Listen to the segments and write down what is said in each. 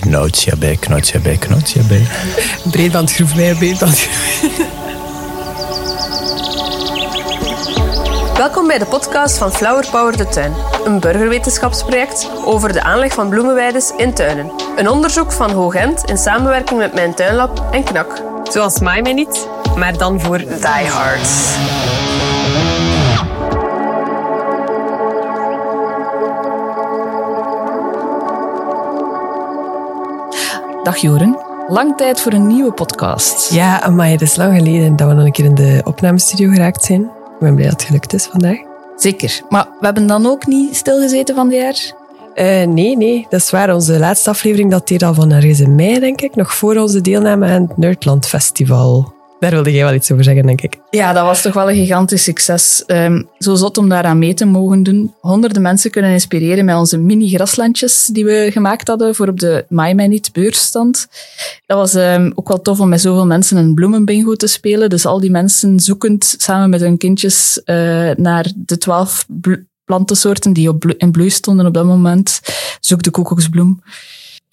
Knootje bij, knootje bij, knootje bij. Breedbandgroef bij, breedbandgroef. Welkom bij de podcast van Flower Power de Tuin. Een burgerwetenschapsproject over de aanleg van bloemenweides in tuinen. Een onderzoek van Hoogent in samenwerking met Mijn Tuinlab en KNAK. Zoals Maai mij niet, maar dan voor diehards. Dag Joren. Lang tijd voor een nieuwe podcast. Ja, maar het is lang geleden dat we nog een keer in de opnamestudio geraakt zijn. Ik ben blij dat het gelukt is vandaag. Zeker. Maar we hebben dan ook niet stilgezeten van dit jaar? Uh, nee, nee, dat is waar. Onze laatste aflevering dateert al van ergens in mei, denk ik. Nog voor onze deelname aan het Nerdland Festival. Daar wilde jij wel iets over zeggen, denk ik. Ja, dat was toch wel een gigantisch succes. Um, zo zot om daaraan mee te mogen doen. Honderden mensen kunnen inspireren met onze mini-graslandjes die we gemaakt hadden voor op de My Minute beursstand. Dat was um, ook wel tof om met zoveel mensen een bloemenbingo te spelen. Dus al die mensen zoekend samen met hun kindjes uh, naar de twaalf plantensoorten die op in bloei stonden op dat moment. Zoek de kokoksbloem.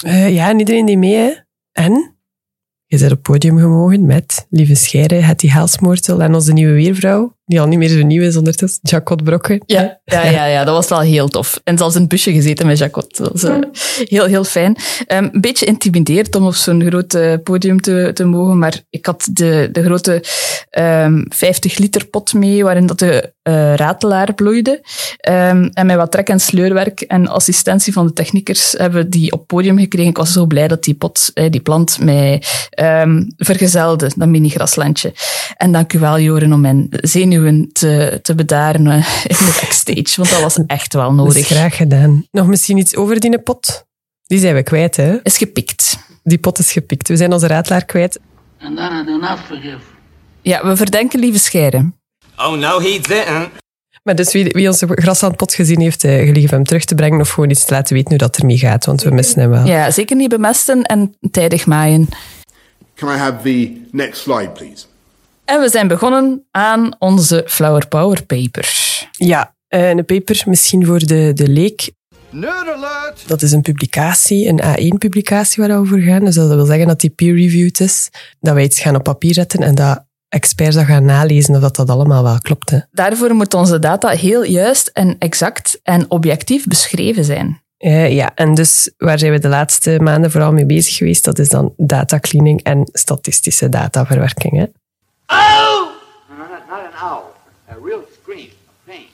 Uh, ja, en iedereen die mee, hè? En? Je bent op podium gemogen met Lieve Scheire, Hetty Helsmoortel en onze nieuwe weervrouw, die al niet meer zo nieuw is ondertussen, Jacot Brokke. Ja, ja, ja, ja, dat was wel heel tof. En zelfs in het busje gezeten met Jacot. Dat was uh, heel, heel fijn. Um, een beetje intimideerd om op zo'n groot uh, podium te, te mogen, maar ik had de, de grote um, 50 liter pot mee, waarin dat de uh, ratelaar bloeide. Um, en met wat trek- en sleurwerk en assistentie van de techniekers hebben we die op podium gekregen. Ik was zo blij dat die pot, eh, die plant, mij vergezelde, dat mini-graslandje. En dank u wel, Joren, om mijn zenuwen te, te bedaren uh, in de backstage, want dat was echt wel nodig. graag gedaan. Nog misschien iets over die pot? Die zijn we kwijt, hè? Is gepikt. Die pot is gepikt. We zijn onze ratelaar kwijt. And then I do not forgive. Ja, we verdenken lieve scheren. Oh no, he didn't. Maar dus wie, wie onze graslandpot gezien heeft, uh, gelief hem terug te brengen of gewoon iets te laten weten hoe dat ermee gaat, want we missen hem wel. Ja, zeker niet bemesten en tijdig maaien. Can I have the next slide, please? En we zijn begonnen aan onze Flower Power paper. Ja, uh, een paper misschien voor de, de leek. Dat is een publicatie, een A1-publicatie waar we over gaan. Dus dat wil zeggen dat die peer-reviewed is, dat wij iets gaan op papier zetten en dat experts dat gaan nalezen of dat dat allemaal wel klopt. Hè. Daarvoor moet onze data heel juist en exact en objectief beschreven zijn. Uh, ja, en dus waar zijn we de laatste maanden vooral mee bezig geweest? Dat is dan data cleaning en statistische dataverwerking. Hè. Oh! No, not, not an owl. A real scream of pain.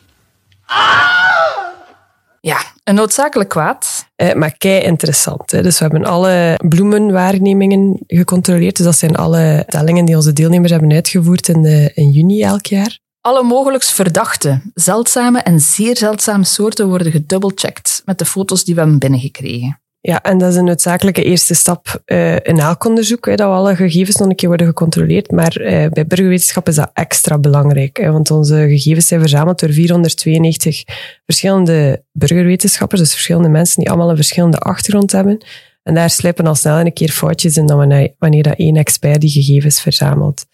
Ja, een noodzakelijk kwaad. Uh, maar kei interessant. Hè? Dus we hebben alle bloemenwaarnemingen gecontroleerd. Dus dat zijn alle tellingen die onze deelnemers hebben uitgevoerd in, de, in juni elk jaar. Alle mogelijk verdachte, zeldzame en zeer zeldzame soorten worden gedubbelcheckt met de foto's die we hebben binnengekregen. Ja, en dat is een noodzakelijke eerste stap uh, in elk onderzoek, dat we alle gegevens nog een keer worden gecontroleerd. Maar uh, bij burgerwetenschap is dat extra belangrijk, want onze gegevens zijn verzameld door 492 verschillende burgerwetenschappers, dus verschillende mensen die allemaal een verschillende achtergrond hebben. En daar slijpen al snel een keer foutjes in dan wanneer, dat één expert die gegevens verzamelt.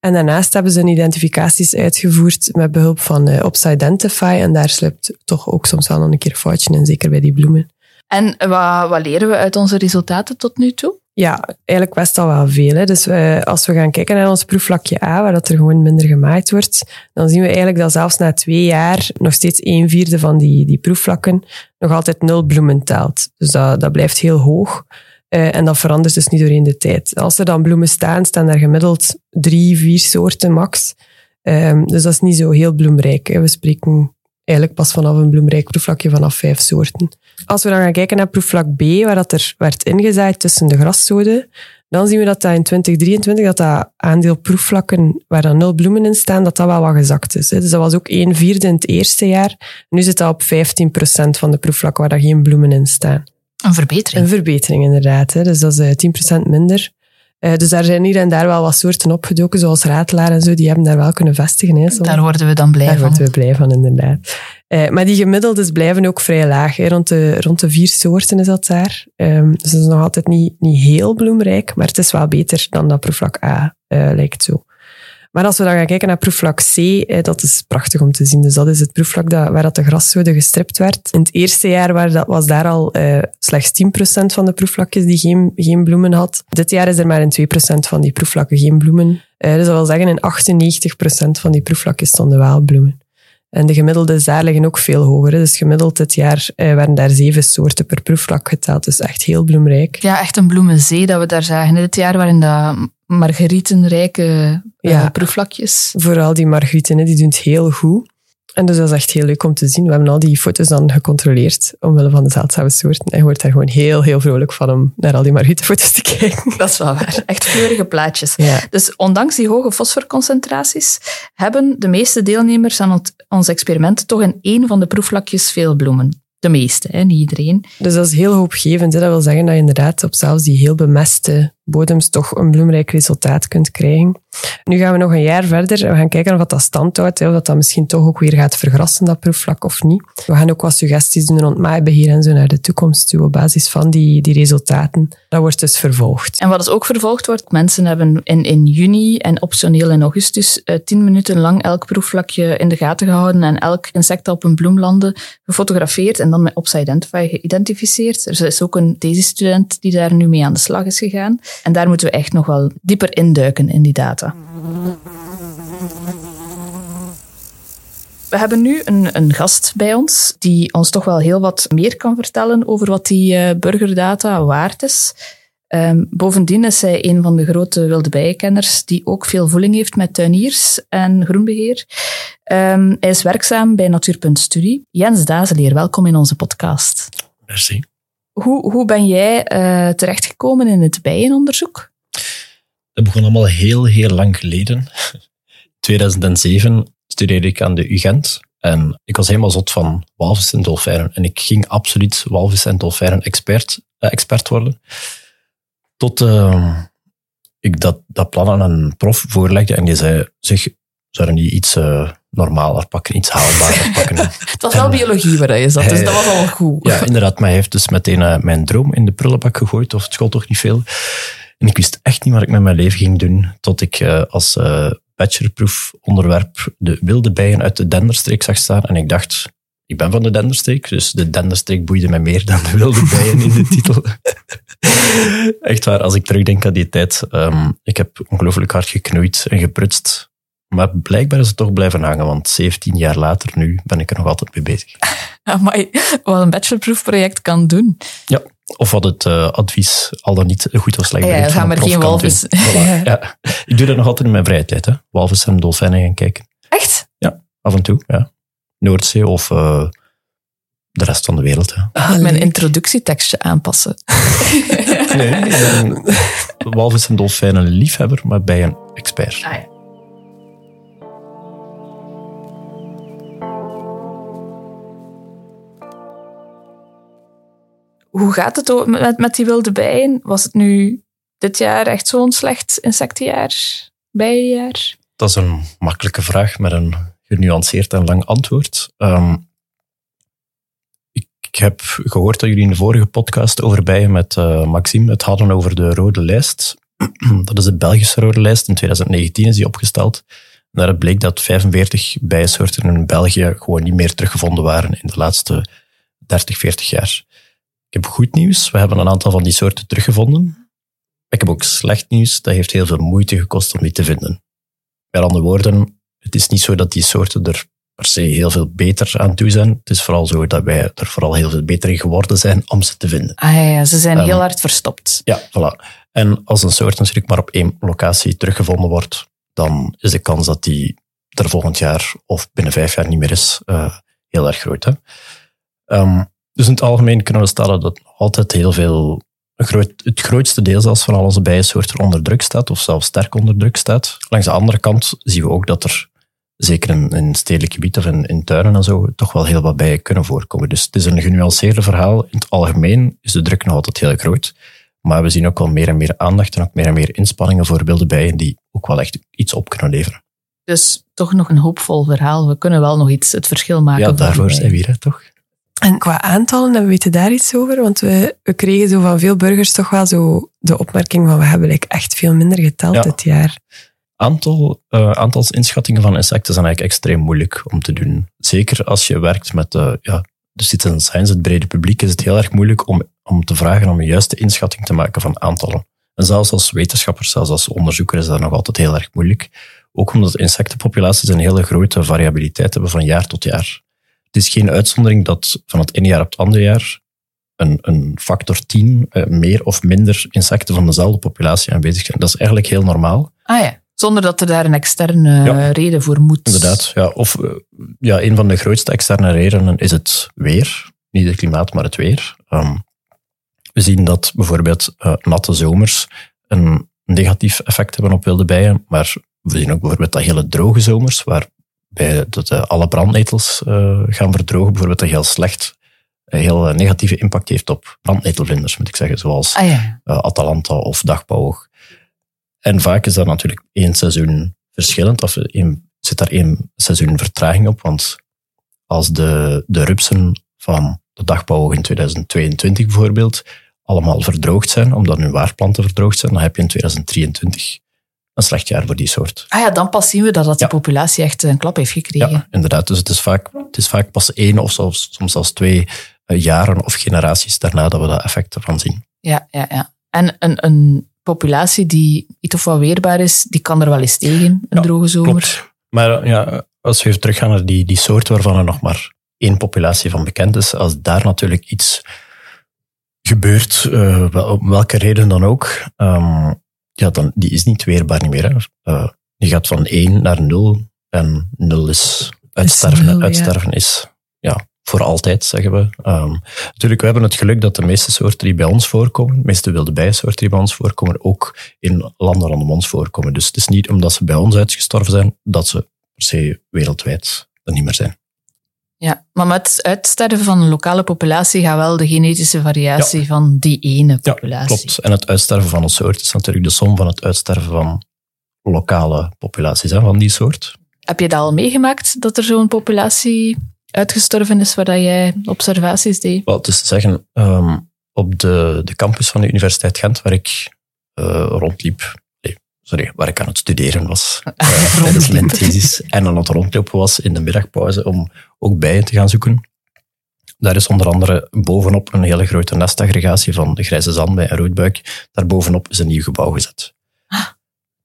En daarnaast hebben ze een identificaties uitgevoerd met behulp van uh, Opsidentify. En daar sluipt toch ook soms wel nog een keer een foutje in, zeker bij die bloemen. En wat, wat leren we uit onze resultaten tot nu toe? Ja, eigenlijk best al wel veel. Hè. Dus we, als we gaan kijken naar ons proefvlakje A, waar dat er gewoon minder gemaaid wordt, dan zien we eigenlijk dat zelfs na twee jaar nog steeds een vierde van die, die proefvlakken nog altijd nul bloemen telt. Dus dat, dat blijft heel hoog. Uh, en dat verandert dus niet doorheen de tijd. Als er dan bloemen staan, staan er gemiddeld drie, vier soorten max. Um, dus dat is niet zo heel bloemrijk. We spreken eigenlijk pas vanaf een bloemrijk proefvlakje vanaf vijf soorten. Als we dan gaan kijken naar proefvlak B, waar dat er werd ingezaaid tussen de graszoden, dan zien we dat dat in 2023 dat dat aandeel proefvlakken waar dan nul bloemen in staan, dat dat wel wat gezakt is. Dus dat was ook een vierde in het eerste jaar. Nu zit dat op 15% van de proefvlakken waar daar geen bloemen in staan. Een verbetering. Een verbetering, inderdaad. Dus dat is 10% minder. Dus daar zijn hier en daar wel wat soorten opgedoken, zoals ratelaar en zo, die hebben daar wel kunnen vestigen. Hè, daar worden we dan blij daar van. Daar worden we blij van, inderdaad. Uh, maar die gemiddeldes blijven ook vrij laag. Hè. Rond, de, rond de vier soorten is dat daar. Um, dus dat is nog altijd niet, niet heel bloemrijk, maar het is wel beter dan dat proefvlak A, uh, lijkt zo. Maar als we dan gaan kijken naar proefvlak C, eh, dat is prachtig om te zien. Dus dat is het proefvlak waar dat de graszode gestript werd. In het eerste jaar waar dat, was daar al eh, slechts 10% van de proefvlakjes die geen, geen bloemen had. Dit jaar is er maar in 2% van die proefvlakken geen bloemen. Eh, dus dat wil zeggen, in 98% van die proefvlakjes stonden wel bloemen. En de gemiddeldes daar liggen ook veel hoger. hè. Dus gemiddeld dit jaar eh, werden daar zeven soorten per proefvlak geteld. Dus echt heel bloemrijk. Ja, echt een bloemenzee dat we daar zagen. Dit jaar waren dat margarietenrijke eh, Ja. proefvlakjes. Vooral die margrieten, die doen het heel goed. En dus dat is echt heel leuk om te zien. We hebben al die foto's dan gecontroleerd, omwille van de zeldzame soorten. En je wordt daar gewoon heel, heel vrolijk van om naar al die margrietenfoto's te kijken. Dat is wel waar. Echt kleurige plaatjes. Ja. Dus ondanks die hoge fosforconcentraties hebben de meeste deelnemers aan ons experiment toch in één van de proefvlakjes veel bloemen. De meeste, hè? niet iedereen. Dus dat is heel hoopgevend. Hè. Dat wil zeggen dat je inderdaad op zelfs die heel bemeste bodems toch een bloemrijk resultaat kunt krijgen. Nu gaan we nog een jaar verder. We gaan kijken of dat, dat stand houdt. Hè, of dat, dat misschien toch ook weer gaat vergrassen, dat proefvlak, of niet. We gaan ook wat suggesties doen rond maaibeheer en zo naar de toekomst toe, op basis van die, die resultaten. Dat wordt dus vervolgd. En wat dus ook vervolgd wordt, mensen hebben in, in juni en optioneel in augustus eh, tien minuten lang elk proefvlakje in de gaten gehouden en elk insect op een bloem landde gefotografeerd en dan met Identify geïdentificeerd. Er is ook een thesis-student die daar nu mee aan de slag is gegaan. En daar moeten we echt nog wel dieper induiken in die data. We hebben nu een, een gast bij ons die ons toch wel heel wat meer kan vertellen over wat die eh, burgerdata waard is. Ehm, bovendien is hij een van de grote wilde bijenkenners die ook veel voeling heeft met tuiniers en groenbeheer. Ehm, hij is werkzaam bij Natuurpunt-studie. Jens Dazeleer, welkom in onze podcast. Merci. Hoe, hoe ben jij eh, terechtgekomen in het bijenonderzoek? Dat begon allemaal heel, heel lang geleden. 2007 studeerde ik aan de UGent. En ik was helemaal zot van walvis en dolfijnen. En ik ging absoluut walvis en dolfijnen expert, eh, expert worden. Tot eh, ik dat, dat plan aan een prof voorlegde. En die zei, zeg, zou je niet iets eh, normaler pakken, iets haalbaarder pakken? Het was wel biologie waar je zat, dus Hij- dat was al goed. Ja, inderdaad. Maar hij heeft dus meteen eh, mijn droom in de prullenbak gegooid, of het school toch niet veel. En ik wist echt niet wat ik met mijn leven ging doen, tot ik eh, als eh bachelorproefonderwerp de wilde bijen uit de Denderstreek zag staan. En ik dacht, ik ben van de Denderstreek, dus de Denderstreek boeide mij meer dan de wilde bijen in de titel. echt waar, als ik terugdenk aan die tijd. ehm, ik heb ongelooflijk hard geknoeid en geprutst. Maar blijkbaar is het toch blijven hangen, want 17 jaar later nu ben ik er nog altijd mee bezig. Amai, wat een bachelorproefproject kan doen. Ja, of wat het eh, advies al dan niet goed of slecht Ja, brengt ga van maar geen walvis. Voilà, ja. Ik doe dat nog altijd in mijn vrije tijd. Hè. Walvis en dolfijnen gaan kijken. Echt? Af en toe, ja. Noordzee of eh, de rest van de wereld. Hè. Ah, Mijn introductietekstje aanpassen. Nee, ik ben een walvis en dolfijnen liefhebber, maar bij een expert. Ah, ja. Hoe gaat het met, met die wilde bijen? Was het nu dit jaar echt zo'n slecht insectenjaar? Bijenjaar? Dat is een makkelijke vraag met een genuanceerd en lang antwoord. Ehm, ik, heb gehoord dat jullie in de vorige podcast over bijen met eh, Maxime het hadden over de rode lijst. dat is de Belgische rode lijst. In 2019 is die opgesteld. Daaruit bleek dat 45 bijensoorten in België gewoon niet meer teruggevonden waren in de laatste 30, 40 jaar. Ik heb goed nieuws. We hebben een aantal van die soorten teruggevonden. Ik heb ook slecht nieuws. Dat heeft heel veel moeite gekost om die te vinden. Met andere woorden, het is niet zo dat die soorten er per se heel veel beter aan toe zijn. Het is vooral zo dat wij er vooral heel veel beter in geworden zijn om ze te vinden. Ah ja, ze zijn Ehm, heel hard verstopt. Ja, voilà. En als een soort natuurlijk maar op één locatie teruggevonden wordt, dan is de kans dat die er volgend jaar of binnen vijf jaar niet meer is, eh, heel erg groot. Hè? Ehm, dus in het algemeen kunnen we stellen dat altijd heel veel, het grootste deel zelfs van al onze bijensoorten onder druk staat, of zelfs sterk onder druk staat. Langs de andere kant zien we ook dat er, zeker in, in stedelijk gebied of in, in tuinen en zo, toch wel heel wat bijen kunnen voorkomen. Dus het is een genuanceerde verhaal. In het algemeen is de druk nog altijd heel groot. Maar we zien ook wel meer en meer aandacht en ook meer en meer inspanningen voor wilde bijen die ook wel echt iets op kunnen leveren. Dus toch nog een hoopvol verhaal. We kunnen wel nog iets het verschil maken. Ja, daarvoor zijn we hier, hè, toch? En qua aantallen, we weten daar iets over? Want we, we kregen zo van veel burgers toch wel zo de opmerking van we hebben like echt veel minder geteld Ja. dit jaar. Aantal, uh, aantalsinschattingen van insecten zijn eigenlijk extreem moeilijk om te doen. Zeker als je werkt met uh, ja, de citizen science, het brede publiek, is het heel erg moeilijk om, om te vragen om een juiste inschatting te maken van aantallen. En zelfs als wetenschapper, zelfs als onderzoeker, is dat nog altijd heel erg moeilijk. Ook omdat insectenpopulaties een hele grote variabiliteit hebben van jaar tot jaar. Het is geen uitzondering dat van het ene jaar op het andere jaar een, een factor 10 uh, meer of minder insecten van dezelfde populatie aanwezig zijn. Dat is eigenlijk heel normaal. Ah ja. Zonder dat er daar een externe ja. reden voor moet. Inderdaad, ja. Of uh, ja, een van de grootste externe redenen is het weer. Niet het klimaat, maar het weer. Um, we zien dat bijvoorbeeld uh, natte zomers een negatief effect hebben op wilde bijen, maar we zien ook bijvoorbeeld dat hele droge zomers, waarbij dat, uh, alle brandnetels uh, gaan verdrogen, bijvoorbeeld dat heel slecht, een heel negatieve impact heeft op brandnetelvlinders, moet ik zeggen, zoals ah, ja. Atalanta of dagpauwig. En vaak is dat natuurlijk één seizoen verschillend, of één, zit daar één seizoen vertraging op, want als de, de rupsen van de dagpauwig in 2022 bijvoorbeeld allemaal verdroogd zijn, omdat hun waarplanten verdroogd zijn, dan heb je in 2023 een slecht jaar voor die soort. Ah ja, dan pas zien we dat, dat ja. die populatie echt een klap heeft gekregen. Ja, inderdaad. Dus het is vaak, het is vaak pas één of zelfs, soms zelfs twee jaren of generaties daarna dat we dat effect ervan zien. Ja, ja, ja. En een, een populatie die iets of wat weerbaar is, die kan er wel eens tegen, een ja, droge zomer. Klopt. Maar ja, als we even teruggaan naar die, die soort waarvan er nog maar één populatie van bekend is, als daar natuurlijk iets gebeurt, uh, wel, om welke reden dan ook, um, ja, dan, die is niet weerbaar niet meer. Hè. Uh, die gaat van 1 naar 0 en 0 is uitsterven. Nul, uitsterven ja. is ja, voor altijd, zeggen we. Um, natuurlijk, we hebben het geluk dat de meeste soorten die bij ons voorkomen, de meeste wilde bijensoorten die bij ons voorkomen, ook in landen rondom ons voorkomen. Dus het is niet omdat ze bij ons uitgestorven zijn, dat ze per se wereldwijd er niet meer zijn. Ja, maar met het uitsterven van een lokale populatie gaat wel de genetische variatie ja. van die ene populatie. Ja, klopt. En het uitsterven van een soort is natuurlijk de som van het uitsterven van lokale populaties hè, van die soort. Heb je dat al meegemaakt, dat er zo'n populatie uitgestorven is waar jij observaties deed? Wel, is te zeggen, um, op de, de campus van de Universiteit Gent, waar ik uh, rondliep, sorry, waar ik aan het studeren was, uh, tijdens mijn thesis, en aan het rondlopen was in de middagpauze om ook bijen te gaan zoeken. Daar is onder andere bovenop een hele grote nestaggregatie van de grijze zandbij en roodbuik. Daarbovenop is een nieuw gebouw gezet. Ah,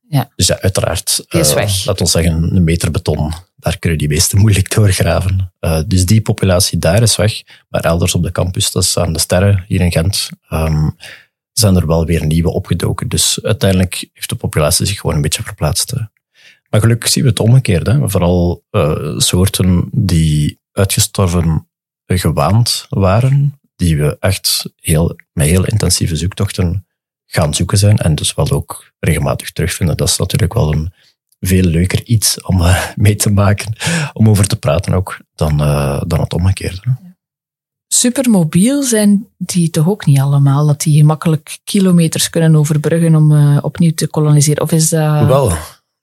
ja. Dus ja, uiteraard, Die is weg. Uh, laat ons zeggen, een meter beton. Daar kunnen die beesten moeilijk doorgraven. Uh, dus die populatie daar is weg. Maar elders op de campus, dat is aan de sterren hier in Gent, um, zijn er wel weer nieuwe opgedoken. Dus uiteindelijk heeft de populatie zich gewoon een beetje verplaatst. Maar gelukkig zien we het omgekeerd. Hè. Vooral uh, soorten die uitgestorven gewaand waren, die we echt heel, met heel intensieve zoektochten gaan zoeken zijn en dus wel ook regelmatig terugvinden. Dat is natuurlijk wel een veel leuker iets om uh, mee te maken, om over te praten ook, dan, uh, dan het omgekeerde. Supermobiel zijn die toch ook niet allemaal, dat die gemakkelijk kilometers kunnen overbruggen om uh, opnieuw te koloniseren? Of is dat... Wel,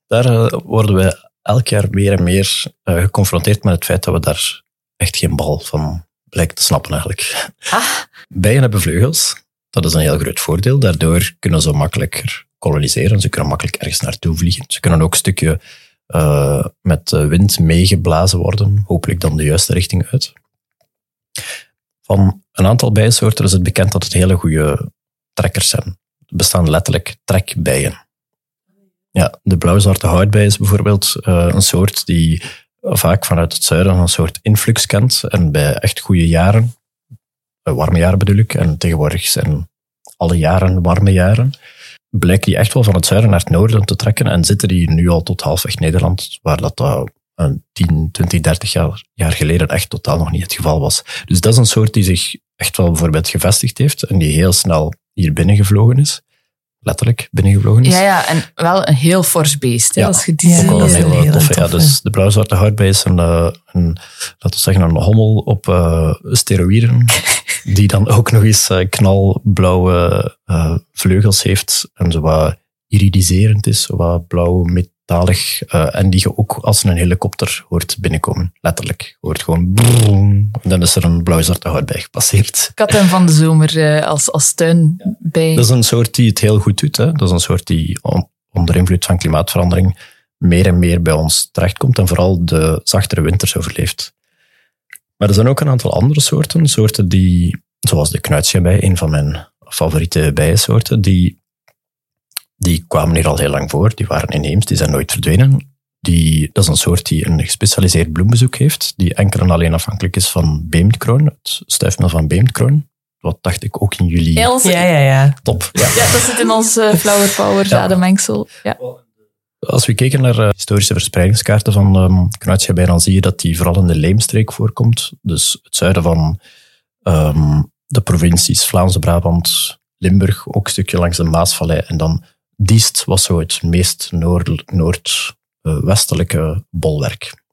daar worden we elk jaar meer en meer geconfronteerd met het feit dat we daar echt geen bal van blijkt te snappen eigenlijk. Ah. Bijen hebben vleugels. Dat is een heel groot voordeel. Daardoor kunnen ze makkelijker koloniseren. Ze kunnen makkelijk ergens naartoe vliegen. Ze kunnen ook een stukje uh, met de wind meegeblazen worden. Hopelijk dan de juiste richting uit. Van een aantal bijensoorten is het bekend dat het hele goede trekkers zijn. Er bestaan letterlijk trekbijen. Ja, de blauwzwarte houtbij is bijvoorbeeld uh, een soort die vaak vanuit het zuiden een soort influx kent. En bij echt goede jaren, warme jaren bedoel ik, en tegenwoordig zijn alle jaren warme jaren, blijken die echt wel van het zuiden naar het noorden te trekken en zitten die nu al tot halfweg Nederland, waar dat uh, 10, 20, 30 jaar, jaar geleden echt totaal nog niet het geval was. Dus dat is een soort die zich echt wel bijvoorbeeld gevestigd heeft en die heel snel hier binnengevlogen is letterlijk binnengevlogen is. Ja, ja, en wel een heel fors beest. Hè, ja, als je die ook wel een hele heel toffe. Ja, dus de blauwzwarte houtbij is een, een, laten we zeggen, een hommel op uh, steroïden, die dan ook nog eens uh, knalblauwe vleugels heeft en zo wat iridiserend is, zo wat blauw metalig, en die je ook als een helikopter hoort binnenkomen. Letterlijk. Hoort gewoon en dan is er een blauwzwarte houtbij gepasseerd. Hem van de zomer als, als tuin bij. Dat is een soort die het heel goed doet. Hè? Dat is een soort die onder invloed van klimaatverandering meer en meer bij ons terechtkomt en vooral de zachtere winters overleeft. Maar er zijn ook een aantal andere soorten, soorten die, zoals de knuitsjebij, een van mijn favoriete bijensoorten, die, die kwamen hier al heel lang voor, die waren inheems, die zijn nooit verdwenen. Die, dat is een soort die een gespecialiseerd bloembezoek heeft, die enkel en alleen afhankelijk is van beemdkroon, het stuifmeel van beemdkroon. Wat dacht ik ook in jullie Els, Ja, ja, ja. top. Ja. Ja, dat zit in ons eh, Flower Power zadenmengsel. Ja. Als we kijken naar eh, historische verspreidingskaarten van um, knuitsjebij, dan zie je dat die vooral in de Leemstreek voorkomt. Dus het zuiden van ehm, de provincies Vlaamse Brabant, Limburg, ook een stukje langs de Maasvallei. En dan Diest was zo het meest noord- noordwestelijke bolwerk.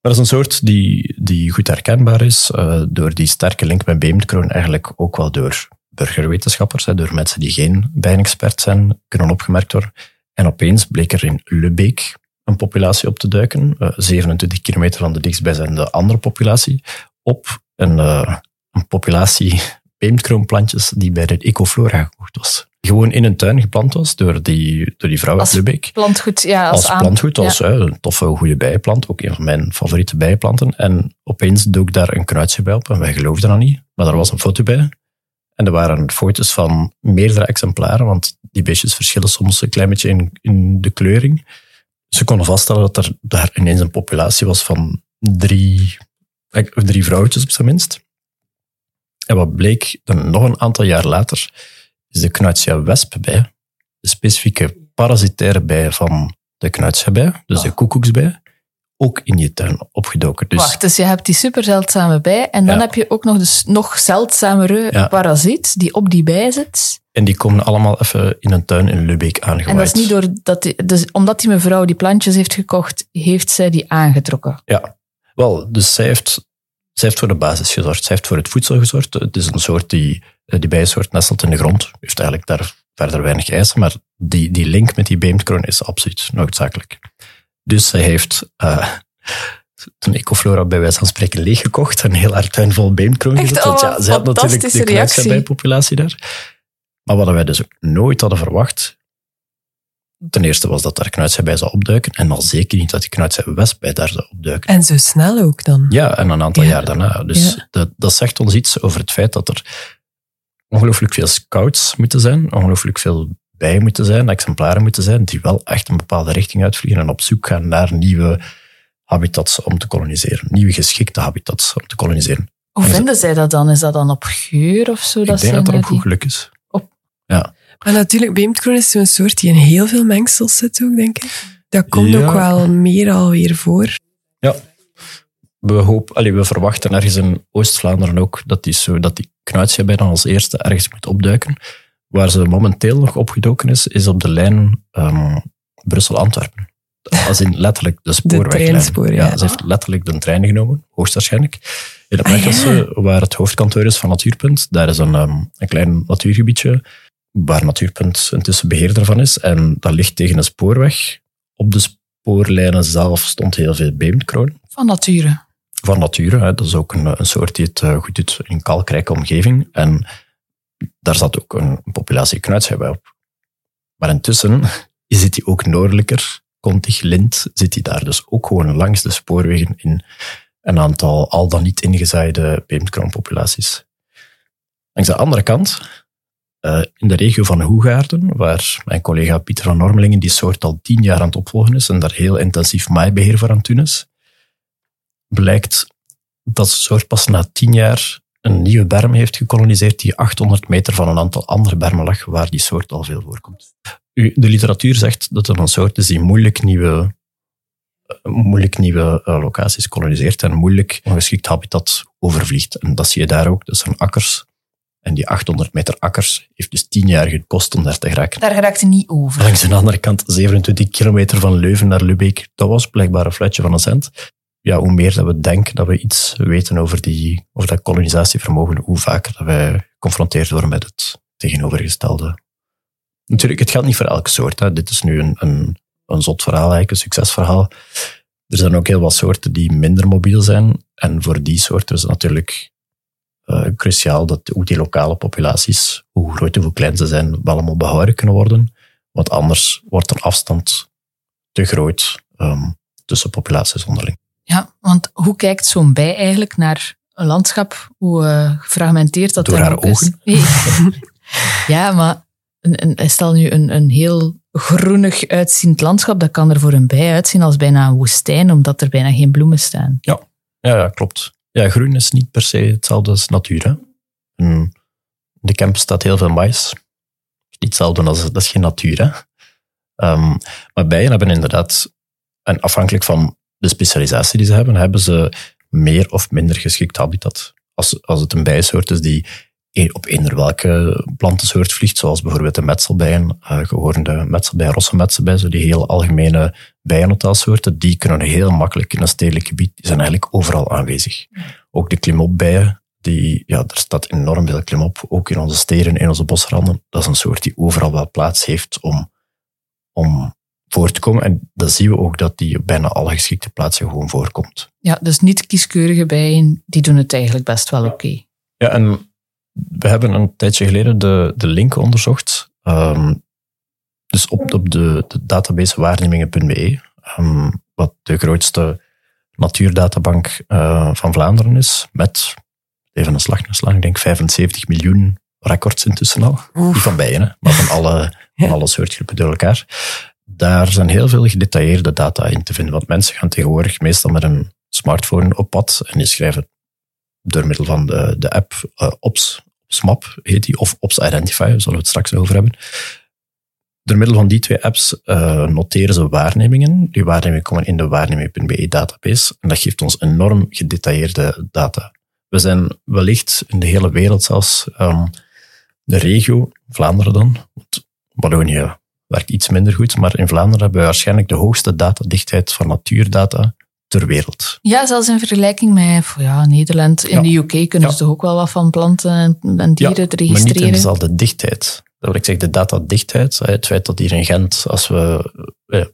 Dat is een soort die, die goed herkenbaar is eh, door die sterke link met beemdkroon, eigenlijk ook wel door burgerwetenschappers, hè, door mensen die geen bijnexpert zijn, kunnen opgemerkt worden. En opeens bleek er in Lubeek een populatie op te duiken, eh, 27 kilometer van de dichtstbijzijnde andere populatie, op een, eh, een populatie beemdkroonplantjes die bij de Ecoflora gekocht was. Gewoon in een tuin geplant was door die, door die vrouw uit Als Lubeek Plantgoed, ja, als, als aan- plantgoed, als Ja. een toffe, goede bijenplant. Ook een van mijn favoriete bijenplanten. En opeens dook daar een kruidje bij op. En wij geloofden dat niet. Maar er was een foto bij. En er waren foto's van meerdere exemplaren. Want die beestjes verschillen soms een klein beetje in, in de kleuring. Ze konden vaststellen dat er daar ineens een populatie was van drie, drie vrouwtjes op zijn minst. En wat bleek, dan nog een aantal jaar later, is de Knuitsia wespbij, de specifieke parasitaire bij van de knuitsjebij, dus de koekoeksbij, ook in je tuin opgedoken. Dus Wacht, dus je hebt die super zeldzame bij en dan Ja. heb je ook nog de s- nog zeldzamere Ja. parasiet die op die bij zit. En die komen allemaal even in een tuin in Lubeek aangewaaid. En dat is niet door dat die, dus omdat die mevrouw die plantjes heeft gekocht, heeft zij die aangetrokken. Ja, wel, dus zij heeft, zij heeft voor de basis gezorgd. Zij heeft voor het voedsel gezorgd. Het is een soort die, eh, die bijensoort nestelt in de grond. Heeft eigenlijk daar verder weinig eisen, maar die, die link met die beemdkroon is absoluut noodzakelijk. Dus zij heeft uh, een ecoflora bij wijze van spreken leeggekocht, een heel haar tuin vol beemdkroon Echt? gezet. Oh, Want ja, zij had natuurlijk de knuitsjebijpopulatie daar. Maar wat wij dus ook nooit hadden verwacht, ten eerste was dat daar knuitsjebij zou opduiken, en al zeker niet dat die knuitsjebij daar zou opduiken. En zo snel ook dan. Ja, en een aantal Ja. jaar daarna. Dus Ja. dat, dat zegt ons iets over het feit dat er ongelooflijk veel scouts moeten zijn, ongelooflijk veel bijen moeten zijn, exemplaren moeten zijn, die wel echt een bepaalde richting uitvliegen en op zoek gaan naar nieuwe habitats om te koloniseren. Nieuwe geschikte habitats om te koloniseren. Hoe vinden zij dat dan? Is dat dan op geur of zo? Ik dat denk dat naar op goed geluk is. Maar natuurlijk, beemdkroon is zo'n soort die in heel veel mengsels zit ook, denk ik. Dat komt Ja. ook wel meer alweer voor. We, hoop, allee, we verwachten ergens in Oost-Vlaanderen ook dat die, zo, dat die knuitsjebij dan als eerste ergens moet opduiken. Waar ze momenteel nog opgedoken is, is op de lijn ehm, Brussel-Antwerpen. Als in letterlijk de spoorweglijn. ja. Ze heeft letterlijk de trein genomen, hoogstwaarschijnlijk. In het Ah, waar het hoofdkantoor is van Natuurpunt, daar is een, ehm, een klein natuurgebiedje waar Natuurpunt intussen beheerder van is. En dat ligt tegen een spoorweg. Op de spoorlijnen zelf stond heel veel beemdkroon Van nature. van nature. Hè. Dat is ook een, een soort die het eh, goed doet in kalkrijke omgeving. En daar zat ook een, een populatie knuitsjebij op. Maar intussen zit die ook noordelijker. Contig, Lint zit die daar dus ook gewoon langs de spoorwegen in een aantal al dan niet ingezaaide beemdkroonpopulaties. Langs de andere kant, eh, in de regio van Hoegaarden, waar mijn collega Pieter van Normelingen die soort al tien jaar aan het opvolgen is en daar heel intensief maaibeheer voor aan het doen is, blijkt dat de soort pas na tien jaar een nieuwe berm heeft gekoloniseerd die 800 meter van een aantal andere bermen lag waar die soort al veel voorkomt. De literatuur zegt dat het een soort is die moeilijk nieuwe, eh, moeilijk nieuwe eh, locaties koloniseert en moeilijk ongeschikt habitat overvliegt. En dat zie je daar ook. Dat zijn akkers. En die 800 meter akkers heeft dus tien jaar gekost om daar te geraken. Daar geraakt hij niet over. Langs de andere kant, 27 kilometer van Leuven naar Lubeek, dat was blijkbaar een fluitje van een cent. Ja, hoe meer dat we denken dat we iets weten over, die, over dat kolonisatievermogen, hoe vaker dat wij geconfronteerd worden met het tegenovergestelde. Natuurlijk, het geldt niet voor elke soort. Hè. Dit is nu een, een, een zot verhaal, eigenlijk, een succesverhaal. Er zijn ook heel wat soorten die minder mobiel zijn. En voor die soorten is het natuurlijk eh, cruciaal dat ook die lokale populaties, hoe groot of hoe klein ze zijn, wel allemaal behouden kunnen worden. Want anders wordt een afstand te groot ehm, tussen populaties onderling. Ja, want hoe kijkt zo'n bij eigenlijk naar een landschap? Hoe eh, gefragmenteerd dat Door haar ook is? Ja, maar een, een, stel nu een, een heel groenig uitziend landschap, dat kan er voor een bij uitzien als bijna een woestijn, omdat er bijna geen bloemen staan. Ja, ja, ja klopt. Ja, groen is niet per se hetzelfde als natuur. In de camp staat heel veel mais. Niet hetzelfde als, dat is geen natuur. Hè. Ehm, maar bijen hebben inderdaad, en afhankelijk van de specialisatie die ze hebben, hebben ze meer of minder geschikt habitat. Als, als het een bijensoort is die e- op eender welke plantensoort vliegt, zoals bijvoorbeeld de metselbijen, uh, gehoorde metselbij, rosse metselbij, zo die heel algemene bijenhotelsoorten, die kunnen heel makkelijk in een stedelijk gebied, die zijn eigenlijk overal aanwezig. Ook de klimopbijen, die, ja, er staat enorm veel klimop, ook in onze steden, in onze bosranden. Dat is een soort die overal wel plaats heeft om, om voor te komen. En dat zien we ook dat die op bijna alle geschikte plaatsen gewoon voorkomt. Ja, dus niet kieskeurige bijen, die doen het eigenlijk best wel oké. Ja, en we hebben een tijdje geleden de, de link onderzocht. Um, dus op, op de, de database waarnemingen.be, um, wat de grootste natuurdatabank uh, van Vlaanderen is, met, even een slag naar slag, ik denk 75 miljoen records intussen al. Niet van bijen, hè, maar van alle, van alle soortgroepen door elkaar. Daar zijn heel veel gedetailleerde data in te vinden, want mensen gaan tegenwoordig meestal met een smartphone op pad en die schrijven door middel van de, de app uh, OPS, SMAP heet die, of OPS Identify, daar zullen we het straks over hebben. Door middel van die twee apps uh, noteren ze waarnemingen. Die waarnemingen komen in de waarneming.be database en dat geeft ons enorm gedetailleerde data. We zijn wellicht in de hele wereld zelfs um, de regio, Vlaanderen dan, want Wallonië werkt iets minder goed, maar in Vlaanderen hebben we waarschijnlijk de hoogste datadichtheid van natuurdata ter wereld. Ja, zelfs in vergelijking met ja, Nederland. In Ja. de UK kunnen ze toch ook wel wat van planten en, en dieren Ja, te maar niet in registreren. dezelfde dichtheid. Dat wil ik zeggen, de datadichtheid, hè, het feit dat hier in Gent, als we... eh,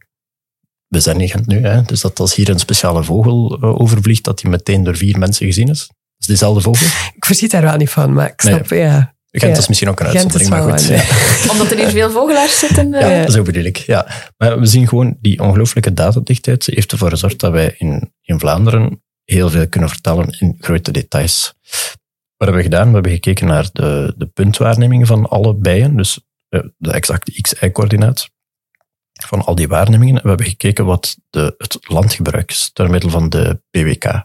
we zijn in Gent nu, hè, dus dat als hier een speciale vogel eh, overvliegt, dat die meteen door vier mensen gezien is. Dat is dezelfde vogel. Ik verschiet daar wel niet van, maar ik Nee. snap, ja. Gent Ja. is misschien ook een Gent is uitzondering, maar wel goed. een- ja. Omdat er hier veel vogelaars zitten. eh, Ja, zo bedoel ik. Ja. Maar we zien gewoon die ongelooflijke datadichtheid heeft ervoor gezorgd dat wij in, in Vlaanderen heel veel kunnen vertellen in grote details. Hebben we gedaan? We hebben gekeken naar de, de puntwaarnemingen van alle bijen, dus eh, de exacte x-y-coördinaat van al die waarnemingen. En we hebben gekeken wat de, het landgebruik is door middel van de BWK,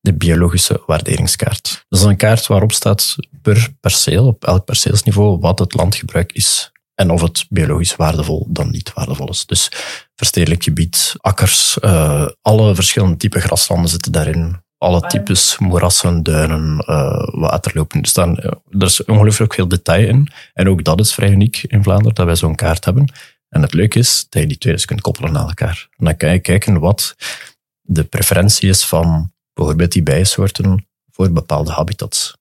de biologische waarderingskaart. Dat is een kaart waarop staat per perceel, op elk perceelsniveau, wat het landgebruik is en of het biologisch waardevol dan niet waardevol is. Dus verstedelijk gebied, akkers, eh, alle verschillende typen graslanden zitten daarin. Alle types moerassen, duinen, eh, waterlopen. Er, staan, eh, er is ongelooflijk veel detail in. En ook dat is vrij uniek in Vlaanderen, dat wij zo'n kaart hebben. En het leuke is dat je die twee dus kunt koppelen aan elkaar. Dan kan je kijken wat de preferentie is van bijvoorbeeld die bijensoorten voor bepaalde habitats.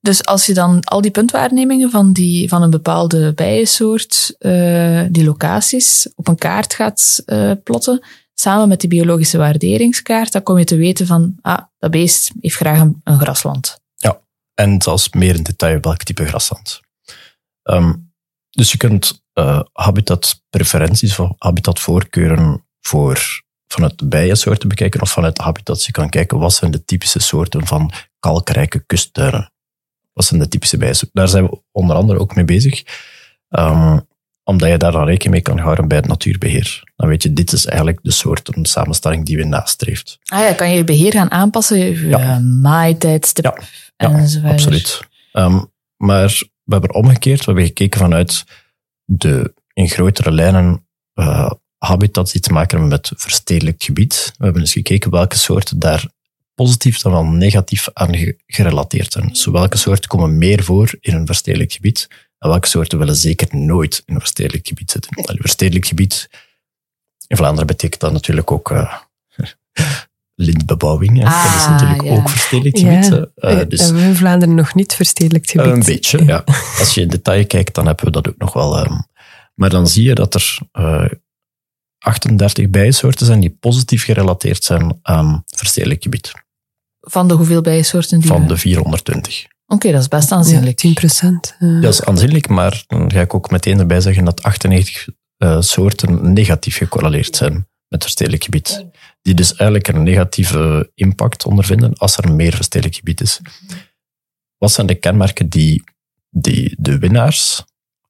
Dus als je dan al die puntwaarnemingen van, die, van een bepaalde bijensoort, eh, die locaties, op een kaart gaat plotten, samen met die biologische waarderingskaart, dan kom je te weten van, ah, dat beest heeft graag een, grasland. En zelfs meer in detail welk type grasland. Ehm, dus je kunt eh, habitatpreferenties of habitatvoorkeuren voor vanuit bijensoorten bekijken of vanuit habitats. Je kan kijken wat zijn de typische soorten van kalkrijke kusttuinen. Wat zijn de typische bijensoorten? Daar zijn we onder andere ook mee bezig. Ehm, omdat je daar dan rekening mee kan houden bij het natuurbeheer. Dan weet je, dit is eigenlijk de soorten samenstelling die we nastreeft. Ah ja, kan je je beheer gaan aanpassen, je Ja. ja. maaitijdstip Ja, absoluut. Ehm, maar we hebben omgekeerd, we hebben gekeken vanuit de in grotere lijnen eh, habitats die te maken hebben met verstedelijk gebied. We hebben dus gekeken welke soorten daar positief dan wel negatief aan ge- gerelateerd zijn. Dus welke soorten komen meer voor in een verstedelijk gebied en welke soorten willen zeker nooit in een verstedelijk gebied zitten. Allee, verstedelijk gebied in Vlaanderen betekent dat natuurlijk ook eh, lintbebouwing. dat is Ah, natuurlijk ja. ook verstedelijk gebied. Ja. Eh, eh, dus hebben we in Vlaanderen nog niet verstedelijkt gebied. een beetje, ja. Als je in detail kijkt, dan hebben we dat ook nog wel. ehm, maar dan zie je dat er eh 38 bijensoorten zijn die positief gerelateerd zijn aan verstedelijk gebied. Van de hoeveel bijensoorten die Van we- de 420. Oké, dat is best aanzienlijk. 10 procent. Dat is aanzienlijk, maar dan ga ik ook meteen erbij zeggen dat 98 eh, soorten negatief gecorreleerd zijn met het verstedelijk gebied. Die dus eigenlijk een negatieve impact ondervinden als er meer verstedelijk gebied is. Wat zijn de kenmerken die, die de winnaars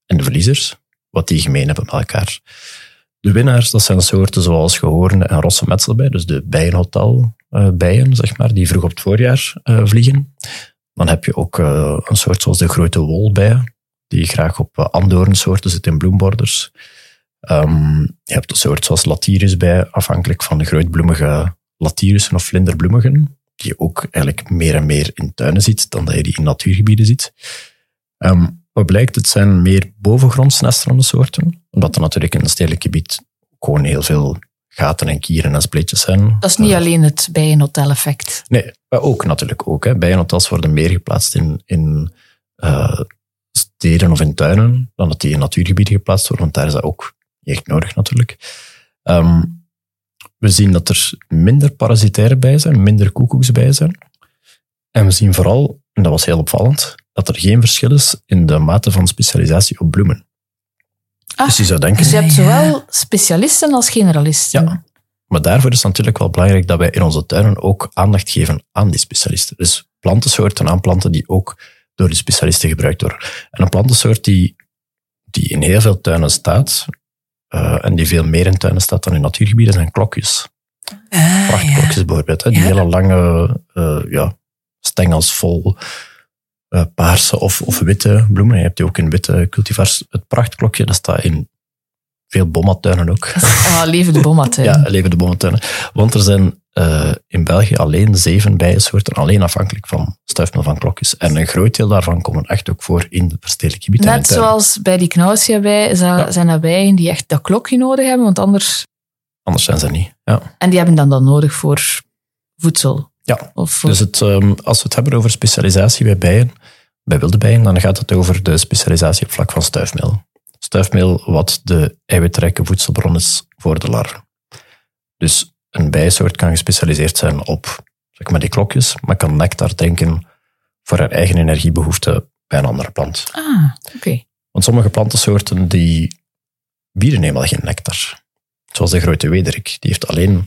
en de verliezers, wat die gemeen hebben met elkaar? De winnaars, dat zijn soorten zoals gehoorn en rosse metselbij, dus de bijenhotel eh, bijen, zeg maar, die vroeg op het voorjaar eh, vliegen. Dan heb je ook eh, een soort zoals de grote wolbijen, die graag op uh, zitten in bloemborders. Ehm, je hebt een soort zoals latyrusbij, afhankelijk van de grootbloemige latyrussen of vlinderbloemigen, die je ook eigenlijk meer en meer in tuinen ziet dan dat je die in natuurgebieden ziet. Ehm, wat blijkt, het zijn meer bovengrondsnesterende soorten, omdat er natuurlijk in een stedelijk gebied gewoon heel veel gaten en kieren en spleetjes zijn. Dat is niet alleen het bijenhotel-effect. Nee, maar ook natuurlijk ook. Hè. Bijenhotels worden meer geplaatst in, in uh, steden of in tuinen dan dat die in natuurgebieden geplaatst worden, want daar is dat ook echt nodig natuurlijk. Um, we zien dat er minder parasitaire bij zijn, minder koekoeks bij zijn. En we zien vooral, en dat was heel opvallend, dat er geen verschil is in de mate van specialisatie op bloemen. Ah, dus je zou denken... Dus je hebt zowel specialisten als generalisten. Ja, maar daarvoor is het natuurlijk wel belangrijk dat wij in onze tuinen ook aandacht geven aan die specialisten. Dus plantensoorten aanplanten die ook door die specialisten gebruikt worden. En een plantensoort die, die in heel veel tuinen staat, uh, en die veel meer in tuinen staat dan in natuurgebieden, zijn klokjes. Ah, Prachtklokjes ja. bijvoorbeeld. Hè, die Ja. hele lange uh, ja, stengels vol uh, paarse of, of witte bloemen. Je hebt die ook in witte cultivars. Het prachtklokje, dat staat in veel bommatuinen ook. Ah, levende bommatuin. Ja, levende bommatuinen. Want er zijn uh, in België alleen zeven bijensoorten, alleen afhankelijk van stuifmeel van klokjes. En een groot deel daarvan komen echt ook voor in het verstedelijk gebied. en in Net zoals bij die knauwsia bij Ja. zijn er bijen die echt dat klokje nodig hebben, want anders... Anders zijn ze niet. Ja. En die hebben dan dan nodig voor voedsel. Ja, Of voor... Dus het, um, als we het hebben over specialisatie bij bijen, bij wilde bijen, dan gaat het over de specialisatie op vlak van stuifmeel. Stuifmeel wat de eiwitrijke voedselbron is voor de larven. Dus een bijensoort kan gespecialiseerd zijn op zeg maar die klokjes, maar kan nectar drinken voor haar eigen energiebehoefte bij een andere plant. Ah, oké. Want sommige plantensoorten die bieden helemaal geen nectar. Zoals de grote wederik. Die heeft alleen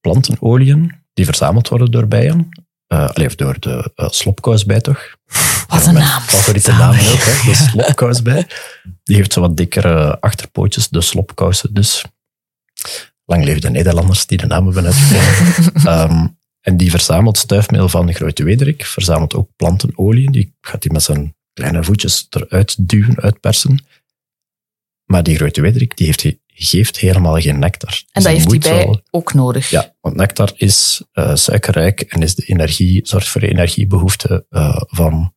plantenolieën die verzameld worden door bijen. Uh, allee, door de uh, slopkousbij toch? Wat een naam. favoriete naam ook, hè? de slopkousbij. Die heeft zo wat dikkere achterpootjes, de slopkousen dus. Lang leven de Nederlanders die de naam hebben uitgevonden. um, en die verzamelt stuifmeel van de grote wederik, verzamelt ook plantenolie. Die gaat hij met zijn kleine voetjes eruit duwen, uitpersen. Maar die grote wederik die heeft, geeft helemaal geen nectar. En Dus dat heeft die bij wel- ook nodig. Ja, want nectar is uh, suikerrijk en is de energie, zorgt voor de energiebehoefte uh, van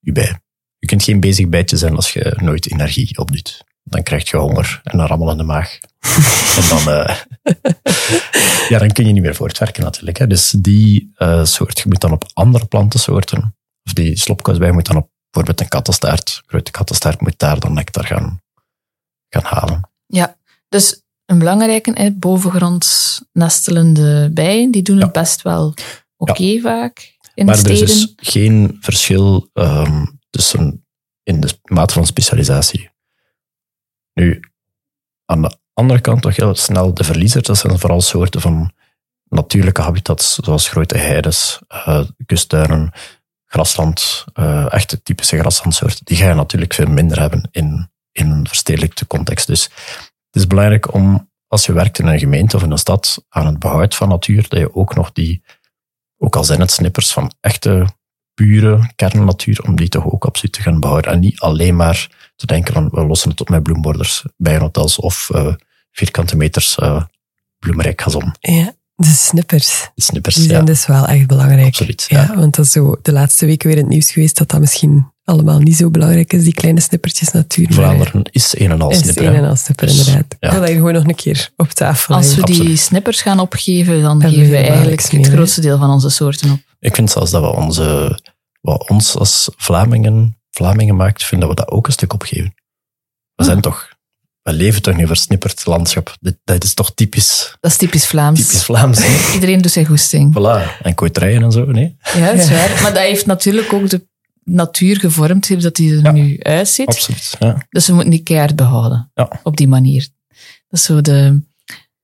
je bij. Je kunt geen bezig bijtje zijn als je nooit energie opdoet. Dan krijg je honger en een rammel in de maag. en dan, uh, ja, dan kun je niet meer voortwerken natuurlijk. Hè. Dus die soort, je moet dan op andere plantensoorten, of die slopkousbij moet dan op bijvoorbeeld een kattenstaart, grote kattenstaart, moet daar dan nectar gaan, gaan halen. Ja, dus een belangrijke, bovengronds nestelende bijen, die doen het best wel oké vaak in maar de er is steden. dus geen verschil um, tussen in de mate van specialisatie. Nu, aan de andere kant toch heel snel de verliezers, dat zijn vooral soorten van natuurlijke habitats, zoals grote heides, uh, kusttuinen, grasland, uh, echte typische graslandsoorten. Die ga je natuurlijk veel minder hebben in, in een verstedelijkte context. Dus het is belangrijk om, als je werkt in een gemeente of in een stad, aan het behoud van natuur, dat je ook nog die, ook al zijn het snippers van echte pure kernnatuur, om die toch ook absoluut te gaan behouden. En niet alleen maar te denken van, we lossen het op met bloemborders, bijenhotels of uh, vierkante meters uh, bloemrijk gazon. Ja, de snippers. De snippers, Die zijn ja. dus wel echt belangrijk. Absoluut, Ja, ja. want dat is zo de laatste weken weer in het nieuws geweest dat dat misschien allemaal niet zo belangrijk is, die kleine snippertjes natuur. Vlaanderen is een en al is snipper. een hè. en al snipper, Dus, inderdaad. ja. Dat hier gewoon nog een keer op tafel Als we die Absoluut. snippers gaan opgeven, dan geven we eigenlijk het grootste deel van onze soorten op. Ik vind zelfs dat we onze, wat ons als Vlamingen, Vlamingen maakt, vind dat we dat ook een stuk opgeven. We Ah. zijn toch, we leven toch in een versnipperd landschap. Dit, dat is toch typisch, Dat is typisch Vlaams. typisch Vlaams. hè? Iedereen doet zijn goesting. Voilà. En kooiterijen en zo, nee? Ja, dat is waar. Maar dat heeft natuurlijk ook de, natuur gevormd heeft dat die er Ja. nu uitziet. Absoluut. Ja. Dus we moeten die keihard behouden. Ja. Op die manier. Dat is zo de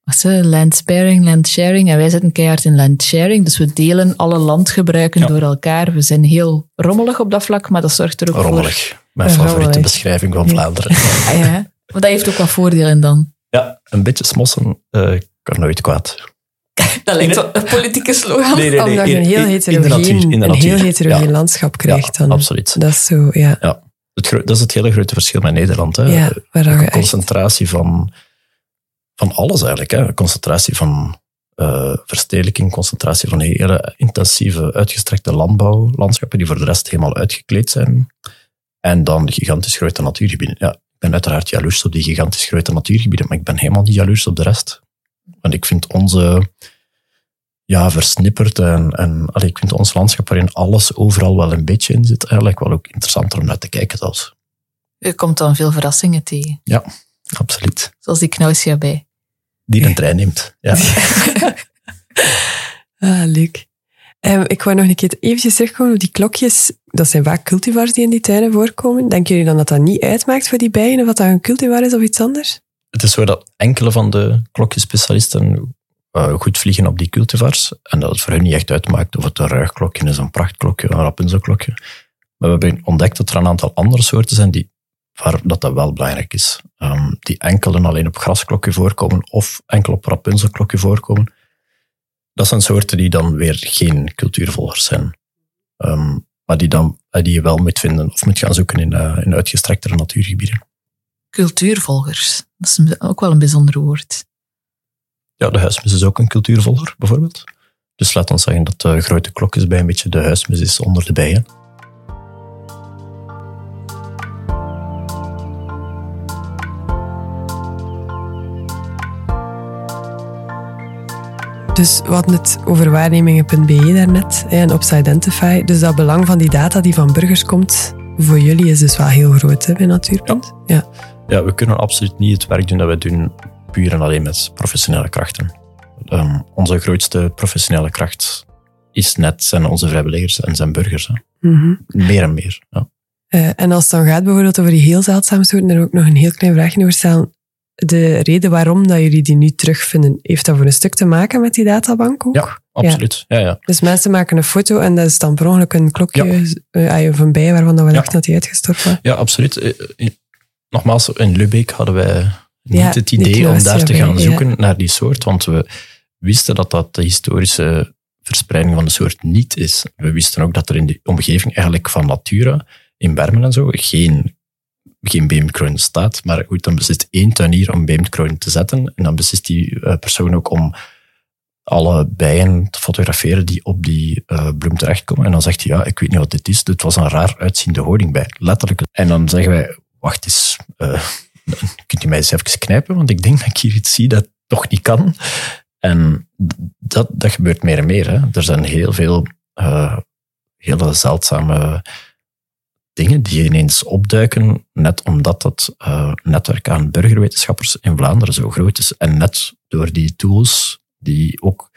het? land sparing, land sharing. En wij zitten keihard in land sharing. Dus we delen alle landgebruiken Ja. door elkaar. We zijn heel rommelig op dat vlak, maar dat zorgt er ook voor... Rommelig. Mijn favoriete rommelig. beschrijving van Vlaanderen. Ah, ja. Maar dat heeft ook wat voordelen dan. Ja, een beetje smossen eh, kan nooit kwaad. Dat lijkt wel een politieke slogan. Nee, nee, nee. Omdat je een heel de heterogeen, de een heel heterogeen Ja. landschap krijgt Ja, dan. absoluut. Dat is zo, ja. Het gro- dat is het hele grote verschil met Nederland. Hè. ja echt... concentratie van, van alles eigenlijk. Hè. Concentratie van eh, verstedelijking, concentratie van hele intensieve, uitgestrekte landbouwlandschappen die voor de rest helemaal uitgekleed zijn. En dan gigantisch grote natuurgebieden. Ja, ik ben uiteraard jaloers op die gigantisch grote natuurgebieden, maar ik ben helemaal niet jaloers op de rest. Want ik vind onze ja, versnipperd en, en allee, ik vind ons landschap waarin alles overal wel een beetje in zit, eigenlijk wel ook interessanter om naar te kijken zelfs. Je komt dan veel verrassingen tegen. Ja, absoluut. Zoals die Knausja bij. Die een trein neemt. Ja. Ah, leuk. Ehm, ik wou nog een keer eventjes terugkomen op die klokjes. Dat zijn vaak cultivars die in die tuinen voorkomen. Denken jullie dan dat dat niet uitmaakt voor die bijen, of dat dat een cultivar is of iets anders? Het is zo dat enkele van de klokjespecialisten eh, goed vliegen op die cultivars. En dat het voor hen niet echt uitmaakt of het een ruigklokje is, een prachtklokje, een rapunzelklokje. Maar we hebben ontdekt dat er een aantal andere soorten zijn die, waar dat, dat wel belangrijk is. Ehm, die enkel en alleen op grasklokje voorkomen of enkel op rapunzelklokje voorkomen. Dat zijn soorten die dan weer geen cultuurvolgers zijn. Ehm, maar die, dan, eh, die je wel moet vinden of moet gaan zoeken in, eh, in uitgestrektere natuurgebieden. Cultuurvolgers. Dat is ook wel een bijzonder woord. Ja, de huismus is ook een cultuurvolger, bijvoorbeeld. Dus laat ons zeggen dat de grote klokjesbij een beetje de huismus is onder de bijen. Dus we hadden het over waarnemingen.be daarnet en Opsidentify. Dus dat belang van die data die van burgers komt, voor jullie is dus wel heel groot hè, bij Natuurpunt. Ja. Ja, we kunnen absoluut niet het werk doen dat wij doen puur en alleen met professionele krachten. Ehm, onze grootste professionele kracht is net zijn onze vrijwilligers en zijn burgers. Hè. Mhm. Meer en meer. Ja. Eh, en als het dan gaat bijvoorbeeld over die heel zeldzame soorten, daar ook nog een heel klein vraagje over stellen. De reden waarom dat jullie die nu terugvinden, heeft dat voor een stuk te maken met die databank ook? Ja, absoluut. Ja. Ja, Dus mensen maken een foto en dat is dan per ongeluk een klokje eh, of een bij waarvan dat we Ja. dachten dat die uitgestorven was. ja, absoluut. Nogmaals, in Lubeek hadden wij niet Ja, het idee om daar te gaan zoeken naar die soort, want we wisten dat dat de historische verspreiding van de soort niet is. We wisten ook dat er in de omgeving eigenlijk van Natura, in Bermen en zo, geen, geen beemdkroon staat. Maar goed, dan beslist één tuinier om beemdkroon te zetten en dan beslist die eh, persoon ook om alle bijen te fotograferen die op die eh, bloem terechtkomen. En dan zegt hij, ja, ik weet niet wat dit is. Dit was een raar uitziende honingbij. Letterlijk. En dan zeggen wij, wacht eens, eh, kunt u mij eens even knijpen? Want ik denk dat ik hier iets zie dat toch niet kan. En dat, dat gebeurt meer en meer. Hè. Er zijn heel veel eh, hele zeldzame dingen die ineens opduiken, net omdat het eh, netwerk aan burgerwetenschappers in Vlaanderen zo groot is. En net door die tools die ook,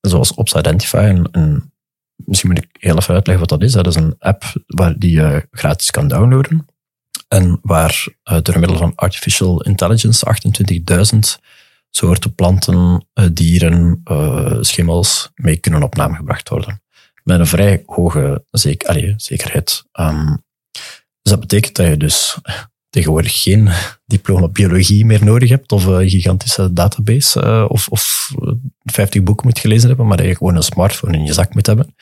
zoals Ops Identify, en, en misschien moet ik heel even uitleggen wat dat is. Dat is een app waar die je gratis kan downloaden. En waar uh, door middel van artificial intelligence 28.000 soorten planten, uh, dieren, uh, schimmels mee kunnen op naam gebracht worden. Met een vrij hoge allee, zekerheid. Um, dus dat betekent dat je dus tegenwoordig geen diploma biologie meer nodig hebt of een gigantische database of, of 50 boeken moet gelezen hebben, maar dat je gewoon een smartphone in je zak moet hebben.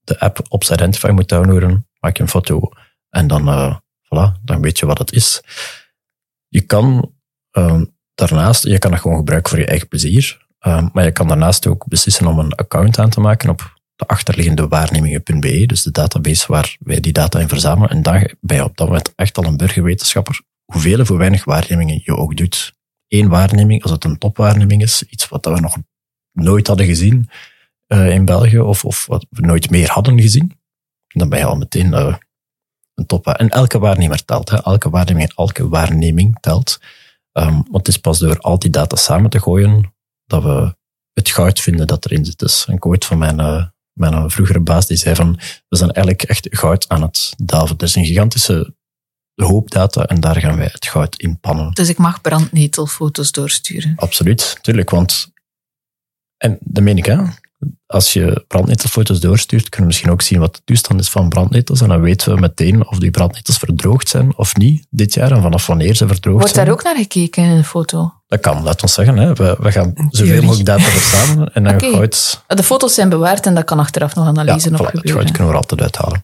De app Ops Identify moet downloaden, maak je een foto en dan, voilà, dan weet je wat het is. Je kan uh, daarnaast, je kan dat gewoon gebruiken voor je eigen plezier, uh, maar je kan daarnaast ook beslissen om een account aan te maken op de achterliggende waarnemingen.be, dus de database waar wij die data in verzamelen. En dan ben je op dat moment echt al een burgerwetenschapper, hoeveel of hoe weinig waarnemingen je ook doet. Eén waarneming, als het een topwaarneming is, iets wat we nog nooit hadden gezien uh, in België, of, of wat we nooit meer hadden gezien, dan ben je al meteen uh, een. En elke waarnemer telt, hè. elke waarneming elke waarneming telt. Um, want het is pas door al die data samen te gooien dat we het goud vinden dat erin zit. Dus een quote van mijn, uh, Mijn eh, vroegere baas die zei van, we zijn eigenlijk echt goud aan het delven. Er is een gigantische hoop data en daar gaan wij het goud in pannen. Dus ik mag brandnetelfoto's doorsturen. Absoluut, tuurlijk. Want, en dat meen ik, hè. Als je brandnetelfoto's doorstuurt, kunnen we misschien ook zien wat de toestand is van brandnetels. En dan weten we meteen of die brandnetels verdroogd zijn of niet dit jaar. En vanaf wanneer ze verdroogd Wordt zijn. daar ook naar gekeken in een foto? Dat kan, laat ons zeggen. Hè. We, we gaan zoveel mogelijk data verzamelen en dan goud, De foto's zijn bewaard en dat kan achteraf nog ja, analyse voilà, op het gebeuren. goud kunnen we er altijd uithalen.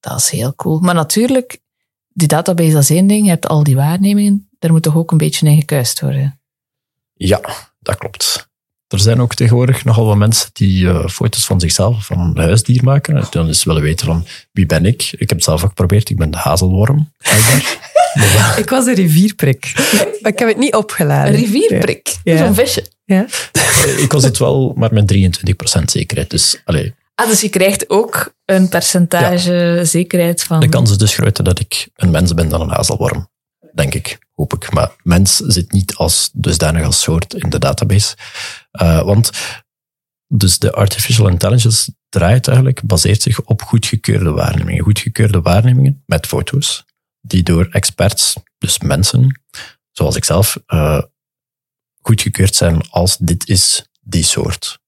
Dat is heel cool. Maar natuurlijk, die database dat is één ding. Je hebt al die waarnemingen. Daar moet toch ook een beetje in gekuist worden. Ja, dat klopt. Er zijn ook tegenwoordig nogal wat mensen die eh, foto's van zichzelf, of van een huisdier maken. En dan eens willen weten van, wie ben ik? Ik heb het zelf ook geprobeerd. Ik ben de hazelworm. Ik was een rivierprik. Maar ik heb het niet opgeladen. Een rivierprik. Ja. Zo'n visje. Ja. ik was het wel, maar met 23% zekerheid. Dus allee, Ah, dus je krijgt ook een percentage zekerheid van... de kans is dus groter dat ik een mens ben dan een hazelworm. Denk ik, hoop ik. Maar mens zit niet als dusdanig als soort in de database. Eh, want dus de artificial intelligence draait eigenlijk, baseert zich op goedgekeurde waarnemingen. Goedgekeurde waarnemingen met foto's, die door experts, dus mensen, zoals ik zelf, eh, goedgekeurd zijn als dit is die soort.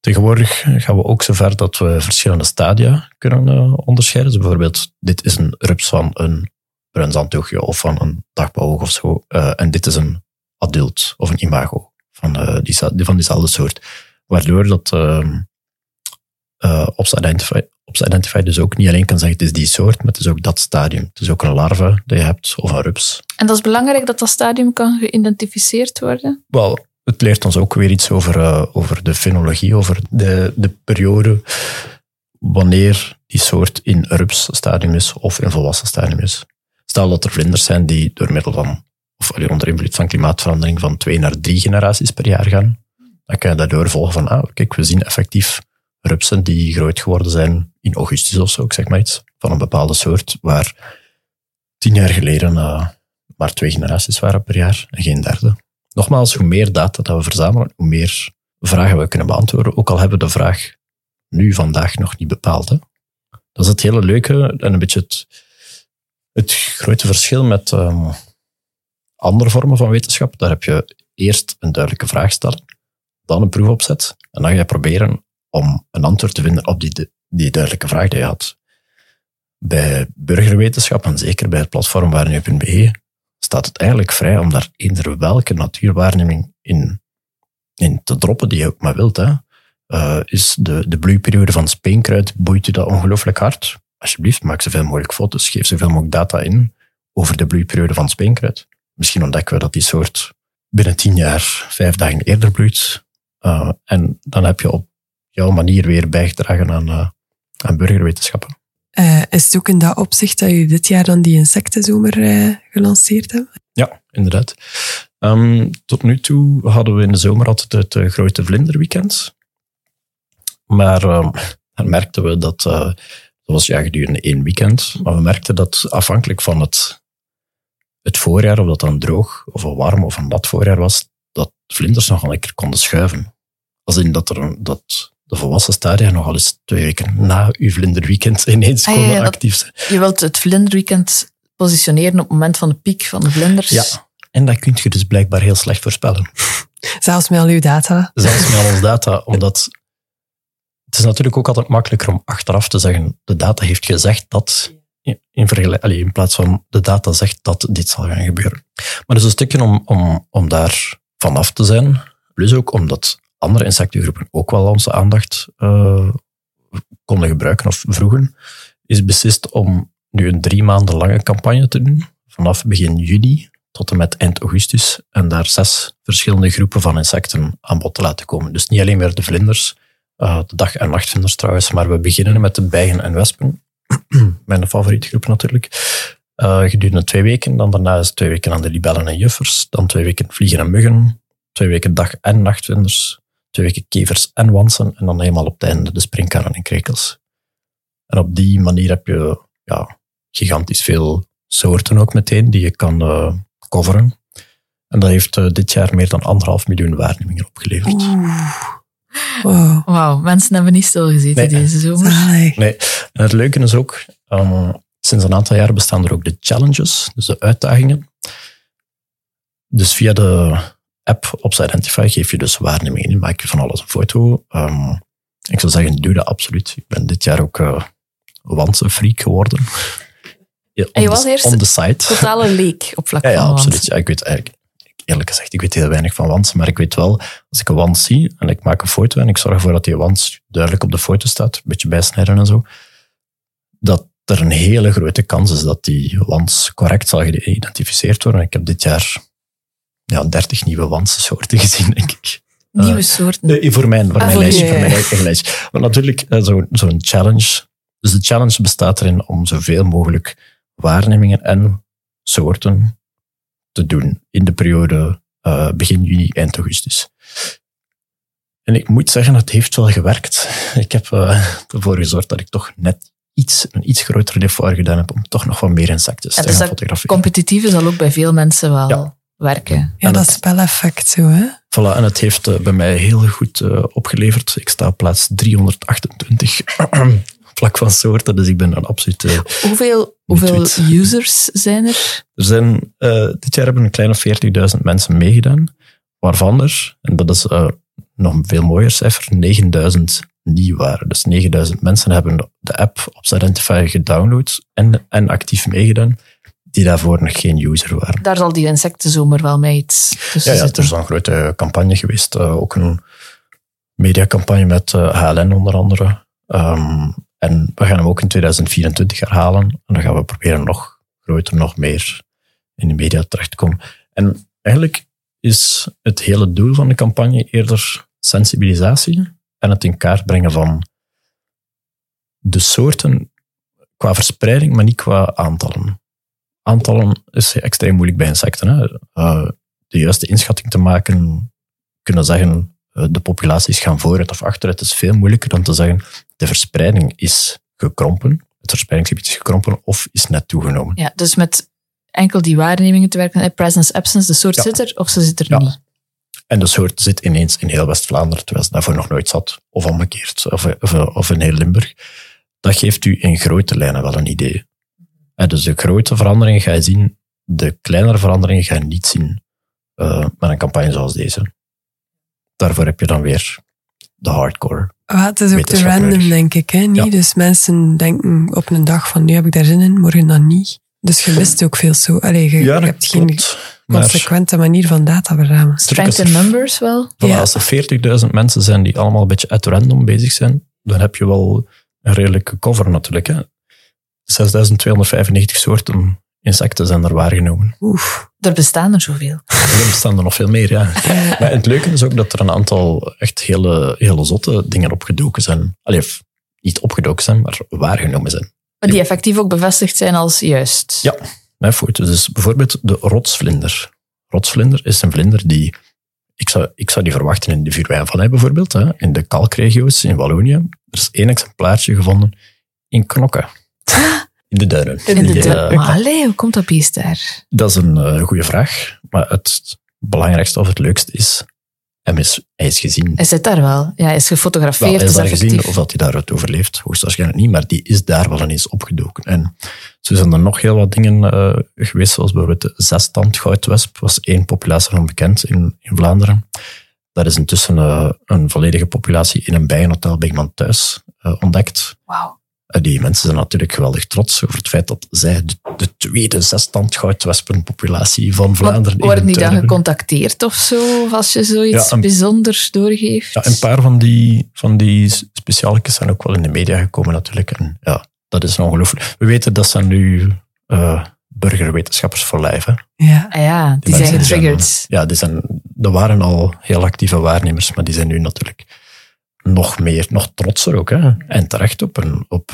Tegenwoordig gaan we ook zover dat we verschillende stadia kunnen eh, onderscheiden. Dus bijvoorbeeld, dit is een rups van een bruin zandtoegje of van een dagbouwhoog of zo. en dit is een adult of een imago van, eh, die, van diezelfde soort. Waardoor dat ehm eh, Ops, Identify, Ops Identify dus ook niet alleen kan zeggen het is die soort, maar het is ook dat stadium. Het is ook een larve dat je hebt of een rups. En dat is belangrijk dat dat stadium kan geïdentificeerd worden. Wel, het leert ons ook weer iets over, eh, over de fenologie, over de, de periode wanneer die soort in rupsstadium is of in volwassen stadium is. Stel dat er vlinders zijn die door middel van, of onder invloed van klimaatverandering van twee naar drie generaties per jaar gaan, dan kan je daardoor volgen van, ah, kijk, we zien effectief rupsen die groot geworden zijn in augustus of zo, ik zeg maar iets, van een bepaalde soort, waar tien jaar geleden eh, maar twee generaties waren per jaar en geen derde. Nogmaals, hoe meer data dat we verzamelen, hoe meer vragen we kunnen beantwoorden. Ook al hebben we de vraag nu vandaag nog niet bepaald. Hè. Dat is het hele leuke en een beetje het, het grote verschil met ehm, andere vormen van wetenschap. Daar heb je eerst een duidelijke vraag stellen, dan een proef opzet en dan ga je proberen om een antwoord te vinden op die, die duidelijke vraag die je had. Bij burgerwetenschap, en zeker bij het platform waarnu.be, staat het eigenlijk vrij om daar eender welke natuurwaarneming in, in te droppen die je ook maar wilt. Hè. Uh, is de, de bloeiperiode van speenkruid, boeit u dat ongelooflijk hard? Alsjeblieft, maak zoveel mogelijk foto's, geef zoveel mogelijk data in over de bloeiperiode van speenkruid. Misschien ontdekken we dat die soort binnen tien jaar vijf dagen eerder bloeit. Uh, en dan heb je op jouw manier weer bijgedragen aan, uh, aan burgerwetenschappen. Uh, is het ook in dat opzicht dat jullie dit jaar dan die insectenzomer gelanceerd hebben? Ja, inderdaad. Um, tot nu toe hadden we in de zomer altijd het grote vlinderweekend. Maar um, dan merkten we dat, dat was ja gedurende één weekend, maar we merkten dat afhankelijk van het, het voorjaar, of dat dan droog of een warm of een nat voorjaar was, dat vlinders nogal een keer konden schuiven. Als in dat, er, dat de volwassen stadia nogal eens twee weken na uw vlinderweekend ineens Ah, konden ja, ja, dat- actief zijn. Je wilt het vlinderweekend positioneren op het moment van de piek van de vlinders. Ja, en dat kun je dus blijkbaar heel slecht voorspellen. Zelfs met al uw data. Zelfs met al ons data, omdat het is natuurlijk ook altijd makkelijker om achteraf te zeggen, de data heeft gezegd dat, in, in plaats van de data zegt dat dit zal gaan gebeuren. Maar dus een stukje om, om, om daar vanaf te zijn, plus ook omdat andere insectengroepen ook wel onze aandacht eh, konden gebruiken of vroegen, is beslist om nu een drie maanden lange campagne te doen, vanaf begin juni tot en met eind augustus, en daar zes verschillende groepen van insecten aan bod te laten komen. Dus niet alleen meer de vlinders, uh, de dag- en nachtvlinders trouwens, maar we beginnen met de bijen en wespen, mijn favoriete groep natuurlijk, uh, gedurende twee weken. Dan daarna is twee weken aan de libellen en juffers, dan twee weken vliegen en muggen, twee weken dag- en nachtvlinders, twee weken kevers en wansen, en dan helemaal op het einde de springkannen en krekels. En op die manier heb je ja, gigantisch veel soorten ook meteen die je kan uh, coveren. En dat heeft uh, dit jaar meer dan anderhalf miljoen waarnemingen opgeleverd. Wow. Wauw, mensen hebben niet stilgezeten Nee. deze zomer. Zalig. Nee, en het leuke is ook, ehm, sinds een aantal jaar bestaan er ook de challenges, dus de uitdagingen. Dus via de app Ops Identify geef je dus waarnemingen in, maak je van alles een foto. Ehm, ik zou zeggen, doe dat absoluut. Ik ben dit jaar ook uh, freak geworden. Ja, En je on was the- eerst On the site. Totale leek op vlak Ja, absoluut. Ja, ik weet eigenlijk, eerlijk gezegd, ik weet heel weinig van wans, maar ik weet wel, als ik een wand zie en ik maak een foto en ik zorg ervoor dat die wand duidelijk op de foto staat, een beetje bijsnijden en zo, dat er een hele grote kans is dat die wans correct zal geïdentificeerd worden. Ik heb dit jaar ja, 30 nieuwe wandsoorten gezien, denk ik. Nieuwe soorten. Nee, voor mijn, voor Ah, mijn voor lijstje, je, voor mijn eigen lijstje. Maar natuurlijk, eh, zo- zo'n challenge. Dus de challenge bestaat erin om zoveel mogelijk waarnemingen en soorten te doen in de periode eh, begin juni, eind augustus. En ik moet zeggen, het heeft wel gewerkt. Ik heb eh, ervoor gezorgd dat ik toch net iets, een iets groter effort gedaan heb om toch nog wat meer insecten Ja, te dus gaan fotograferen. competitieve zal ook bij veel mensen wel Ja. werken. Ja, dat speleffect zo, hè? Voilà, en het heeft eh, bij mij heel goed eh, opgeleverd. Ik sta op plaats 328 vlak van soorten, dus ik ben dan absoluut... eh, Hoeveel, hoeveel users zijn er? er zijn, eh, dit jaar hebben een kleine 40.000 mensen meegedaan, waarvan er, en dat is eh, nog een veel mooier cijfer, 9000 nieuw waren. Dus 9000 mensen hebben de app op Identify gedownload en, en actief meegedaan, die daarvoor nog geen user waren. Daar zal die insectenzomer wel mee iets tussen Ja, ja, er is een grote campagne geweest. ook een mediacampagne met HLN onder andere. Ehm, en we gaan hem ook in 2024 herhalen. En dan gaan we proberen nog groter, nog meer in de media terecht te komen. En eigenlijk is het hele doel van de campagne eerder sensibilisatie en het in kaart brengen van de soorten qua verspreiding, maar niet qua aantallen. Aantallen is extreem moeilijk bij insecten. Hè? Eh, de juiste inschatting te maken, kunnen zeggen de populaties gaan vooruit of achteruit, is veel moeilijker dan te zeggen de verspreiding is gekrompen, het verspreidingsgebied is gekrompen of is net toegenomen. Ja, dus met enkel die waarnemingen te werken. eh, Presence, absence, de soort Ja. zit er of ze zit er Ja. niet. En de soort zit ineens in heel West-Vlaanderen, terwijl ze daarvoor nog nooit zat. Of omgekeerd, of, of, of in heel Limburg. Dat geeft u in grote lijnen wel een idee. En dus de grote veranderingen ga je zien, de kleinere veranderingen ga je niet zien eh, met een campagne zoals deze. Daarvoor heb je dan weer de hardcore. Ah, het is ook te random, denk ik. Hè? Niet? Ja. Dus mensen denken op een dag van nu heb ik daar zin in, morgen dan niet. Dus je mist ook veel zo. Allee, je, je hebt geen Maar consequente manier van data verzamelen. Strength in numbers wel. voilà, Ja. als er 40.000 mensen zijn die allemaal een beetje at random bezig zijn, dan heb je wel een redelijke cover natuurlijk. Hè. 6.295 soorten insecten zijn er waargenomen. Oef. Er bestaan er zoveel. Er bestaan er nog veel meer, ja. Maar het leuke is ook dat er een aantal echt hele, hele zotte dingen opgedoken zijn. Allee, niet opgedoken zijn, maar waargenomen zijn. Maar die effectief ook bevestigd zijn als juist. Ja, mijn foto. Dus bijvoorbeeld de rotsvlinder. Rotsvlinder is een vlinder die... Ik zou, ik zou die verwachten in de Vuurwijnvallei bijvoorbeeld, hè, in de kalkregio's in Wallonië. Er is één exemplaartje gevonden in Knokke. In de duinen. In de Die, du- eh, maar allee, hoe komt dat beest daar? Dat is een eh, goede vraag. Maar het belangrijkste of het leukste is, hem is, hij is gezien. Hij zit daar wel. Ja, hij is gefotografeerd. Wel, hij is is daar gezien, of dat hij daaruit overleeft, hoogstwaarschijnlijk niet, maar die is daar wel ineens opgedoken. En zo zijn er nog heel wat dingen eh, geweest, zoals bijvoorbeeld de zestand goudwesp, was één populatie van bekend in, in Vlaanderen. Daar is intussen eh, een volledige populatie in een bijenhotel bij iemand thuis eh, ontdekt. Wauw. En die mensen zijn natuurlijk geweldig trots over het feit dat zij de, de tweede zesstand goudwespenpopulatie van Vlaanderen Worden die dan gecontacteerd of zo? Als je zoiets Ja, een- bijzonders doorgeeft? Ja, een paar van die, van die zijn ook wel in de media gekomen natuurlijk. En ja, dat is ongelooflijk. We weten dat zijn nu eh, burgerwetenschappers voor lijf. Hè. Ja. Ah ja, die, mensen zijn getriggerd. ja, die zijn, er waren al heel actieve waarnemers, maar die zijn nu natuurlijk nog meer, nog trotser ook. Hè. En terecht op. En op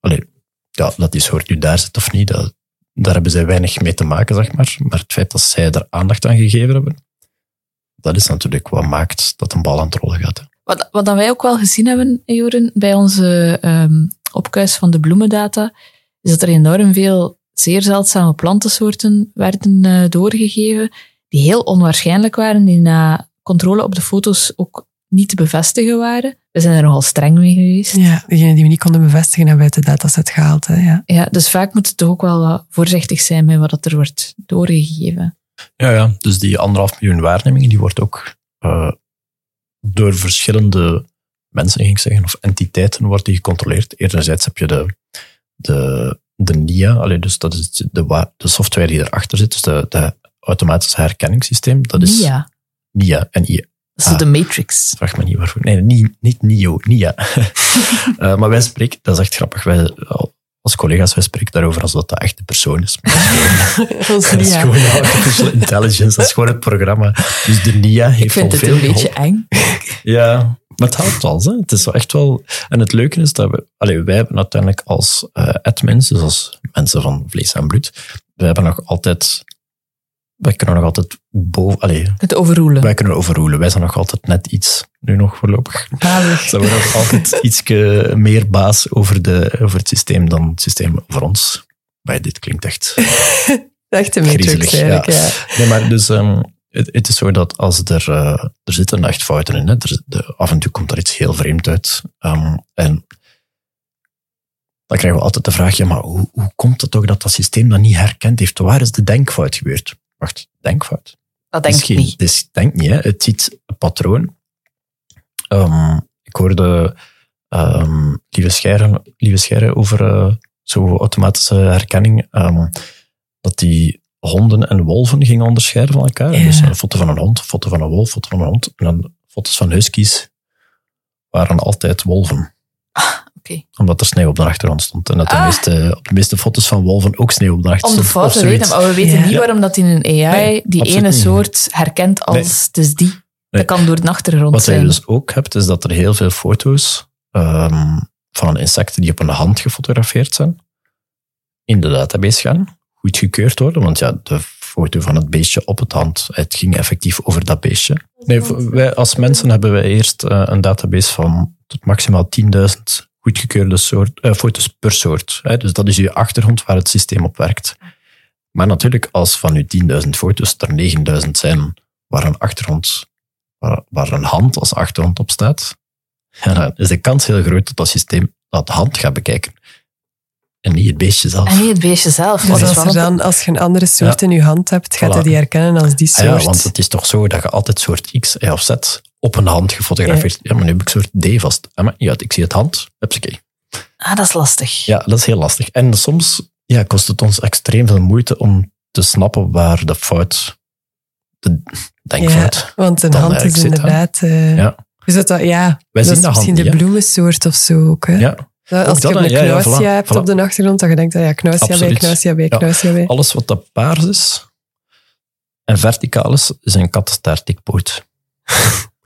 allee, ja, dat die soort nu daar zit of niet, dat, daar hebben zij weinig mee te maken, zeg maar. Maar het feit dat zij er aandacht aan gegeven hebben, dat is natuurlijk wat maakt dat een bal aan het rollen gaat. Hè. Wat, wat dan wij ook wel gezien hebben, Joren, bij onze ehm opkuis van de bloemendata, is dat er enorm veel zeer zeldzame plantensoorten werden eh, doorgegeven, die heel onwaarschijnlijk waren, die na controle op de foto's ook niet te bevestigen waren. We zijn er nogal streng mee geweest. Ja, degene die we niet konden bevestigen hebben uit de dataset gehaald. Hè, ja. Ja, dus vaak moet het toch ook wel wat voorzichtig zijn met wat er wordt doorgegeven. Ja, ja, dus die anderhalf miljoen waarnemingen, die wordt ook eh, door verschillende mensen, ging ik zeggen, of entiteiten wordt die gecontroleerd. Enerzijds heb je de, de, de NIA, allee, dus dat is de, de software die erachter zit, dus de, de automatische herkenningssysteem. Dat is NIA, NIA en IA. Dat is Ah. de Matrix. Vraag me niet waarvoor. Nee, niet, niet NIO, NIA. Eh, maar wij spreken, dat is echt grappig, wij als collega's, wij spreken daarover als dat de echte persoon is. Dat is NIA. gewoon artificial intelligence, dat is gewoon het programma. Dus de NIA heeft Ik vind al het veel een beetje eng. Ja, maar het helpt wel. Hè. Het is wel echt wel... En het leuke is dat we... Allee, wij hebben uiteindelijk als eh admins, dus als mensen van vlees en bloed, wij hebben nog altijd... Wij kunnen nog altijd boven... Allee, Het overroelen. wij kunnen overroelen. Wij zijn nog altijd net iets, nu nog voorlopig, Zalig. zijn we nog altijd iets meer baas over, de, over het systeem dan het systeem over ons. Maar dit klinkt echt Matrix griezelig. eigenlijk, ja. ja. Nee, maar dus ehm, het, het is zo dat als er, eh, er zitten echt fouten in, hè. Er, de, af en toe komt er iets heel vreemd uit. Ehm, en dan krijgen we altijd de vraag, ja, maar hoe, hoe komt het toch dat dat systeem dat niet herkend heeft? Waar is de denkfout gebeurd? Wacht, denkfout? Dat denk ik niet. Is, denk niet, hè. het ziet een patroon. Ehm, ik hoorde ehm, Lieve Scheire, Lieve Scheire over eh, zo automatische herkenning, ehm, dat die honden en wolven gingen onderscheiden van elkaar. Ja. Dus een foto van een hond, een foto van een wolf, foto van een hond. En dan foto's van huskies waren altijd wolven. Oké. Omdat er sneeuw op de achtergrond stond. En dat de Ah. meeste, op de meeste foto's van wolven ook sneeuw op de Om achtergrond de stond. of te weten, maar we weten Ja. niet waarom dat in een AI Nee, die ene niet. soort herkent als Nee. het is die. Nee. Dat kan door de achtergrond Wat je zijn. dus ook hebt, is dat er heel veel foto's ehm, van insecten die op een hand gefotografeerd zijn, in de database gaan, goedgekeurd worden. Want ja, de foto van het beestje op het hand, het ging effectief over dat beestje. Nee, wij als mensen hebben wij eerst eh, een database van tot maximaal 10.000 goedgekeurde soort, eh, foto's per soort. Hè. Dus dat is je achtergrond waar het systeem op werkt. Maar natuurlijk, als van je 10.000 foto's er 9.000 zijn waar een achtergrond waar, waar een hand als achtergrond op staat, ja, dan is de kans heel groot dat dat systeem dat hand gaat bekijken. En niet het beestje zelf. En niet het beestje zelf. Dus als, er een- dan, als je een andere soort in je hand hebt, gaat Voilà. hij die herkennen als die Ah soort. ja, want het is toch zo dat je altijd soort X Y of Z op een hand gefotografeerd. Ja, maar nu heb ik soort D vast. Ja, maar ja, ik zie het hand. Hupsakee. Ah, dat is lastig. Ja, dat is heel lastig. En soms ja, kost het ons extreem veel moeite om te snappen waar de fout, de denkfout. Want een hand is zit, inderdaad... eh, Ja. Dus dat, dat, ja, Wij dat zien is hand misschien de bloemensoort of zo ook. Hè? Ja, Dat- als je een Ja, ja, knuisje voilà, hebt voilà. op de achtergrond, dat je denkt, ah ja, knuisje bij, knuisje bij, Ja. knuisje bij. alles wat dat paars is en verticaal is, is een kattenstaartdikpoot.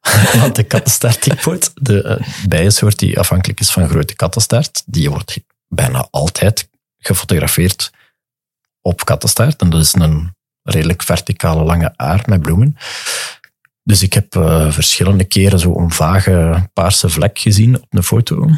Want de kattenstaartdikpoot, de eh, bijensoort die afhankelijk is van grote kattenstaart, die wordt bijna altijd gefotografeerd op kattenstaart. En dat is een redelijk verticale lange aar met bloemen. Dus ik heb eh, verschillende keren zo'n vage paarse vlek gezien op een foto.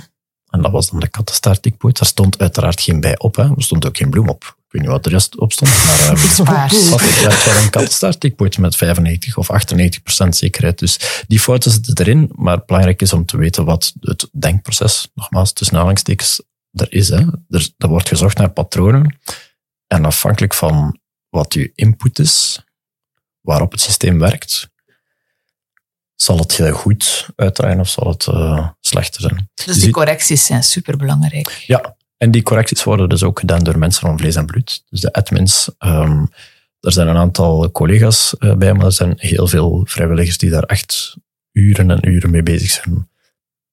En dat was dan de kattenstaartdikpoot. Daar stond uiteraard geen bij op. Hè. Er stond ook geen bloem op. Ik weet niet wat er juist op stond. Maar, ehm, Iets paars. had ik wel een met 95 of 98 procent zekerheid. Dus die fouten zitten erin. Maar belangrijk is om te weten wat het denkproces, nogmaals tussen aanhalingstekens, er is. Hè. Er, er wordt gezocht naar patronen. En afhankelijk van wat uw input is, waarop het systeem werkt, zal het heel goed uitdraaien of zal het eh, slechter zijn. Dus Je die correcties zijn superbelangrijk. ja, en die correcties worden dus ook gedaan door mensen van vlees en bloed. Dus de admins. ehm, er zijn een aantal collega's eh, bij, maar er zijn heel veel vrijwilligers die daar echt uren en uren mee bezig zijn.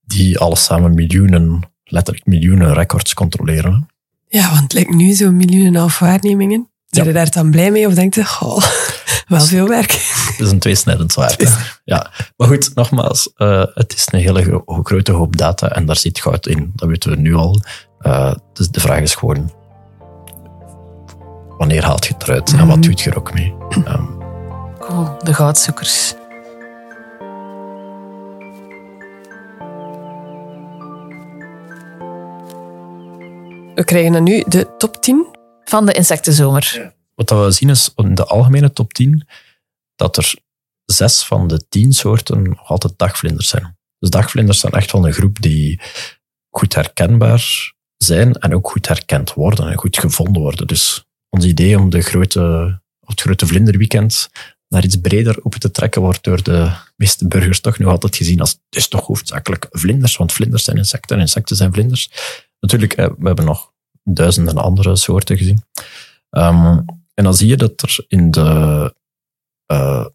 Die alles samen miljoenen, letterlijk miljoenen records controleren. Ja, want het lijkt nu zo'n miljoen en een half waarnemingen. Zijn Ja. je daar dan blij mee of denkt je, goh, wel veel werk? Het is een tweesnijdend zwaard. Ja, maar goed, nogmaals, eh, het is een hele gro- grote hoop data en daar zit goud in. Dat weten we nu al. Eh, dus de vraag is gewoon, wanneer haalt je het eruit en wat doet je er ook mee? Ehm, Cool, de goudzoekers. We krijgen dan nu de top 10. Van de insectenzomer. Wat dat we zien is in de algemene top 10 dat er zes van de tien soorten nog altijd dagvlinders zijn. Dus dagvlinders zijn echt wel een groep die goed herkenbaar zijn en ook goed herkend worden en goed gevonden worden. Dus ons idee om de grote, het grote vlinderweekend naar iets breder open te trekken wordt door de meeste burgers toch nog altijd gezien als het is toch hoofdzakelijk vlinders, want vlinders zijn insecten en insecten zijn vlinders. Natuurlijk, eh, we hebben nog duizenden andere soorten gezien. Um, en dan zie je dat er in de, uh,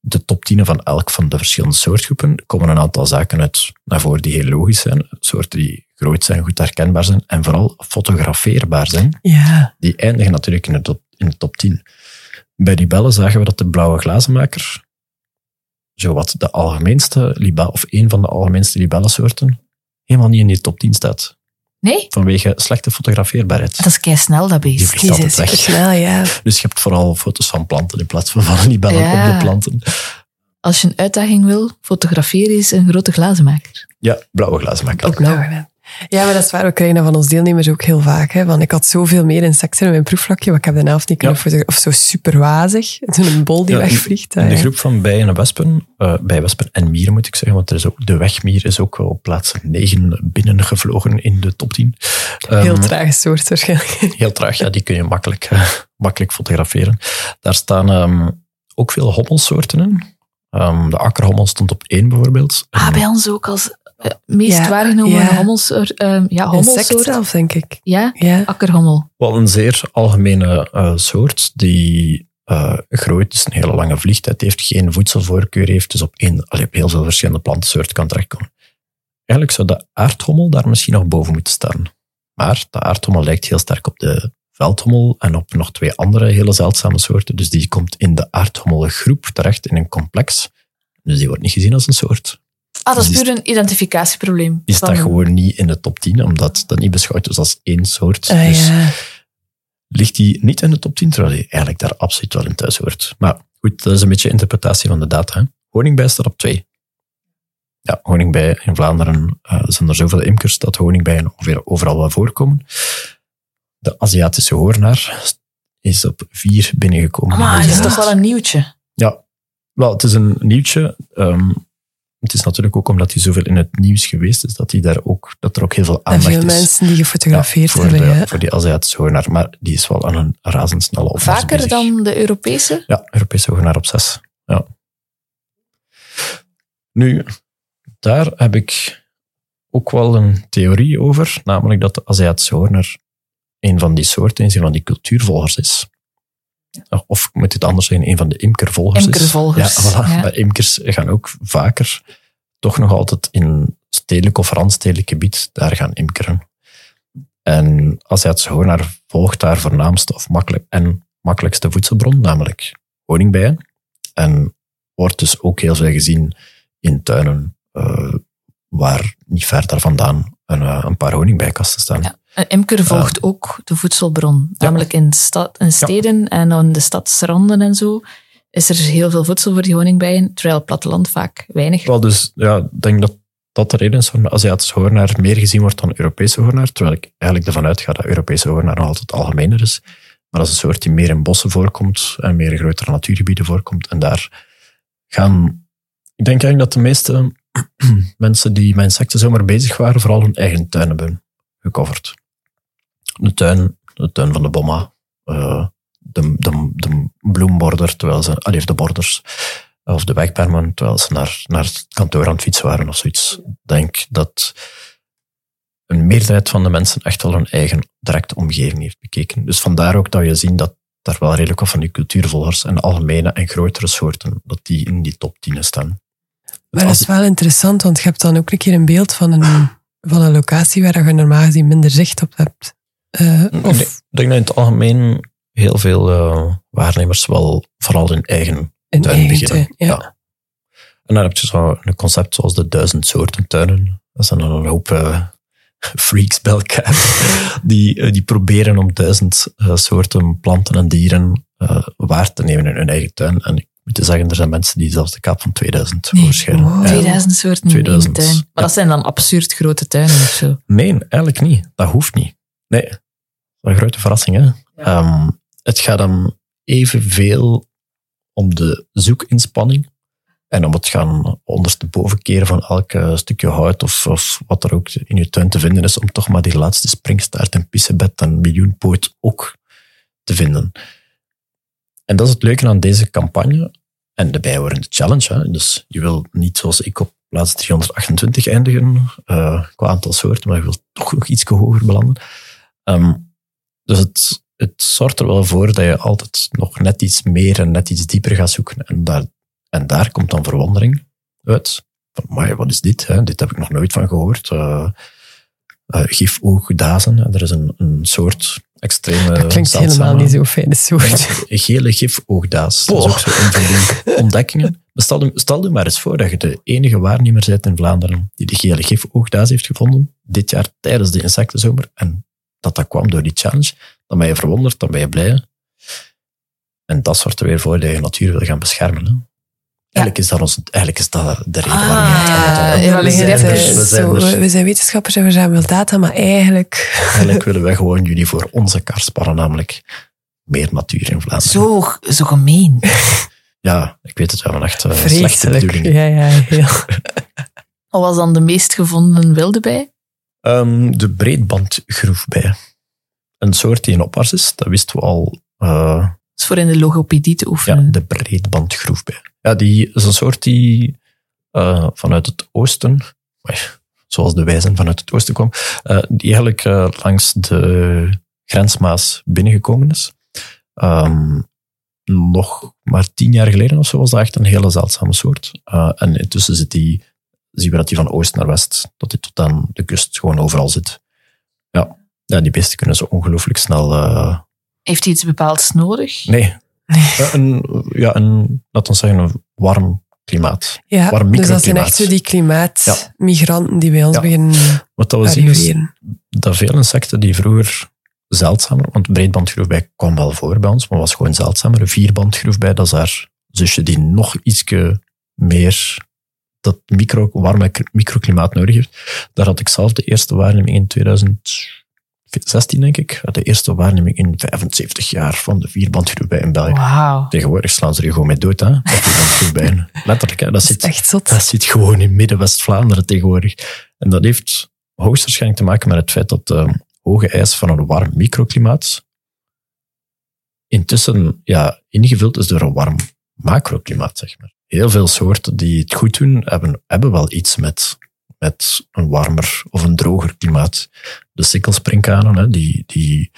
de top 10 van elk van de verschillende soortgroepen komen een aantal zaken uit naar voren die heel logisch zijn. Soorten die groot zijn, goed herkenbaar zijn en vooral fotografeerbaar zijn. Ja. Die eindigen natuurlijk in de top, in de top 10. Bij libellen zagen we dat de blauwe glazenmaker zowat de algemeenste libel, of een van de algemeenste libellensoorten, helemaal niet in die top 10 staat. Nee? Vanwege slechte fotografeerbaarheid. Dat is kei snel, dat Die beest. vliegt Die altijd weg. super snel, ja. Dus je hebt vooral foto's van planten in plaats van van libellen Ja. op de planten. Als je een uitdaging wil, fotografeer eens een grote glazenmaker. Ja, blauwe glazenmaker. Ook blauw gedaan. Ja, maar dat is waar. We krijgen dat van ons deelnemers ook heel vaak. Hè. Want ik had zoveel meer insecten in mijn proefvlakje, maar ik heb de helft niet kunnen Ja. Of zo super wazig. Zo'n bol die Ja, in- wegvliegt. In ah, de ja. groep van bijen en wespen, eh bijenwespen en mieren moet ik zeggen, want er is ook, de wegmier is ook op plaats 9 binnengevlogen in de top 10. Ehm, Heel trage soort waarschijnlijk. Heel traag, ja, die kun je makkelijk, eh, makkelijk fotograferen. Daar staan ehm, ook veel hommelsoorten in. Ehm, de akkerhommel stond op één bijvoorbeeld. Ah, bij ons ook als meest Ja, waargenomen ja. hommelsoort. eh, ja, hommelsoort. zelf, denk ik. Ja, Ja. akkerhommel. Wel een zeer algemene eh, soort die eh, groeit, dus een hele lange vliegtijd heeft, geen voedselvoorkeur heeft, dus op, één, allee, op heel veel verschillende plantensoorten kan terechtkomen. Eigenlijk zou de aardhommel daar misschien nog boven moeten staan. Maar de aardhommel lijkt heel sterk op de veldhommel en op nog twee andere hele zeldzame soorten, dus die komt in de aardhommelgroep terecht in een complex. Dus die wordt niet gezien als een soort. Ah, dat is puur een identificatieprobleem. Die staat Van- gewoon niet in de top 10, omdat dat niet beschouwd is als één soort. Ah, dus ja. ligt die niet in de top 10, terwijl die eigenlijk daar absoluut wel in thuis hoort. Maar goed, dat is een beetje interpretatie van de data. Honingbij staat op 2. Ja, honingbij in Vlaanderen eh, zijn er zoveel imkers dat honingbijen ongeveer overal wel voorkomen. De Aziatische hoornaar is op 4 binnengekomen. Maar in dat is toch wel een nieuwtje. Ja, wel, het is een nieuwtje. Ehm, het is natuurlijk ook omdat hij zoveel in het nieuws geweest is, dat, hij daar ook, dat er ook heel veel En aandacht veel is. mensen die gefotografeerd voor, hebben. de, ja. voor die Aziatische hoornaar. Maar die is wel aan een razendsnelle opmars Vaker bezig. dan de Europese? Ja, Europese hoornaar op 6. Ja. Nu, daar heb ik ook wel een theorie over, namelijk dat de Aziatische hoornaar een van die soorten een van die cultuurvolgers is. Of moet het anders zeggen, een van de imkervolgers is. Imkervolgers, Ja, voilà. ja. Maar imkers gaan ook vaker, toch nog altijd in stedelijk of randstedelijk gebied, daar gaan imkeren. En Aziatische hoornaar volgt daar voornaamste of makkelijk, en makkelijkste voedselbron, namelijk honingbijen. En wordt dus ook heel veel gezien in tuinen eh, waar niet ver daar vandaan een, eh, een paar honingbijenkasten staan. Ja. Een imker volgt ook de voedselbron. Namelijk in, stad, in steden en dan de stadsranden en zo is er heel veel voedsel voor die honingbijen, terwijl het platteland vaak weinig. Wel, dus ja, ik denk dat dat de reden is waarom de Aziatische hoornaar meer gezien wordt dan Europese hoornaar, terwijl ik eigenlijk ervan uitga dat Europese hoornaar nog altijd algemener is. Maar dat is een soort die meer in bossen voorkomt en meer in grotere natuurgebieden voorkomt. En daar gaan... Ik denk eigenlijk dat de meeste mensen die met insecten zomaar bezig waren, vooral hun eigen tuin hebben gecoverd. De tuin, de tuin van de bomma, eh, de, de, de bloemborder, terwijl ze, allee, de borders, of de wegbermen, terwijl ze naar, naar het kantoor aan het fietsen waren of zoiets. Ik denk dat een meerderheid van de mensen echt wel hun eigen directe omgeving heeft bekeken. Dus vandaar ook dat je ziet dat daar wel redelijk wat van die cultuurvolgers en algemene en grotere soorten, dat die in die top 10 staan. Maar dat is wel interessant, want je hebt dan ook een keer een beeld van een, van een locatie waar je normaal gezien minder zicht op hebt. Eh, Ik denk, of, ik denk dat in het algemeen heel veel eh, waarnemers wel vooral in eigen in tuin eigen beginnen. tuin, ja. En dan heb je zo een concept zoals de duizend soorten tuinen. Dat zijn dan een hoop eh, freaks bij elkaar die, die proberen om duizend soorten planten en dieren waar te nemen in hun eigen tuin. En ik moet je zeggen, er zijn mensen die zelfs de kaap van 2000 Nee, voorschijnen. wow. Ja. 2000 soorten 2000, in één tuin. Maar ja. dat zijn dan absurd grote tuinen of zo. Nee, eigenlijk niet. Dat hoeft niet. Nee, dat is een grote verrassing. Hè? Ehm, het gaat om evenveel om de zoekinspanning en om het gaan ondersteboven keren van elk eh, stukje hout of, of wat er ook in je tuin te vinden is, om toch maar die laatste springstaart en pissebed en miljoenpoot ook te vinden. En dat is het leuke aan deze campagne en de bijhorende challenge. Hè. Dus je wil niet zoals ik op plaats 328 eindigen uh, qua aantal soorten, maar je wil toch nog iets hoger belanden. Um, dus het, het zorgt er wel voor dat je altijd nog net iets meer en net iets dieper gaat zoeken. En daar, en daar komt dan verwondering uit. Van, wat is dit? Hè? Dit heb ik nog nooit van gehoord. Uh, uh, gifoogdazen. Er is een, een soort extreme... Dat klinkt helemaal niet zo'n fijne soort. Gele gifoogdaas. Dat is ook zo een van die ontdekkingen. Stel, stel je maar eens voor dat je de enige waarnemer bent in Vlaanderen die de gele gifoogdaas heeft gevonden, dit jaar tijdens de insectenzomer, en dat dat kwam door die challenge, dan ben je verwonderd, dan ben je blij. En dat zorgt er weer voor dat je natuur wil gaan beschermen. Hè? Eigenlijk, is dat ons, eigenlijk is dat de reden waarom we het ja, we, zijn, we, zijn, we, we zijn wetenschappers en we zijn wel data, maar eigenlijk... Eigenlijk willen wij gewoon jullie voor onze kar spannen, namelijk meer natuur in Vlaanderen. Zo, zo gemeen. Ja, ik weet het wel, echt uh, slechte bedoelingen. Ja, ja, heel. Wat was dan de meest gevonden wilde bij? Um, de breedbandgroefbij. Een soort die in opmars is, dat wisten we al. Uh, dat is voor in de logopedie te oefenen. Ja, de breedbandgroefbij. Ja, die is een soort die uh, vanuit het oosten, zoals de wijzen vanuit het oosten kwam, uh, die eigenlijk langs de grensmaas binnengekomen is. Um, nog maar tien jaar geleden of zo was dat echt een hele zeldzame soort. en intussen zit die zien we dat die van oost naar west, dat die tot aan de kust gewoon overal zit. Ja, ja die beesten kunnen zo ongelooflijk snel... Heeft hij iets bepaalds nodig? Nee. nee. een, ja, een, laten we zeggen, een warm klimaat. Ja, warm dus dat zijn echt zo die klimaatmigranten die bij ons ja. beginnen Wat dat we zien is dat veel insecten die vroeger zeldzamer, want breedbandgroefbij kwam wel voor bij ons, maar was gewoon zeldzamer. Een vierbandgroefbij, dat is haar zusje die nog ietsje meer dat micro, warme microklimaat nodig heeft. Daar had ik zelf de eerste waarneming in 2016, denk ik. De eerste waarneming in 75 jaar van de vierbandgroep in België. Wow. Tegenwoordig slaan ze er gewoon mee dood, hè? bij. Letterlijk, hè? Dat, dat zit, echt zot. Dat zit gewoon in Midden-West-Vlaanderen tegenwoordig. En dat heeft hoogstwaarschijnlijk te maken met het feit dat de hoge eis van een warm microklimaat intussen ja, ingevuld is door een warm macroklimaat, zeg maar heel veel soorten die het goed doen, hebben, hebben wel iets met, met een warmer of een droger klimaat. De sikkelsprinkhanen, die, die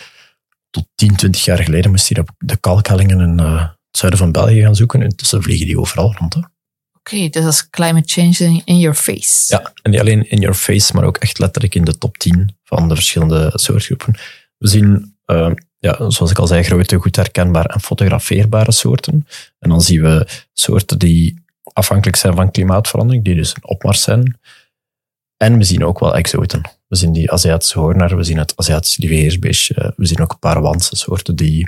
tot 10, 20 jaar geleden moesten hier op de kalkhellingen in uh, het zuiden van België gaan zoeken. Intussen vliegen die overal rond. Oké, okay, dus dat is climate change in your face. Ja, en niet alleen in your face, maar ook echt letterlijk in de top 10 van de verschillende soortgroepen. We zien uh, ja, zoals ik al zei, grote, goed herkenbare en fotografeerbare soorten. En dan zien we soorten die afhankelijk zijn van klimaatverandering, die dus een opmars zijn. En we zien ook wel exoten. We zien die Aziatische hoornaar, we zien het Aziatische lieveheersbeestje, we zien ook een paar Wanse soorten die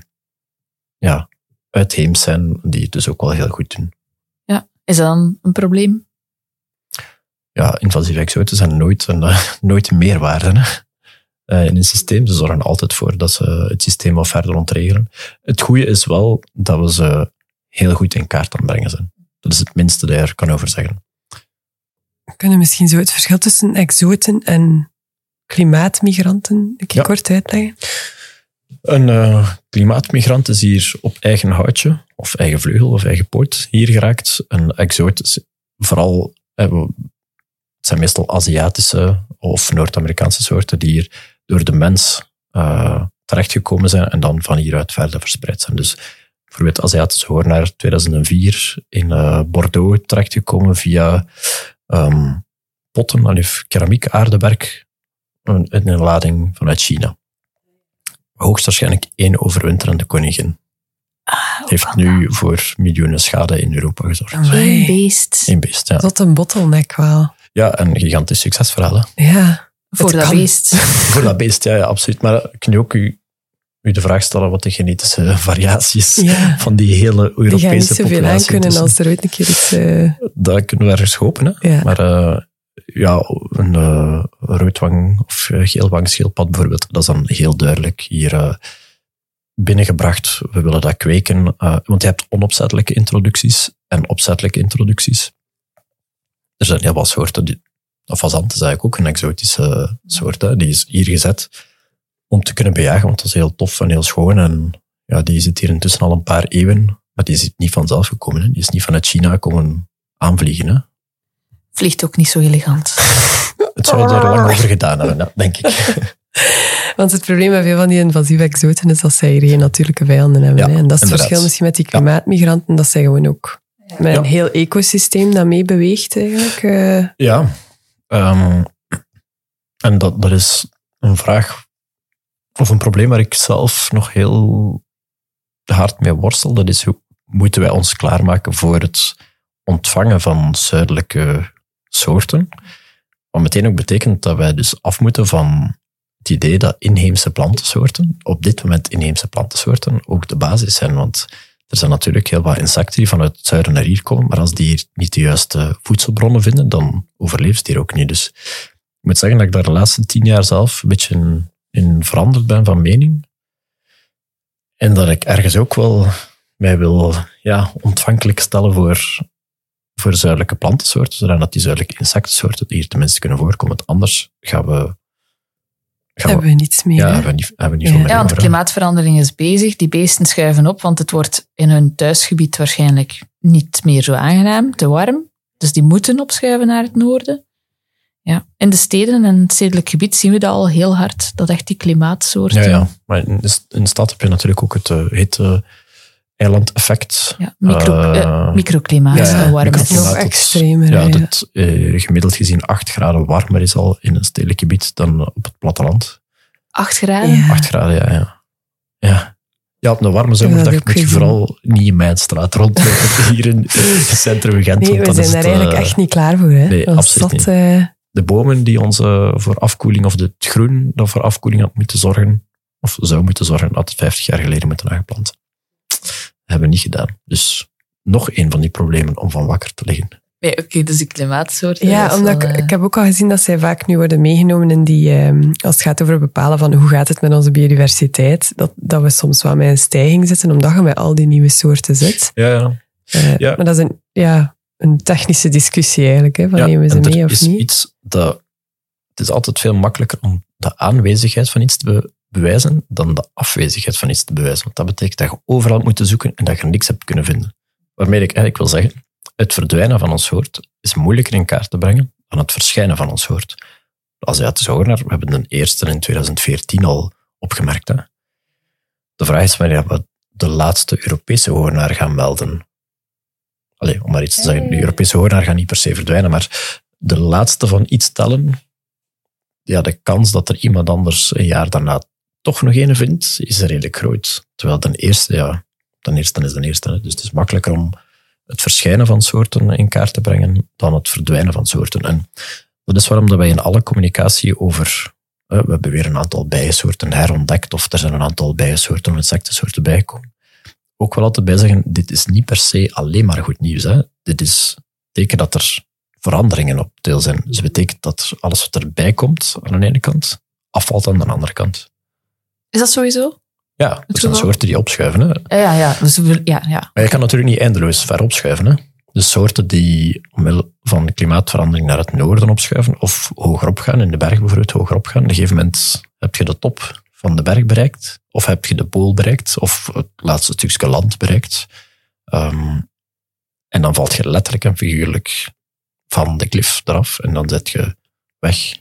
ja, uitheems zijn, die het dus ook wel heel goed doen. Ja, is dat dan een probleem? Ja, invasieve exoten zijn nooit een, nooit meerwaarde. Eh, in een systeem. Ze zorgen altijd voor dat ze het systeem wat verder ontregelen. Het goede is wel dat we ze heel goed in kaart aan brengen zijn. Dat is het minste dat je er kan over zeggen. We kunnen misschien zo het verschil tussen exoten en klimaatmigranten een keer kort uitleggen? Een uh, klimaatmigrant is hier op eigen houtje, of eigen vleugel, of eigen poot hier geraakt. Een exoot is vooral, eh, het zijn meestal Aziatische of Noord-Amerikaanse soorten die hier door de mens uh, terechtgekomen zijn en dan van hieruit verder verspreid zijn. Dus bijvoorbeeld Aziatische hoornaar 2004 in uh, Bordeaux terechtgekomen via um, potten, alif, keramiek, aardewerk, in een lading vanuit China. Hoogstwaarschijnlijk één overwinterende koningin. Ah, heeft nu voor miljoenen schade in Europa gezorgd. Eén beest. Eén beest, ja. Tot een bottleneck wel. Ja, een gigantisch succesverhaal. Ja. Voor dat beest. Voor dat beest, ja, ja absoluut. Maar kun je ook u, u de vraag stellen wat de genetische variaties ja. van die hele Europese populatie... Die niet zoveel aan kunnen als er ooit een keer iets... Uh... Dat kunnen we ergens hopen, hè. Ja. Maar uh, ja, een uh, roodwang of geelwangschildpad bijvoorbeeld, dat is dan heel duidelijk hier binnengebracht. We willen dat kweken. eh, want je hebt onopzettelijke introducties en opzettelijke introducties. Er zijn heel wat soorten. Die, een fazant is eigenlijk ook een exotische soort. Hè. Die is hier gezet om te kunnen bejagen, want dat is heel tof en heel schoon. En ja, die zit hier intussen al een paar eeuwen, maar die is niet vanzelf gekomen. Hè. Die is niet vanuit China komen aanvliegen. Hè. Vliegt ook niet zo elegant. Het zou er lang over gedaan hebben, denk ik. Want het probleem met veel van die invasieve exoten is dat zij hier geen natuurlijke vijanden hebben. Ja, hè. En dat is het verschil misschien met die klimaatmigranten, dat zij gewoon ook met een heel ecosysteem dat meebeweegt eigenlijk. eh. Ja, ehm, en dat, dat is een vraag of een probleem waar ik zelf nog heel hard mee worstel. Dat is hoe moeten wij ons klaarmaken voor het ontvangen van zuidelijke soorten. Wat meteen ook betekent dat wij dus af moeten van het idee dat inheemse plantensoorten, op dit moment inheemse plantensoorten, ook de basis zijn. Want er zijn natuurlijk heel wat insecten die vanuit het zuiden naar hier komen, maar als die hier niet de juiste voedselbronnen vinden, dan overleeft het hier ook niet. Dus ik moet zeggen dat ik daar de laatste tien jaar zelf een beetje in, veranderd ben van mening. En dat ik ergens ook wel mij wil ja, ontvankelijk stellen voor, voor zuidelijke plantensoorten, zodat die zuidelijke insectensoorten hier tenminste kunnen voorkomen. Want anders gaan we... Gaan hebben we niets meer. ja, hebben we niet, hebben we niet Ja. veel meer Ja, want de klimaatverandering is bezig. Die beesten schuiven op, want het wordt in hun thuisgebied waarschijnlijk niet meer zo aangenaam, te warm. Dus die moeten opschuiven naar het noorden. Ja. In de steden en het stedelijk gebied zien we dat al heel hard, dat echt die klimaatsoorten... Ja, ja. Maar in de, in de stad heb je natuurlijk ook het uh, hitte eilandeffect. Ja, micro, Eh, eh, microklimaat, ja, warm microklimaat. is. Nog extremer, Ja, dat eh, gemiddeld gezien 8 graden warmer is al in een stedelijk gebied dan op het platteland. Acht graden. Ja. 8 graden, ja. Ja, ja. ja op een warme zomerdag moet je gezien. vooral niet in mijn straat rondlopen, hier in het centrum Gent. Nee, we zijn daar eigenlijk eh, echt niet klaar voor. Hè? nee, Als absoluut stad, niet. De bomen die ons eh, voor afkoeling, of het groen dat voor afkoeling had moeten zorgen, of zou moeten zorgen, had het 50 jaar geleden moeten aangeplant. hebben we niet gedaan. Dus nog een van die problemen om van wakker te liggen. Nee, oké, dus die klimaatsoorten. dat Ja, omdat wel, ik, eh, ik heb ook al gezien dat zij vaak nu worden meegenomen in die, ehm, als het gaat over bepalen van hoe gaat het met onze biodiversiteit, dat, dat we soms wel met een stijging zitten, omdat je met al die nieuwe soorten zit. Ja, ja. Eh, Ja. Maar dat is een, ja, een technische discussie eigenlijk, hè, van ja, nemen ze er mee of is niet. iets dat... Het is altijd veel makkelijker om de aanwezigheid van iets te be- bewijzen dan de afwezigheid van iets te bewijzen. Want dat betekent dat je overal moet zoeken en dat je niks hebt kunnen vinden. Waarmee ik eigenlijk wil zeggen, het verdwijnen van ons soort is moeilijker in kaart te brengen dan het verschijnen van ons soort. De Aziatische hoornaar, we hebben de eerste in 2014 al opgemerkt. Hè? De vraag is wanneer we de laatste Europese hoornaar gaan melden. Allee, om maar iets te zeggen, de Europese hoornaar gaat niet per se verdwijnen, maar de laatste van iets tellen, ja, de kans dat er iemand anders een jaar daarna toch nog een vindt, is redelijk groot. Terwijl de eerste, ja, de eerste is de eerste. Dus het is makkelijker om het verschijnen van soorten in kaart te brengen dan het verdwijnen van soorten. En dat is waarom dat wij in alle communicatie over, we hebben weer een aantal bijensoorten herontdekt, of er zijn een aantal bijensoorten of insectensoorten bijgekomen, ook wel altijd bij zeggen, dit is niet per se alleen maar goed nieuws. Hè. Dit is teken dat er veranderingen op deel zijn. Dus dat betekent dat alles wat erbij komt aan de ene kant, afvalt aan de andere kant. Is dat sowieso? Ja, dat zijn soorten die opschuiven. Hè. Ja, ja. Dus, ja, ja. Maar je kan natuurlijk niet eindeloos ver opschuiven. Hè. De soorten die omwille van klimaatverandering naar het noorden opschuiven, of hoger opgaan, in de berg bijvoorbeeld hoger opgaan, op een gegeven moment heb je de top van de berg bereikt, of heb je de pool bereikt, of het laatste stukje land bereikt. Ehm, en dan valt je letterlijk en figuurlijk van de klif eraf en dan zet je weg.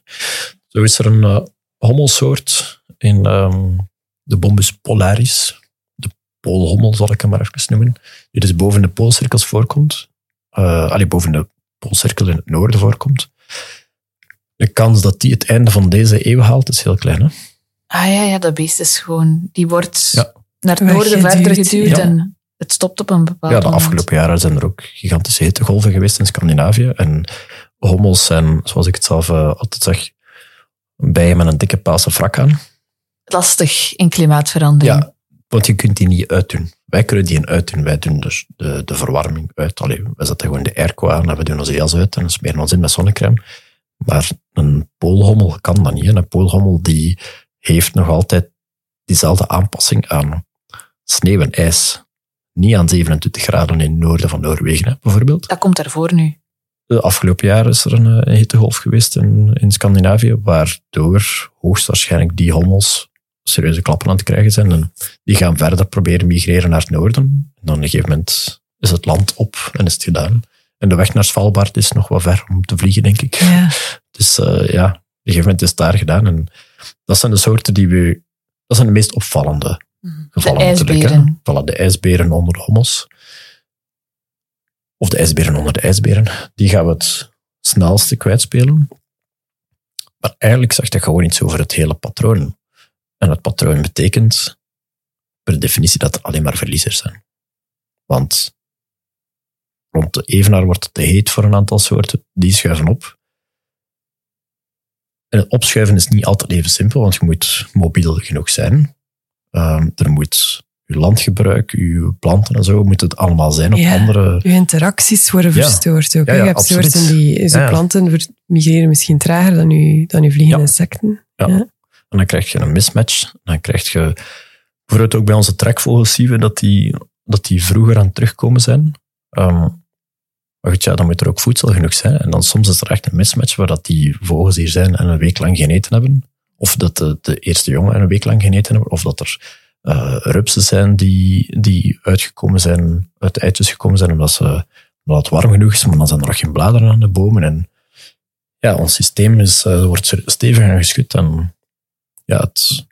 Zo is er een eh, hommelsoort in ehm, de Bombus polaris, de poolhommel zal ik hem maar even noemen, die dus boven de poolcirkels voorkomt. Allee, boven de poolcirkel in het noorden voorkomt. De kans dat die het einde van deze eeuw haalt is heel klein. Hè? Ah ja, ja, dat beest is gewoon... Die wordt Ja. naar het noorden verder geduwd ja. en het stopt op een bepaald Ja, de moment. afgelopen jaren zijn er ook gigantische hittegolven geweest in Scandinavië. En hommels zijn, zoals ik het zelf eh, altijd zeg, bijen met een dikke paase frak aan. Lastig in klimaatverandering. Ja, want je kunt die niet uitdoen. Wij kunnen die uitdoen. Wij doen dus de, de verwarming uit. Allee, wij zetten gewoon de airco aan en we doen onze jas uit en smeren ons in met zonnecrème. Maar een poolhommel kan dat niet. Een poolhommel die heeft nog altijd diezelfde aanpassing aan sneeuw en ijs niet aan 27 graden in het noorden van Noorwegen, hè, bijvoorbeeld. Dat komt daarvoor nu. De afgelopen jaren is er een, eh, een hittegolf geweest in, in Scandinavië, waardoor hoogstwaarschijnlijk die hommels serieuze klappen aan het krijgen zijn. En die gaan verder proberen migreren naar het noorden. En dan op een gegeven moment is het land op en is het gedaan. En de weg naar Svalbard is nog wat ver om te vliegen, denk ik. Ja. Dus eh, ja, op een gegeven moment is het daar gedaan. En dat zijn de soorten die we... Dat zijn de meest opvallende gevallen De ijsberen. Voilà, de ijsberen onder de hommels. Of de ijsberen onder de ijsberen. Die gaan we het snelste kwijtspelen. Maar eigenlijk zegt dat gewoon iets over het hele patroon. En het patroon betekent per definitie dat er alleen maar verliezers zijn. Want rond de evenaar wordt het te heet voor een aantal soorten. Die schuiven op. En het opschuiven is niet altijd even simpel, want je moet mobiel genoeg zijn. Ehm, er moet je landgebruik, je planten en zo, moet het allemaal zijn op Ja. andere... Je interacties worden Ja. verstoord ook. Ja, je hebt absoluut. soorten die, planten migreren misschien trager dan je, dan je vliegende insecten. Ja. En dan krijg je een mismatch. Dan krijg je bijvoorbeeld ook bij onze trekvogels zien we dat die, dat die vroeger aan het terugkomen zijn. Ehm, maar goed, ja, dan moet er ook voedsel genoeg zijn. En dan soms is er echt een mismatch waar dat die vogels hier zijn en een week lang geen eten hebben. Of dat de, de eerste jongen een week lang geen eten hebben. Of dat er eh, rupsen zijn die, die uitgekomen zijn, uit de eitjes gekomen zijn omdat, ze, omdat het warm genoeg is. Maar dan zijn er nog geen bladeren aan de bomen. En ja, ons systeem is, eh, wordt stevig aan geschud. En ja, het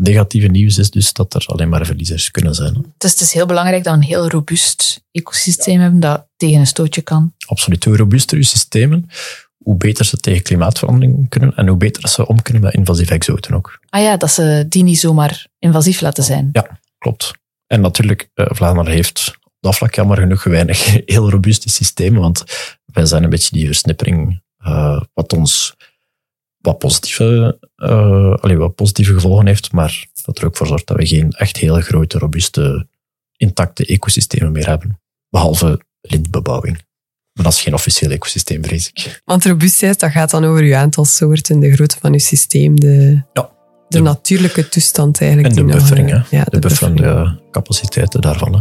negatieve nieuws is dus dat er alleen maar verliezers kunnen zijn. Het is, het is heel belangrijk dat we een heel robuust ecosysteem hebben dat tegen een stootje kan. Absoluut. Hoe robuuster je systemen, hoe beter ze tegen klimaatverandering kunnen en hoe beter ze om kunnen met invasieve exoten ook. Ah ja, dat ze die niet zomaar invasief laten zijn. Ja, klopt. En natuurlijk, eh, Vlaanderen heeft op dat vlak jammer genoeg weinig heel robuuste systemen, want wij zijn een beetje die versnippering, eh, wat ons wat positieve, allee, wat positieve gevolgen heeft, maar dat er ook voor zorgt dat we geen echt hele grote, robuuste, intacte ecosystemen meer hebben. Behalve lintbebouwing. Maar dat is geen officieel ecosysteem, vrees ik. Want robuustheid, dat gaat dan over je aantal soorten, de grootte van je systeem, de, Ja. de De- natuurlijke toestand eigenlijk. En de buffering, eh, hè. Ja, de bufferende buffering. capaciteiten daarvan. Hè.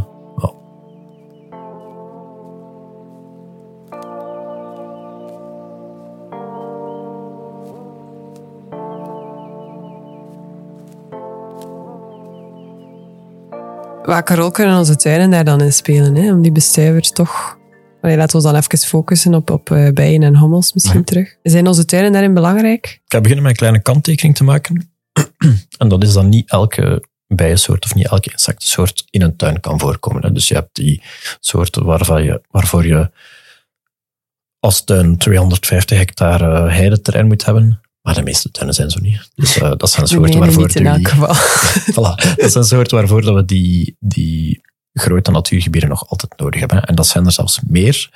Welke rol kunnen onze tuinen daar dan in spelen? Hè? Om die bestuivers toch... Allee, laten we ons dan even focussen op, op eh, bijen en hommels misschien terug. Zijn onze tuinen daarin belangrijk? Ik ga beginnen met een kleine kanttekening te maken. en dat is dat niet elke bijensoort of niet elke insectensoort in een tuin kan voorkomen. hè. Dus je hebt die soorten waarvan je, waarvoor je als tuin 250 hectare heideterrein moet hebben. Maar de meeste tuinen zijn zo niet. Dus eh, dat zijn soorten waarvoor niet in die- elk geval. Voilà. Dat zijn soorten waarvoor dat we die, die grote natuurgebieden nog altijd nodig hebben. En dat zijn er zelfs meer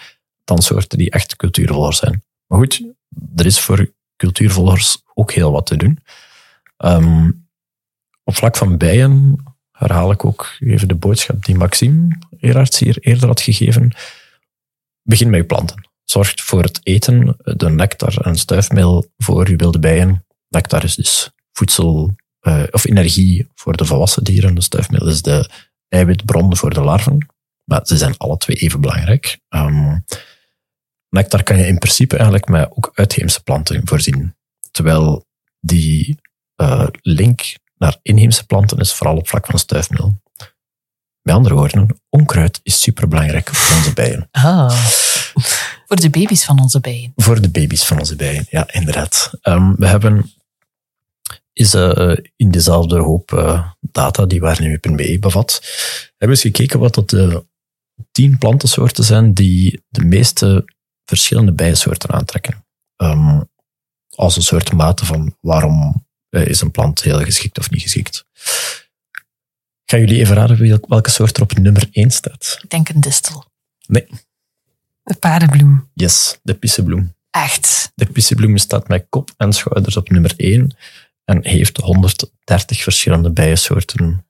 dan soorten die echt cultuurvolgers zijn. Maar goed, er is voor cultuurvolgers ook heel wat te doen. Ehm, op vlak van bijen herhaal ik ook even de boodschap die Maxime hier eerder had gegeven. Begin met je planten. Zorg voor het eten, de nectar en stuifmeel voor je wilde bijen. Nectar is dus voedsel eh, of energie voor de volwassen dieren. De stuifmeel is de eiwitbron voor de larven. Maar ze zijn alle twee even belangrijk. Ehm, nectar kan je in principe eigenlijk met ook uitheemse planten voorzien. Terwijl die eh, link naar inheemse planten is vooral op vlak van stuifmeel. Met andere woorden, onkruid is superbelangrijk voor onze bijen. Ah. Voor de baby's van onze bijen. Voor de baby's van onze bijen, ja, inderdaad. Ehm, we hebben is eh, in dezelfde hoop eh, data die waarneming.be bevat, hebben we eens gekeken wat dat de tien plantensoorten zijn die de meeste verschillende bijensoorten aantrekken. Ehm, als een soort mate van waarom eh, is een plant heel geschikt of niet geschikt. Gaan jullie even raden wel- welke soort er op nummer 1 staat? Ik denk een distel. Nee, De paardenbloem. yes, de pissebloem. Echt. De pissebloem staat met kop en schouders op nummer 1 en heeft 130 verschillende bijensoorten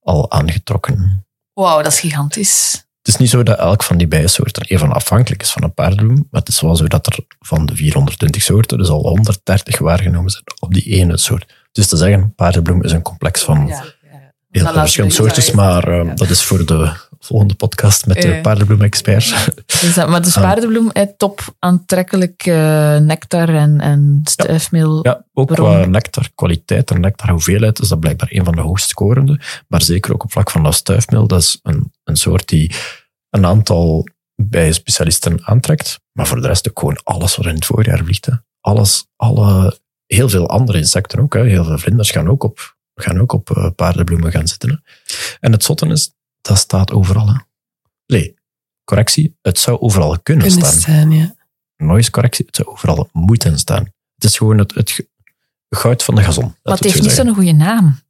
al aangetrokken. Wauw, dat is gigantisch. Het is niet zo dat elk van die bijensoorten even afhankelijk is van een paardenbloem, maar het is wel zo dat er van de 420 soorten dus al 130 waargenomen zijn op die ene soort. Dus te zeggen, paardenbloem is een complex van heel Dan veel laten we verschillende soorten, maar eh, dat is voor de volgende podcast met de Ja. paardenbloem-expert. Dus dat, maar de paardenbloem, eh, top aantrekkelijk eh, nectar en, en stuifmeel. Ja, ook qua nectar, kwaliteit en nectar hoeveelheid is dat blijkbaar een van de hoogst scorende. Maar zeker ook op vlak van dat stuifmeel. Dat is een, een soort die een aantal bij specialisten aantrekt. Maar voor de rest ook gewoon alles wat in het voorjaar vliegt. Hè. Alles, alle, heel veel andere insecten ook. Hè. Heel veel vlinders gaan ook op, gaan ook op eh, paardenbloemen gaan zitten. Hè. En het zotte is, dat staat overal. Hè. Nee, correctie, het zou overal kunnen, Kunnen staan staan, ja. noise correctie, het zou overal moeten staan. Het is gewoon het, het goud van de gazon. maar het heeft niet zo'n goede naam.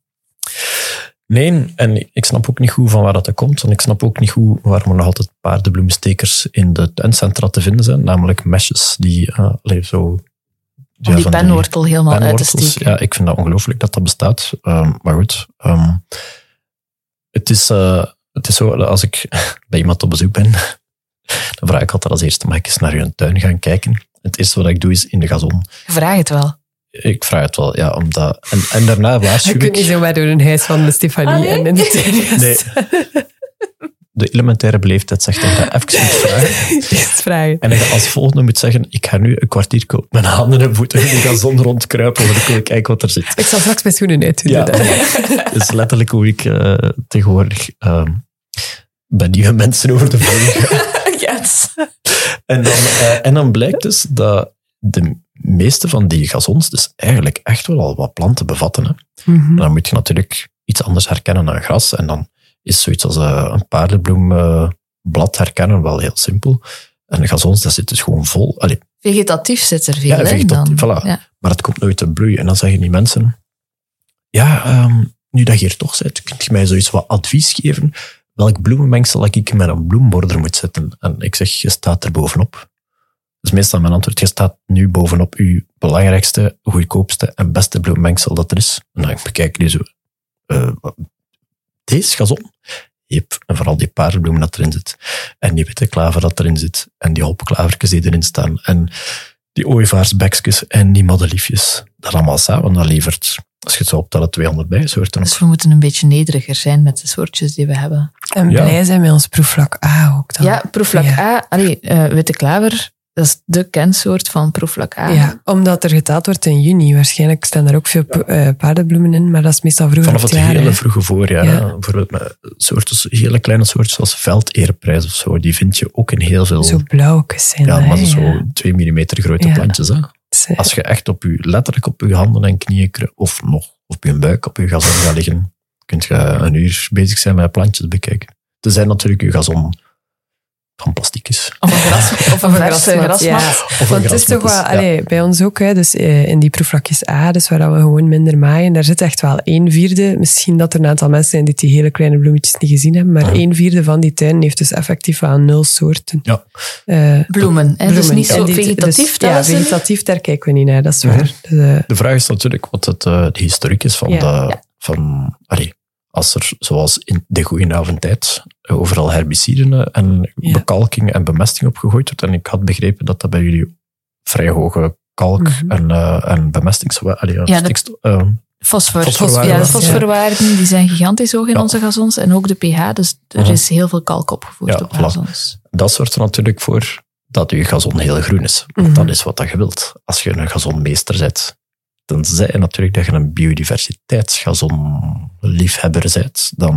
Nee, en ik snap ook niet goed van waar dat komt. En ik snap ook niet goed waarom er nog altijd paardenbloemstekers in de tuincentra te vinden zijn. Namelijk mesjes die uh, zo... Die penwortel helemaal uit te steken. Ja, ik vind dat ongelooflijk dat dat bestaat. Ehm, maar goed, ehm, het, is, eh, het is zo, dat als ik bij iemand op bezoek ben, dan vraag ik altijd als eerste, mag ik eens naar je tuin gaan kijken? Het eerste wat ik doe is in de gazon. Vraag het wel. Ik vraag het wel, ja, omdat... En, en daarna waarschuw Je kunt niet ik... zomaar door een huis van de Stefanie en in de tuin Nee. De elementaire beleefdheid zegt dat je even moet vragen. En dat je als volgende moet zeggen, ik ga nu een kwartier op mijn handen en voeten in de gazon rondkruipen, want ik wil kijken wat er zit. Ik zal straks mijn schoenen uitdoen. Ja, dat is letterlijk hoe ik eh, tegenwoordig ehm, bij nieuwe mensen over de vloer ga. Yes. En dan, eh, en dan blijkt dus dat de meeste van die gazons dus eigenlijk echt wel al wat planten bevatten. Hè. Mhm. Dan moet je natuurlijk iets anders herkennen dan gras. En dan is zoiets als eh, een paardenbloemblad herkennen wel heel simpel. En gazons, dat zit dus gewoon vol. Allee, Vegetatief zit er veel Ja, in vegetatief, dan. voilà. Ja. maar het komt nooit te bloeien. En dan zeggen die mensen, ja, ehm, nu dat je hier toch zit, kunt je mij zoiets wat advies geven? Welk bloemenmengsel ik met een bloemborder moet zetten? En ik zeg, je staat er bovenop. Dus meestal mijn antwoord, je staat nu bovenop uw belangrijkste, goedkoopste en beste bloemmengsel dat er is. En dan bekijk ik die zo, eh, deze gazon? Yep. En vooral die paardenbloemen dat erin zit. En die witte klaver dat erin zit. En die hopklavertjes die erin staan. En die ooievaarsbekjes en die maddeliefjes. Dat allemaal samen, dat levert, als je het zo optelt, 200 bijsoorten op. Dus we moeten een beetje nederiger zijn met de soortjes die we hebben. En Ja. blij zijn met ons proefvlak A ook dan. Ja, proefvlak Ja. A, allee, eh, witte klaver, dat is de kensoort van proefvlak A. Ja, omdat er geteld wordt in juni. Waarschijnlijk staan er ook veel eh, paardenbloemen in, maar dat is meestal vroeger Vanaf het het jaar. hele vroege voorjaar. Ja. Bijvoorbeeld met soorten, hele kleine soortjes als veldeerprijs of zo. Die vind je ook in heel veel... Zo blauwtjes zijn ja, maar hè, zo ja. 2 mm grote Ja. plantjes. Hè. Als je echt op je, letterlijk op je handen en knieën, kru- of nog op je buik op je gazon gaat liggen, kun je een uur bezig zijn met plantjes bekijken. Tenzij natuurlijk je gazon van plastic is. Of een, gras, of een verse grasmat, grasmat. ja. Of Want het is toch wel, ja. allee, bij ons ook, hè, dus eh, in die proefvlakjes A, dus waar dat we gewoon minder maaien, daar zit echt wel een vierde. Misschien dat er een aantal mensen zijn die die hele kleine bloemetjes niet gezien hebben, maar Ja. een vierde van die tuin heeft dus effectief wel nul soorten. Ja. Eh, Bloemen. Hè? Dus niet zo En vegetatief. dus, ja, vegetatief, daar kijken we niet naar, dat is Mhm. waar. Dus, eh, De vraag is natuurlijk wat het, eh, de historiek is van Ja. de... Van, allee, als er, zoals in de goede avondtijd, overal herbiciden eh, en Ja. bekalking en bemesting opgegooid wordt. En ik had begrepen dat dat bij jullie vrij hoge kalk- Mhm. en, eh en bemestingswaarde... Ja, stikstof- eh, Fosfor. Fosforwaarden, ja, de ja. fosforwaarden die zijn gigantisch hoog in Ja. onze gazons. En ook de pH. Dus er Mhm. is heel veel kalk opgevoerd Ja, op voilà. gazons. dat zorgt er natuurlijk voor dat je gazon heel groen is. Mhm. dat is wat dat je wilt. Als je een gazonmeester bent, tenzij natuurlijk dat je een biodiversiteitsgazonliefhebber bent, dan,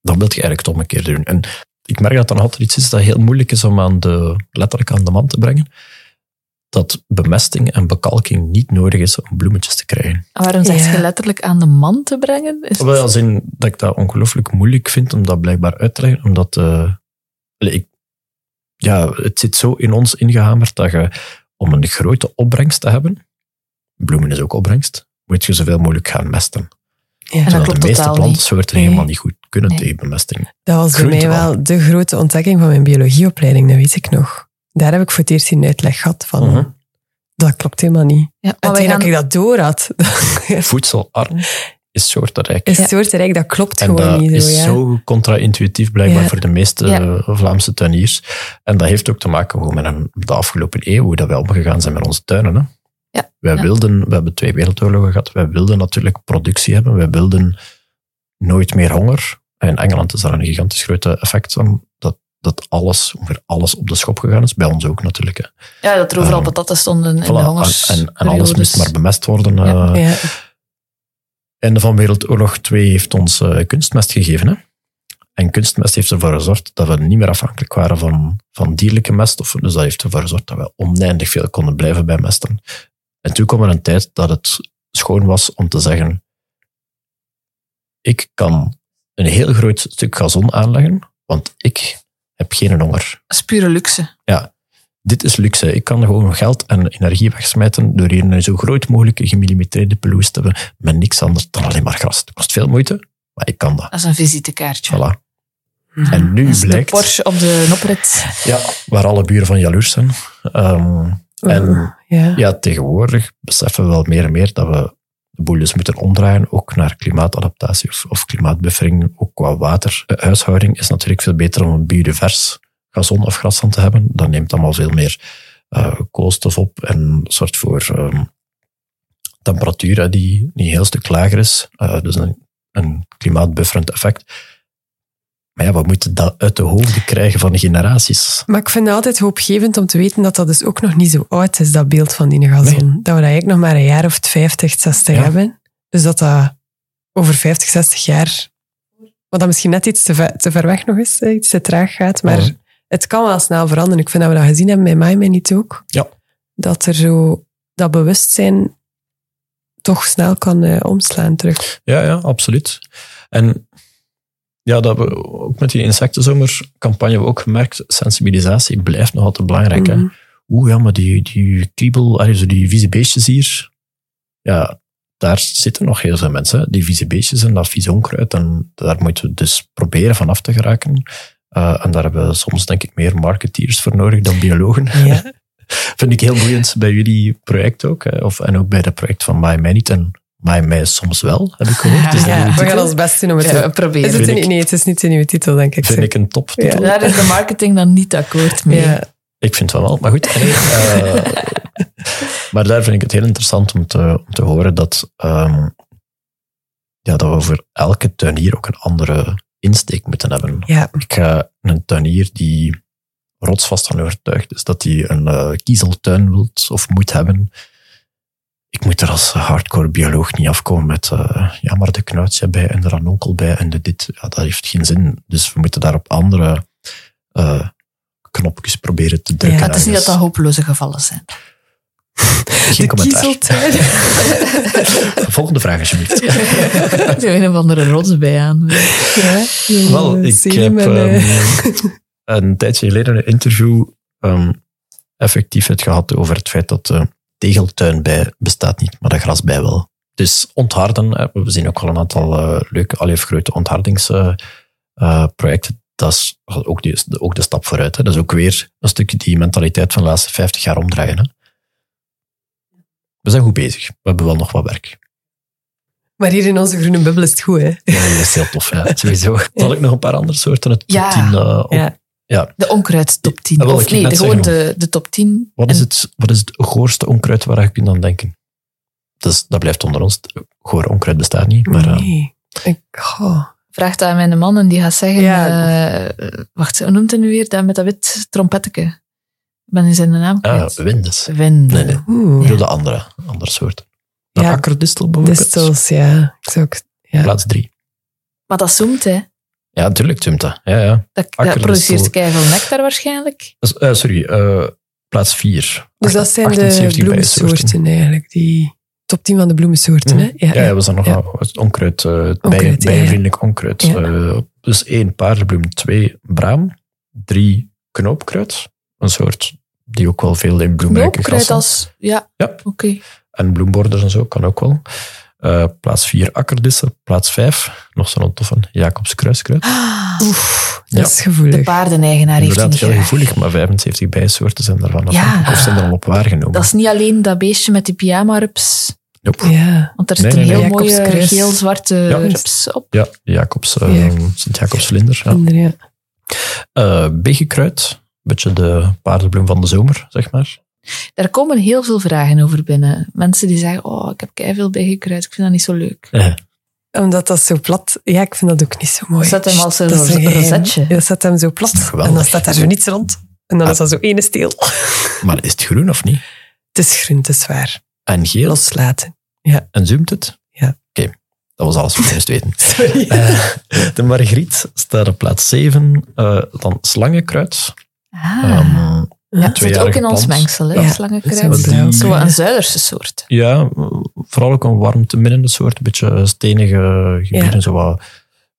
dan wil je eigenlijk het omgekeerde doen. En ik merk dat nog altijd iets is dat heel moeilijk is om aan de, letterlijk aan de man te brengen. Dat bemesting en bekalking niet nodig is om bloemetjes te krijgen. En waarom zeg Ja. je letterlijk aan de man te brengen? Is Wel, als in dat ik dat ongelooflijk moeilijk vind om dat blijkbaar uit te leggen, omdat eh, ik, ja, het zit zo in ons ingehamerd dat je om een grote opbrengst te hebben, bloemen is ook opbrengst, moet je zoveel mogelijk gaan mesten. ja. En dat klopt de meeste plantensoorten Nee. helemaal niet goed kunnen Nee. tegen bemesting. Dat was bij Groente mij wel. de grote ontdekking van mijn biologieopleiding, dat weet ik nog. Daar heb ik voor het eerst een uitleg gehad van, Mhm. dat klopt helemaal niet. Ja, maar gaan, dat ik dat door had, Voedselarm is soortenrijk. is soortenrijk, dat klopt En gewoon dat niet zo. is Ja. zo contra-intuïtief blijkbaar Ja. voor de meeste Ja. Vlaamse tuiniers. En dat heeft ook te maken gewoon met een, de afgelopen eeuw, hoe dat wij omgegaan zijn met onze tuinen. Hè. Wij Ja. wilden, we hebben twee wereldoorlogen gehad, wij wilden natuurlijk productie hebben, wij wilden nooit meer honger. In Engeland is daar een gigantisch groot effect van. Dat, dat alles, ongeveer alles op de schop gegaan is. Bij ons ook natuurlijk. Hè. Ja, dat er overal Ehm, patatten stonden in Voilà, de hongers. en, en alles moest maar bemest worden. Ja. eh. Ja. Einde van Wereldoorlog 2 heeft ons eh, kunstmest gegeven. Hè? En kunstmest heeft ervoor gezorgd dat we niet meer afhankelijk waren van, van dierlijke meststoffen. Dus dat heeft ervoor gezorgd dat we oneindig veel konden blijven bijmesten. En toen kwam er een tijd dat het schoon was om te zeggen: Ik kan een heel groot stuk gazon aanleggen, want ik heb geen honger. Dat is pure luxe. Ja, dit is luxe. Ik kan gewoon geld en energie wegsmijten door hier een zo groot mogelijke gemillimetreerde pelouse te hebben met niks anders dan alleen maar gras. Het kost veel moeite, maar ik kan dat. Dat is een visitekaartje. Voilà. En nu is de blijkt, Porsche op de noprit. ja, waar alle buren van jaloers zijn. Ehm, en Ja. ja, tegenwoordig beseffen we wel meer en meer dat we de boel dus moeten omdraaien, ook naar klimaatadaptatie of, of klimaatbuffering, ook qua waterhuishouding is natuurlijk veel beter om een biodivers gazon of grasland te hebben. Dat neemt allemaal veel meer eh, koolstof op en zorgt voor ehm, temperatuur die, die een heel stuk lager is. Eh, dus een, een klimaatbufferend effect. Maar ja, we moeten dat uit de hoofden krijgen van de generaties. Maar ik vind het altijd hoopgevend om te weten dat dat dus ook nog niet zo oud is, dat beeld van die gazon. Dat we dat eigenlijk nog maar een jaar of 50, 60 Ja. hebben. Dus dat dat over 50, 60 jaar, wat dat misschien net iets te ver, te ver weg nog is, iets te traag gaat, maar het kan wel snel veranderen. Ik vind dat we dat gezien hebben bij mij niet ook. Ja. Dat er zo dat bewustzijn toch snel kan eh, omslaan terug. Ja, ja, absoluut. En ja, dat we ook met die insectenzomercampagne ook gemerkt, sensibilisatie blijft nog altijd belangrijk. Mhm. hè. Oeh, ja, maar die, die kriebel, die vieze beestjes hier, ja, daar zitten nog heel veel mensen. hè. Die vieze beestjes en dat vieze onkruid, en daar moeten we dus proberen van af te geraken. Eh, en daar hebben we soms, denk ik, meer marketeers voor nodig dan biologen. Ja. Vind ik heel boeiend bij jullie project ook. hè. Of, en ook bij dat project van My. En My My soms wel, heb ik gehoord. Dus Ja, we gaan ons best doen om het Ja, te proberen. Is het een, nee, het is niet de nieuwe titel, denk ik. vind zeg. ik een toptitel. Ja. Daar is de marketing dan niet akkoord mee. Ja. Ik vind het wel, maar goed. nee, eh, maar daar vind ik het heel interessant om te, om te horen dat, ehm, ja, dat we voor elke tuinier ook een andere insteek moeten hebben. Ja. Ik ga een tuinier die rotsvast van overtuigd is dat hij een eh, kiezeltuin wilt of moet hebben. Ik moet er als hardcore bioloog niet afkomen met eh, ja, maar de knuitsje bij en de ranonkel bij en de dit. Ja, dat heeft geen zin. Dus we moeten daar op andere eh, knopjes proberen te drukken. Ja, het is niet dat dat hopeloze gevallen zijn. Geen commentaar. Kiezeltuin. Volgende vraag alsjeblieft. Er een of andere rots bij aan. Ja, Wel, ik heb eh, ehm, een tijdje geleden een interview ehm, effectief het gehad over het feit dat de tegeltuin bij bestaat niet, maar de grasbij wel. Dus ontharden, we zien ook wel een aantal eh, leuke, al grote onthardingsprojecten. dat is ook, die, ook de stap vooruit. Hè. Dat is ook weer een stukje die mentaliteit van de laatste 50 jaar omdraaien. Hè. We zijn goed bezig. We hebben wel nog wat werk. Maar hier in onze groene bubbel is het goed, hè? Ja, dat is heel tof, ja. sowieso. Zal ik nog een paar andere soorten het top Ja. 10 eh, op- Ja. De onkruid top 10. Ah, wel, of nee, de, gewoon de, de top 10. Wat En is, het, wat is het goorste onkruid waar je kunt aan denken? Dus, dat blijft onder ons. Goor onkruid bestaat niet, maar eh, Nee. Ik, oh. Vraag dat aan mijn man en die gaat zeggen... Ja. eh, wacht, hoe noemt hij nu weer? Dat met dat wit trompetteke. Ik ben in zijn naam ah, kwijt. windes. Wind. Nee, nee. Oeh. De andere, andere soorten. De Ja, akkerdistel bijvoorbeeld. Distels, ja. Ik zou ook, ja. Plaats drie. Maar dat zoomt, hè. Ja, natuurlijk zoomt dat. Ja, ja. Dat, dat produceert keiveel nectar waarschijnlijk. Dus, eh, sorry, eh, plaats vier. Dus dat zijn de 78 bijensoorten. bloemensoorten eigenlijk. Die top 10 van de bloemensoorten, hè? Mhm. Ja, ja, we zijn nog Ja. onkruid, eh, het Onkruid, bijen- ja, ja. bijenvriendelijk onkruid. Ja. Eh, dus één paardenbloem, twee braam, drie knoopkruid. Een soort die ook wel veel in bloemrijke Knoopkruid als... Ja, Ja. oké. En bloemborders en zo, kan ook wel. Eh, plaats vier akkerdissen. Plaats vijf, nog zo'n toffe, Jacobs kruiskruid. Oef, Ja. dat is gevoelig. De paardeneigenaar heeft die Inderdaad, niet heel graag. gevoelig, maar 75 bijensoorten zijn daarvan Ja. afhankelijk. Of zijn er al op waargenomen. Dat is niet alleen dat beestje met die pyjama-rups. Nope. Ja. Want er Nee, zit een nee, heel nee. mooie geel-zwarte Ja. rups op. Ja, Jacobs, eh, Ja. Sint-Jacobs vlinder. Ja. Eh, een beetje de paardenbloem van de zomer, zeg maar. Daar komen heel veel vragen over binnen. Mensen die zeggen, oh, ik heb veel bijgekruid, ik vind dat niet zo leuk. Eh, Omdat dat zo plat... Ja, ik vind dat ook niet zo mooi. Zet hem als een Dat rozetje. Ja, zet hem zo plat. geweldig. En dan staat daar zo niets rond. En dan is dat zo ene steel. Maar is het groen of niet? Het is groen, het is zwaar. En geel? Loslaten. En zoomt het? Ja. Oké, dat was alles wat je moest weten. Sorry. Eh, de Margriet staat op plaats 7. eh, dan slangenkruid. Ah. Ehm, Ja. het zit ook in ons plant. mengsel, hè, Ja, slangenkruid. zo een Zuiderse soort. Ja, vooral ook een warmteminnende soort. Een beetje stenige gebieden. Ja. Zo wat,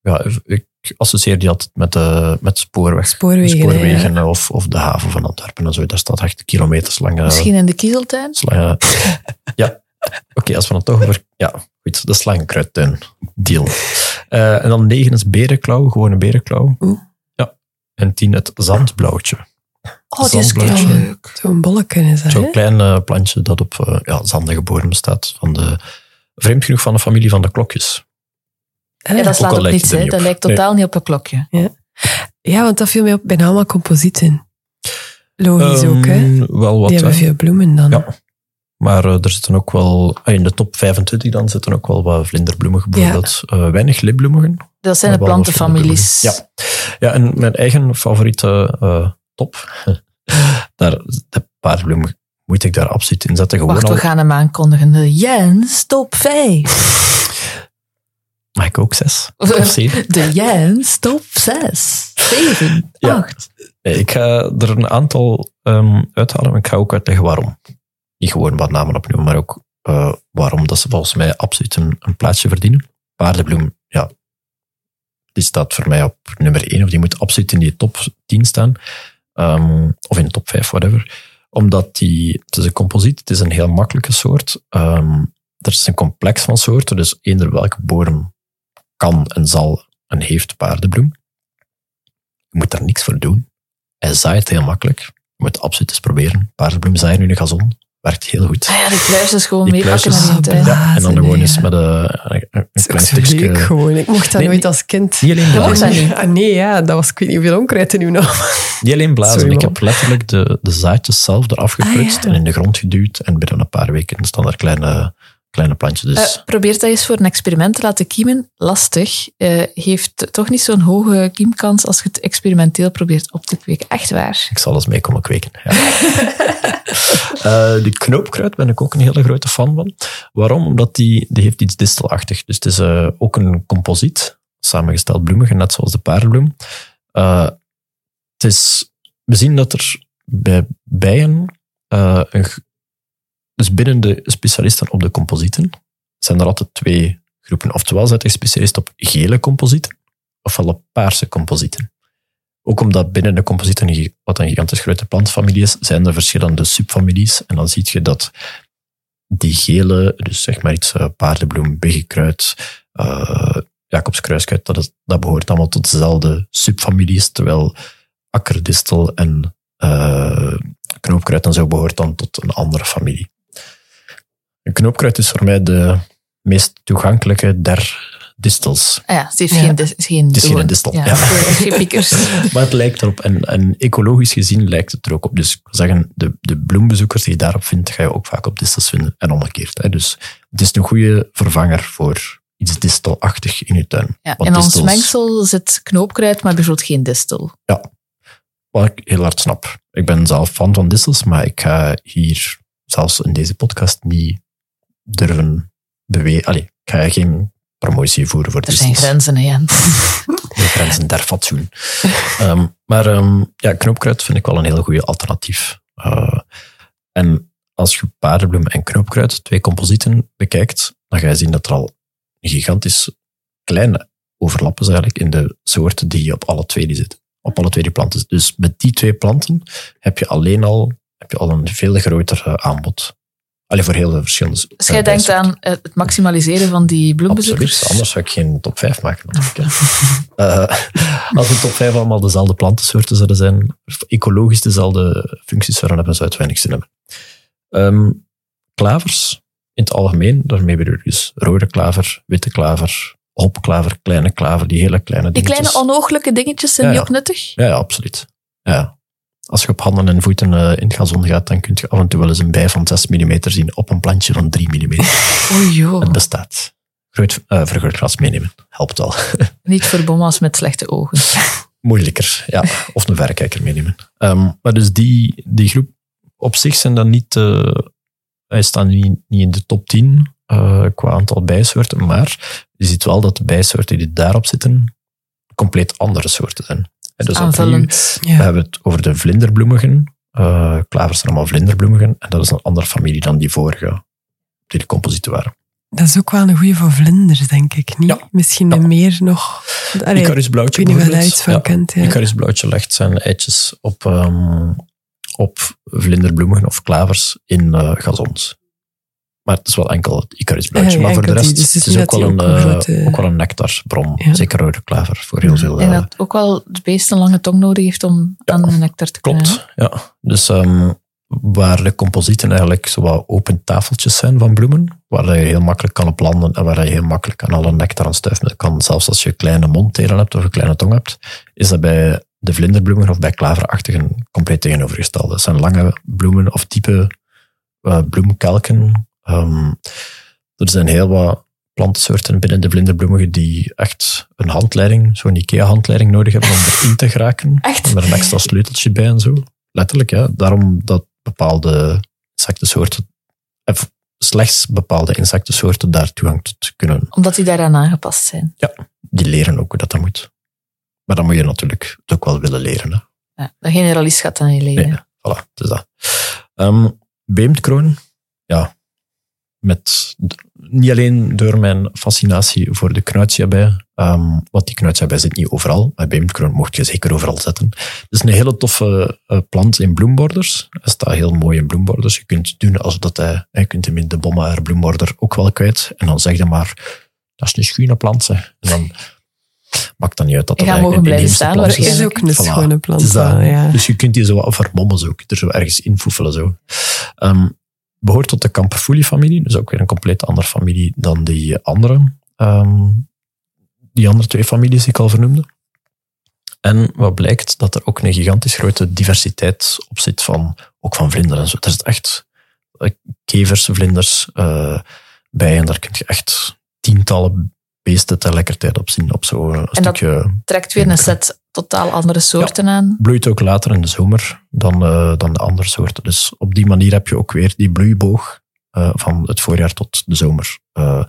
ja, ik associeer die altijd met, de met spoorweg. Spoorwegen, Spoorwegen of, of de haven van Antwerpen. En zo. Daar staat echt kilometers lange... Misschien in de kiezeltuin? Slangen. Ja, oké, als we dan toch over. Ja, goed, de slangenkruidtuin. Deal. Eh, en dan negen is berenklauw, gewoon een berenklauw. Oeh. Ja. En tien het zandblauwtje. Oh, die is leuk. Zo'n bolletje is dat, Zo'n klein eh, plantje dat op eh, ja, zandige bodem staat. Van de, vreemd genoeg van de familie van de klokjes. Ah. Ja, dat slaat op lijkt niets, het hè. niet Dat lijkt totaal niet op een klokje. Ja, want dat viel mij op. Bijna allemaal composieten. Logisch ook, hè? Ehm, Wel wat. Die hebben hè. veel bloemen dan. Ja. Maar eh, er zitten ook wel, eh, in de top 25 dan zitten ook wel wat vlinderbloemigen bijvoorbeeld. Eh, weinig libbloemigen. Dat zijn de plantenfamilies. Ja. ja, en mijn eigen favoriete eh, top, daar, de paardbloem moet ik daar absoluut in zetten. Gewoon Wacht, al, we gaan hem aankondigen. De Jens top 5. Mag ik ook zes? Of zeven? De Jens top 6. 7, Ja. 8. Nee, ik ga er een aantal ehm, uithalen, maar ik ga ook uitleggen waarom. Niet gewoon wat namen opnoemen, maar ook eh, waarom dat ze volgens mij absoluut een, een plaatsje verdienen. Paardenbloem, ja, die staat voor mij op nummer 1, of die moet absoluut in die top 10 staan. Ehm, of in de top 5, whatever. Omdat die, het is een composiet, het is een heel makkelijke soort. Ehm, er is een complex van soorten, dus eender welke bodem kan en zal en heeft paardenbloem. Je moet daar niks voor doen. Hij zaait heel makkelijk. Je moet absoluut eens proberen. Paardenbloem zaaien nu in de gazon. Werkt heel goed. Ah ja, die kluisjes gewoon Die meepakken naar die. Ja. En dan Blazen, gewoon eens met een, een, is klein stukje... leuk gewoon. Ik mocht dat Nee, nooit als kind. Niet alleen blazen. niet. Ah, nee, ja, dat was ik weet niet hoeveel onkruid in uw naam. Niet alleen blazen. Sorry, ik heb letterlijk de, de zaadjes zelf eraf geprutst Ah, ja. en in de grond geduwd. En binnen een paar weken staan er kleine, kleine plantjes. Dus Eh, probeer dat eens voor een experiment te laten kiemen. Lastig. Eh, heeft toch niet zo'n hoge kiemkans als je het experimenteel probeert op te kweken. Echt waar. ik zal eens mee komen kweken. Ja. Eh, die knoopkruid ben ik ook een hele grote fan van. Waarom? Omdat die, die heeft iets distelachtig. Dus het is ook een composiet, samengesteld bloemige, net zoals de paardenbloem. Het is, we zien dat er bij bijen, een, dus binnen de specialisten op de composieten, zijn er altijd twee groepen. Oftewel zet je specialist op gele composieten, ofwel op paarse composieten. Ook omdat binnen de composieten, wat een gigantisch grote plantfamilie is, zijn er verschillende subfamilies. En dan zie je dat die gele, dus zeg maar iets eh, paardenbloem, biggekruid, eh Jacobskruiskruid, dat, dat behoort allemaal tot dezelfde subfamilies, terwijl akkerdistel en eh, knoopkruid en zo behoort dan tot een andere familie. Een knoopkruid is voor mij de meest toegankelijke der distels. Ah ja, het heeft Ja. geen, dis- geen Het is geen distel, Ja, ja. geen piekers. Maar het lijkt erop. En, en ecologisch gezien lijkt het er ook op. Dus ik wil zeggen, de, de bloembezoekers die je daarop vindt, ga je ook vaak op distels vinden. En omgekeerd. Hè. Dus het is een goede vervanger voor iets distelachtig in je tuin. Ja, in ons mengsel zit knoopkruid, maar bijvoorbeeld geen distel. Wat ik heel hard snap. Ik ben zelf fan van distels, maar ik ga hier zelfs in deze podcast niet durven bewegen. Allee, ik ga geen promotie voeren voor Er zijn grenzen, hè, Jens. de grenzen der fatsoen. Ehm, maar ehm, ja, knoopkruid vind ik wel een heel goede alternatief. Eh, en als je paardenbloem en knoopkruid, twee composieten, bekijkt, dan ga je zien dat er al een gigantisch kleine overlap is eigenlijk in de soorten die op alle twee die zitten. Op alle twee die planten. Dus met die twee planten heb je alleen al, heb je al een veel groter eh, aanbod. Alleen voor heel de verschillende Dus jij eh, denkt aan het maximaliseren van die bloembezoekers? Absoluut, anders zou ik geen top 5 maken. Hè. Eh, als de top 5 allemaal dezelfde plantensoorten zouden zijn, ecologisch dezelfde functies zouden hebben, zou het weinig zin hebben. Ehm, klavers, in het algemeen, daarmee bedoel ik dus rode klaver, witte klaver, hopklaver, kleine klaver, die hele kleine Die dingetjes. kleine onooglijke dingetjes zijn Ja, die ook nuttig? Ja, ja, absoluut. Ja. Als je op handen en voeten eh, in het gazon gaat, dan kun je af en toe wel eens een bij van 6 mm zien op een plantje van 3 mm. Oh joh. Het bestaat. groot, eh, vergrootglas meenemen. Helpt wel. Niet voor bomma's met slechte ogen. Moeilijker, ja. Of een verrekijker meenemen. Ehm, maar dus die, die groep op zich zijn dan niet... eh hij staat niet, niet in de top 10 eh, qua aantal bijsoorten, maar je ziet wel dat de bijsoorten die daarop zitten compleet andere soorten zijn. En dus opnieuw, we hebben het over de vlinderbloemigen. Eh, klavers zijn allemaal vlinderbloemigen. En dat is een andere familie dan die vorige, die de composieten waren. Dat is ook wel een goeie voor vlinders, denk ik. Niet? Ja. Misschien Ja. meer nog... Allee, Icarus blauwtje ik weet niet of je daar bijvoorbeeld. iets van Ja. kent. Ja. Icarus blauwtje legt zijn eitjes op, ehm, op vlinderbloemigen of klavers in eh, gazons. Maar het is wel enkel het Icarus blauwtje. Ja, maar voor de rest die, dus het het is ook wel, een, ook een eh, grote- ook wel een nectarbron. Ja. Zeker rode klaver voor heel veel. En eh, dat ook wel het beest een lange tong nodig heeft om aan de nectar te kunnen. Klopt, ja. Dus ehm, waar de composieten eigenlijk zo wat open tafeltjes zijn van bloemen, waar je heel makkelijk kan op landen en waar je heel makkelijk aan alle nectar en stuifmeel kan, zelfs als je kleine mondtelen hebt of een kleine tong hebt, is dat bij de vlinderbloemen of bij klaverachtigen compleet tegenovergesteld. Dat zijn lange bloemen of type eh, bloemkelken. Ehm, er zijn heel wat plantensoorten binnen de vlinderbloemigen die echt een handleiding, zo'n IKEA-handleiding nodig hebben om erin te geraken. Echt? Met een extra sleuteltje bij en zo. Letterlijk, ja. Daarom dat bepaalde insectensoorten, of slechts bepaalde insectensoorten daar toegang tot kunnen. Omdat die daaraan aangepast zijn. Die leren ook hoe dat, dat moet. Maar dan moet je natuurlijk het ook wel willen leren. Hè. Ja, de generalist gaat dat niet leren. Nee, voilà, het is dat. Ehm beemdkroon, ja. Met, niet alleen door mijn fascinatie voor de knuitsjabij, ehm want die knuitsjabij zit niet overal, maar beemdkroon mocht je zeker overal zetten. Het is een hele toffe eh, plant in bloemborders. Hij staat heel mooi in bloemborders. Je kunt doen alsof dat hij, je kunt hem in de bomma bloemborder ook wel kwijt. En dan zeg je maar, dat is een schone plant. Zeg. En dan maakt dat niet uit dat Je dat gaat mogen eigenlijk een blijven staan, plant Het is ook een Voilà. schone plant. Dat. wel, ja. Dus je kunt die zo wat vermommen, zo. Er zo ergens infoefelen. Zo. Ehm, behoort tot de Camperfoelie-familie, dus ook weer een compleet andere familie dan die andere, ehm, die andere twee families die ik al vernoemde. En wat blijkt, dat er ook een gigantisch grote diversiteit op zit van, ook van vlinders en zo. Er zit echt eh, kevers, vlinders eh, bij en daar kun je echt tientallen beesten tegelijkertijd op zien, op zo'n dat- stukje Trekt weer een set totaal andere soorten aan. bloeit ook later in de zomer dan, eh, dan de andere soorten. Dus op die manier heb je ook weer die bloeiboog eh, van het voorjaar tot de zomer eh,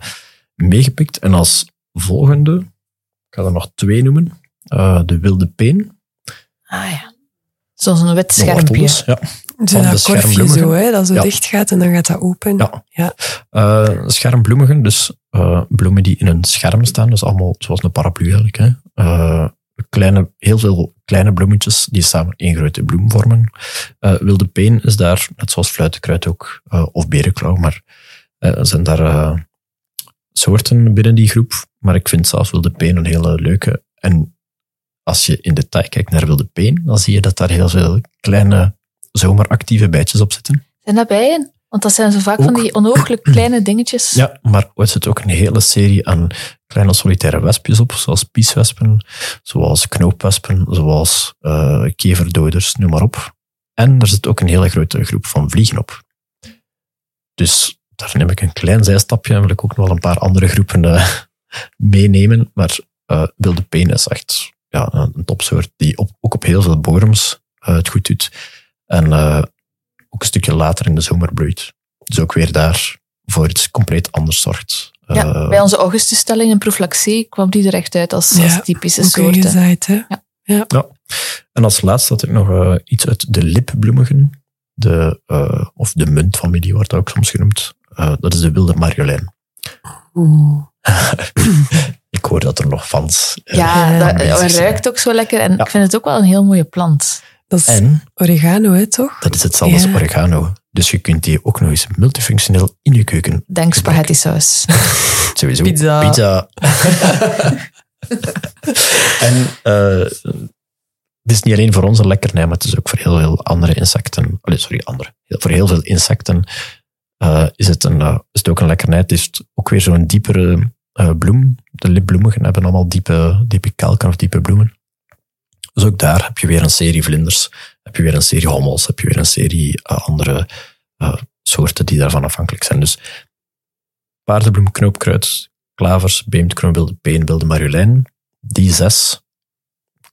meegepikt. En als volgende, ik ga er nog twee noemen, eh, de wilde peen. Ah ja. Zoals een wit schermpje. wortels, ja. Zo van de dat korfje zo, hè, dat zo Ja. dicht gaat en dan gaat dat open. Ja. Ja. Eh, schermbloemigen, dus eh, bloemen die in een scherm staan, dus allemaal zoals een paraplu eigenlijk. Hè. Eh, kleine, heel veel kleine bloemetjes die samen één grote bloem vormen. Eh, wilde peen is daar, net zoals fluitenkruid ook, eh, of berenklauw, maar er zijn daar soorten binnen die groep. Maar ik vind zelf wilde peen een hele leuke. En als je in detail kijkt naar wilde peen, dan zie je dat daar heel veel kleine zomeractieve bijtjes op zitten. Zijn dat bijen? Want dat zijn zo vaak van die onooglijk kleine dingetjes. Ja, maar er zit ook een hele serie aan kleine solitaire wespjes op, zoals pieswespen, zoals knoopwespen, zoals eh, keverdoders, noem maar op. En er zit ook een hele grote groep van vliegen op. Dus daar neem ik een klein zijstapje en wil ik ook nog wel een paar andere groepen eh, meenemen. Maar eh, wilde peen is echt ja, een topsoort die op, ook op heel veel bodems het goed doet. En ook een stukje later in de zomer bloeit. Dus ook weer daar voor iets compleet anders zorgt. Ja, Eh, bij onze augustusstelling in Proeflaxee kwam die er echt uit als, Ja, als typische soorten. ingezaaid, hè. En als laatste had ik nog eh, iets uit de lipbloemigen. De, eh, of de muntfamilie wordt dat ook soms genoemd. Eh, dat is de wilde marjolein. Oeh. Ik hoor dat er nog fans Ja, Ja, dat zijn. ruikt ook zo lekker. En Ja. ik vind het ook wel een heel mooie plant. Dat is En oregano, hè, toch? dat is hetzelfde als Ja. oregano. Dus je kunt die ook nog eens multifunctioneel in je keuken. Denk spaghetti saus. Sowieso. Pizza. Pizza. en eh, het is niet alleen voor ons een lekkernij, maar het is ook voor heel veel andere insecten. Allee, sorry, andere. Voor heel veel insecten eh, is, het een, eh, is het ook een lekkernij. Het is ook weer zo'n diepere bloem. De lipbloemigen hebben allemaal diepe, diepe kelken of diepe bloemen. Dus ook daar heb je weer een serie vlinders, heb je weer een serie hommels, heb je weer een serie eh, andere eh, soorten die daarvan afhankelijk zijn. Dus paardenbloem, knoopkruid, klavers, beemd, kroonbilde, peenbilde, marjolein. Die zes,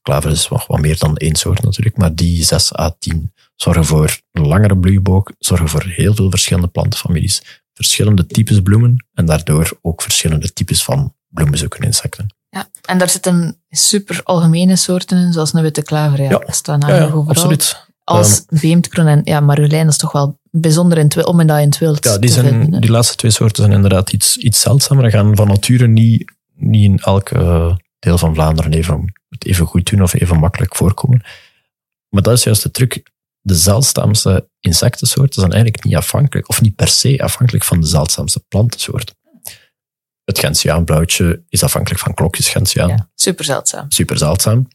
klaver is nog wat meer dan één soort natuurlijk, maar die zes à tien zorgen voor een langere bloeiboog, zorgen voor heel veel verschillende plantenfamilies, verschillende types bloemen en daardoor ook verschillende types van bloembezoekende insecten. Ja, en daar zitten super algemene soorten in, zoals een witte klaver. Ja, Ja. Dat staan Ja, eigenlijk ja, overal. absoluut. Als beemdkroon en ja, marjolein is toch wel bijzonder in om in dat in het wild Ja, die, te zijn, vinden. die laatste twee soorten zijn inderdaad iets, iets zeldzamer. Die gaan van nature niet, niet in elk eh, deel van Vlaanderen even, het even goed doen of even makkelijk voorkomen. Maar dat is juist de truc. De zeldzaamste insectensoorten zijn eigenlijk niet afhankelijk, of niet per se afhankelijk van de zeldzaamste plantensoorten. Het Gentiaanblauwtje is afhankelijk van klokjes Gentiaan. Ja, super zeldzaam. Super zeldzaam.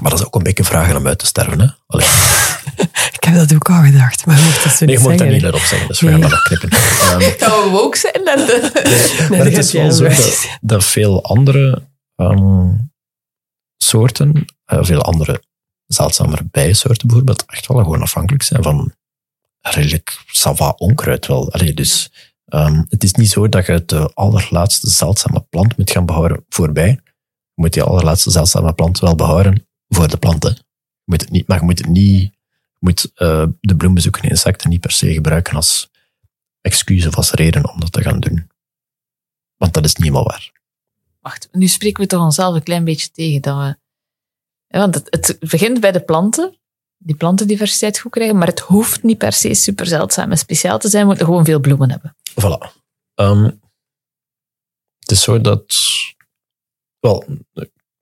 Maar dat is ook een beetje vragen om uit te sterven. Hè? Allee, Ik heb dat ook al gedacht, maar je mocht dat zo nee, je niet moet daar niet erop zeggen, dus we Nee. gaan dat nog knippen. Ehm, Gaan we ook zijn de... Nee, maar dat het is wel zo dat, dat veel andere ehm, soorten, eh, veel andere zeldzamere bijensoorten bijvoorbeeld, echt wel gewoon afhankelijk zijn van redelijk sava onkruid wel. Allee, dus ehm, het is niet zo dat je de allerlaatste zeldzame plant moet gaan behouden voorbij. Je moet die allerlaatste zeldzame plant wel behouden voor de planten. Je moet het niet, maar je moet het niet, moet eh, de bloembezoekende insecten niet per se gebruiken als excuus of als reden om dat te gaan doen. Want dat is niet helemaal waar. Wacht, nu spreken we toch onszelf een klein beetje tegen. Dat we, want het, het begint bij de planten, die plantendiversiteit goed krijgen, maar het hoeft niet per se super zeldzaam en speciaal te zijn. We moeten gewoon veel bloemen hebben. Voilà. Ehm, het is zo dat, wel,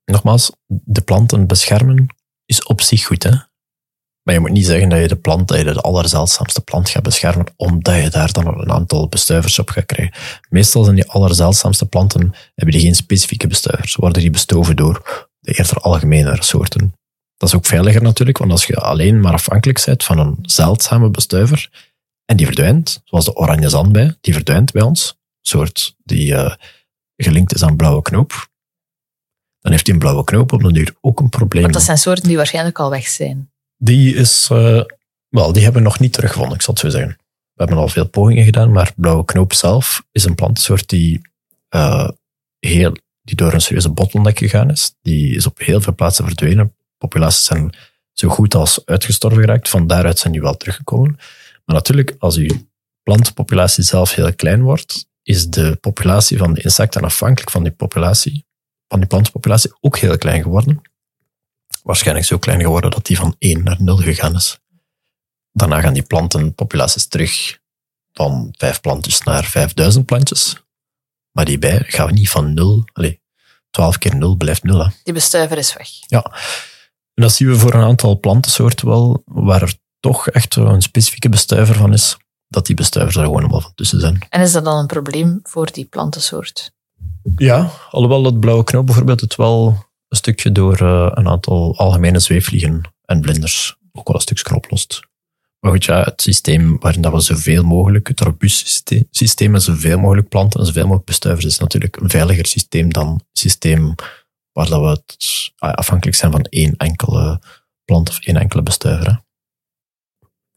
nogmaals, de planten beschermen is op zich goed, hè. Maar je moet niet zeggen dat je de plant, je de allerzeldzaamste plant gaat beschermen, omdat je daar dan een aantal bestuivers op gaat krijgen. Meestal zijn die allerzeldzaamste planten, hebben die geen specifieke bestuivers. Worden die bestoven door de eerder algemenere soorten. Dat is ook veiliger natuurlijk, want als je alleen maar afhankelijk bent van een zeldzame bestuiver, en die verdwijnt, zoals de oranje zandbij, die verdwijnt bij ons, een soort die eh, gelinkt is aan blauwe knoop, dan heeft die een blauwe knoop op den duur ook een probleem. Want dat zijn soorten die waarschijnlijk al weg zijn. Die is, eh, wel, die hebben we nog niet teruggevonden, ik zal het zo zeggen. We hebben al veel pogingen gedaan, maar blauwe knoop zelf is een plantensoort die, eh, heel, die door een serieuze bottleneck gegaan is. Die is op heel veel plaatsen verdwenen. Populaties zijn zo goed als uitgestorven geraakt. Van daaruit zijn die wel teruggekomen. Maar natuurlijk, als uw plantenpopulatie zelf heel klein wordt, is de populatie van de insecten afhankelijk van die populatie, van die plantenpopulatie, ook heel klein geworden waarschijnlijk zo klein geworden dat die van 1 naar 0 gegaan is. Daarna gaan die plantenpopulaties terug van 5 plantjes naar 5000 plantjes. Maar die bij gaan we niet van 0, allez, 12 keer 0 blijft 0. Hè. Die bestuiver is weg. Ja. En dat zien we voor een aantal plantensoorten wel, waar er toch echt een specifieke bestuiver van is, dat die bestuivers er gewoon allemaal van tussen zijn. En is dat dan een probleem voor die plantensoort? Ja, alhoewel dat blauwe knoop bijvoorbeeld het wel een stukje door eh, een aantal algemene zweefvliegen en vlinders ook wel een stukje oplost. Maar goed, ja, het systeem waarin dat we zoveel mogelijk, het robuust systeem, systeem met zoveel mogelijk planten en zoveel mogelijk bestuivers, is natuurlijk een veiliger systeem dan systeem waar dat we het, ah, afhankelijk zijn van één enkele plant of één enkele bestuiver. Hè.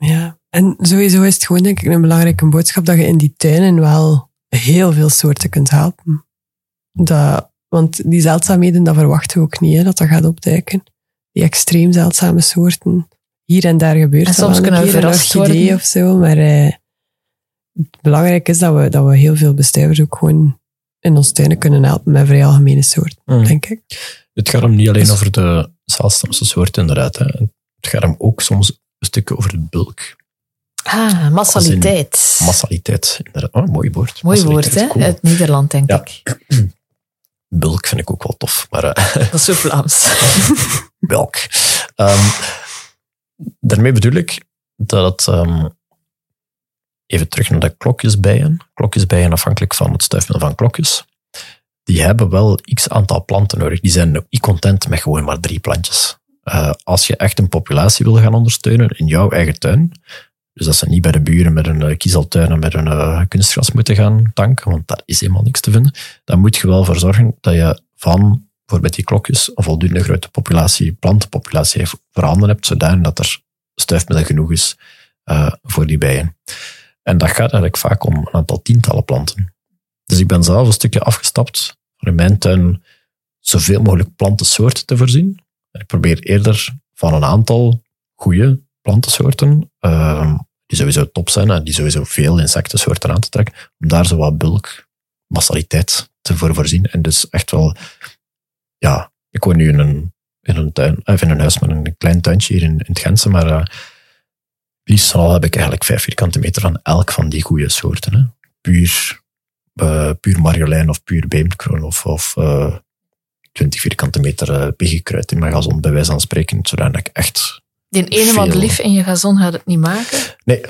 Ja, en sowieso is het gewoon denk ik een belangrijke boodschap dat je in die tuinen wel heel veel soorten kunt helpen. Dat, want die zeldzaamheden, dat verwachten we ook niet, hè, dat dat gaat opduiken. Die extreem zeldzame soorten. Hier en daar gebeurt En dat soms kunnen we verrast worden. of zo, maar eh, het belangrijk is dat we, dat we heel veel bestuivers ook gewoon in ons tuinen kunnen helpen met vrij algemene soorten, Mm. denk ik. Het gaat hem niet alleen Dus- over de zeldzaamste soorten, inderdaad. Hè. Het gaat hem ook soms een stukje over de bulk. Ah, massaliteit. Massaliteit, inderdaad. Oh, mooi woord. Mooi woord, hè? cool. Uit Nederland, denk Ja. ik. Bulk vind ik ook wel tof, maar eh, Dat is zo Vlaams. bulk. Ehm, daarmee bedoel ik dat het... even terug naar de klokjesbijen. Klokjesbijen, afhankelijk van het stuifmiddel van klokjes, die hebben wel x aantal planten nodig. Die zijn niet content met gewoon maar drie plantjes. Eh, als je echt een populatie wil gaan ondersteunen in jouw eigen tuin, dus dat ze niet bij de buren met een eh, kiezeltuin en met een eh, kunstgras moeten gaan tanken, want daar is helemaal niks te vinden, dan moet je wel voor zorgen dat je van bijvoorbeeld die klokjes een voldoende grote populatie, plantenpopulatie voorhanden hebt, zodanig dat er stuifmiddel genoeg is voor die bijen. En dat gaat eigenlijk vaak om een aantal tientallen planten. Dus ik ben zelf een stukje afgestapt om in mijn tuin zoveel mogelijk plantensoorten te voorzien. Ik probeer eerder van een aantal goede plantensoorten, ehm, die sowieso top zijn en die sowieso veel insectensoorten aan te trekken, om daar zo wat bulk, massaliteit te voor voorzien. En dus echt wel, ja, ik woon nu in een, in een tuin, of in een huis met een klein tuintje hier in, in het Gentse, maar eh liefst al heb ik eigenlijk vijf vierkante meter van elk van die goede soorten. Hè. Puur, eh, puur marjolein of puur beemdkroon of, of eh 20 vierkante meter uh, piggekruid in mijn gazon, bij wijze van spreken, zodat ik echt... Die ene Veel. madelief in je gazon gaat het niet maken, Nee,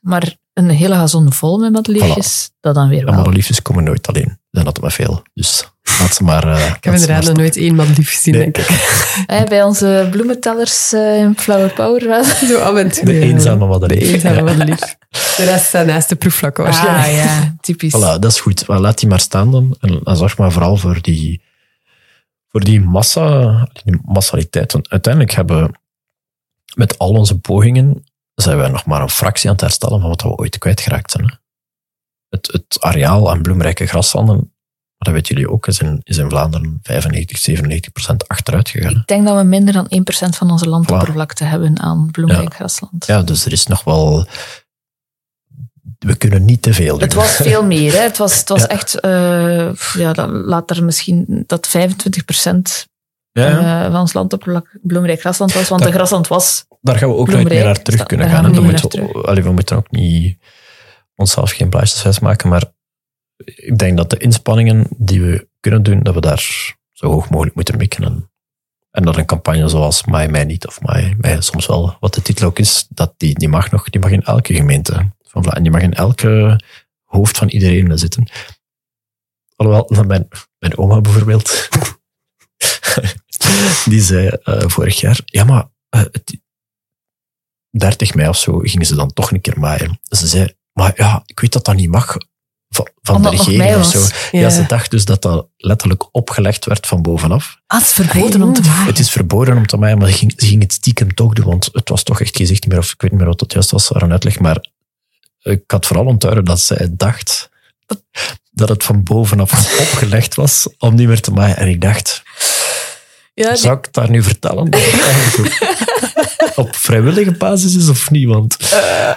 maar een hele gazon vol met madeliefjes, dat dan weer de wel. madeliefjes komen nooit alleen. Zijn altijd maar veel. Dus laat ze maar... eh, Ik heb inderdaad nog nooit één madelief gezien, Nee. denk ik. Hè, bij onze bloementellers eh, in Flower Power wel. Zo af en toe. De eenzame De madelief. eenzame Ja. madelief. De rest staat naast de proefvlakken waarschijnlijk. Ah ja, typisch. Voilà, dat is goed. Laat die maar staan dan. En, en zorg maar vooral voor die, voor die massa, die massaliteit. Want uiteindelijk hebben we met al onze pogingen, zijn wij nog maar een fractie aan het herstellen van wat we ooit kwijtgeraakt zijn. hè. Het, het areaal aan bloemrijke graslanden, maar dat weten jullie ook, is in, is in Vlaanderen 95, 97 procent achteruit gegaan. Ik denk dat we minder dan 1% van onze landoppervlakte hebben aan bloemrijk Ja. grasland. Ja, dus er is nog wel... We kunnen niet te veel doen. Het was veel meer. Hè. Het was, het was Ja. echt, eh, ja, dan laat er misschien dat 25% ja, ja. eh, van ons landoppervlak bloemrijk grasland was, want Dat- de grasland was daar gaan we ook nooit meer naar terug kunnen daar gaan. we moeten allee, we moeten ook niet onszelf geen blaadjes maken, maar ik denk dat de inspanningen die we kunnen doen, dat we daar zo hoog mogelijk moeten mikken. En, en dat een campagne zoals Mij Mij Niet, of Mij Mij soms wel, wat de titel ook is, dat die, die mag nog, die mag in elke gemeente van Vlaanderen, en die mag in elke hoofd van iedereen zitten. Alhoewel, mijn, mijn oma bijvoorbeeld, die zei eh, vorig jaar, ja maar eh, het, 30 mei of zo gingen ze dan toch een keer maaien. Ze zei, maar ja, ik weet dat dat niet mag van, de regering of zo. Ja. Ja. ze dacht dus dat dat letterlijk opgelegd werd van bovenaf. ah, het is verboden om te maaien. Het is verboden om te maaien, maar ze ging, ze ging het stiekem toch doen, want het was toch echt, je zegt niet meer of ik weet niet meer wat het juist was, haar uitleg, maar ik had vooral onthouden dat zij dacht dat het van bovenaf opgelegd was om niet meer te maaien. En ik dacht, Ja, zou ik het daar nu vertellen? Op, vrijwillige basis is of niet? Want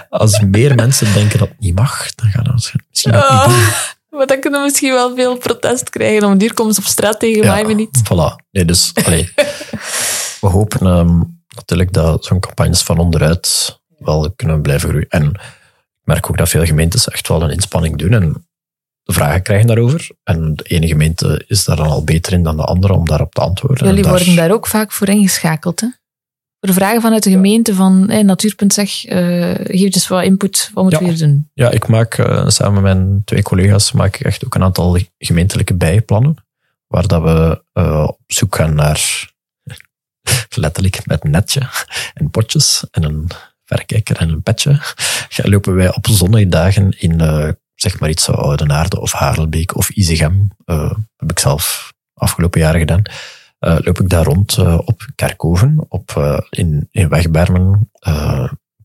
als meer mensen denken dat het niet mag, dan gaan we misschien ook niet doen. maar dan kunnen we misschien wel veel protest krijgen. Om hier komen ze op straat tegen Ja, mij me niet. Voilà. Nee, dus, allee. we hopen ehm, natuurlijk dat zo'n campagnes van onderuit wel kunnen blijven groeien. En ik merk ook dat veel gemeentes echt wel een inspanning doen en de vragen krijgen daarover. En de ene gemeente is daar dan al beter in dan de andere om daarop te antwoorden. Jullie daar- worden daar ook vaak voor ingeschakeld. Hè? Voor vragen vanuit de gemeente van hey, Natuurpunt.zeg, eh geef dus wat input, wat moeten Ja. we hier doen? Ja, ik maak eh, samen met mijn twee collega's maak ik echt ook een aantal gemeentelijke bijplannen. Waar dat we eh, op zoek gaan naar, letterlijk met netje en potjes en een verrekijker en een petje. Gaan lopen wij op zonnige dagen in, eh, zeg maar iets zo Oudenaarde of Harelbeek of Izegem. eh heb ik zelf afgelopen jaren gedaan. Eh, loop ik daar rond eh, op Kerkhoven, op, eh, in, in Wegbermen,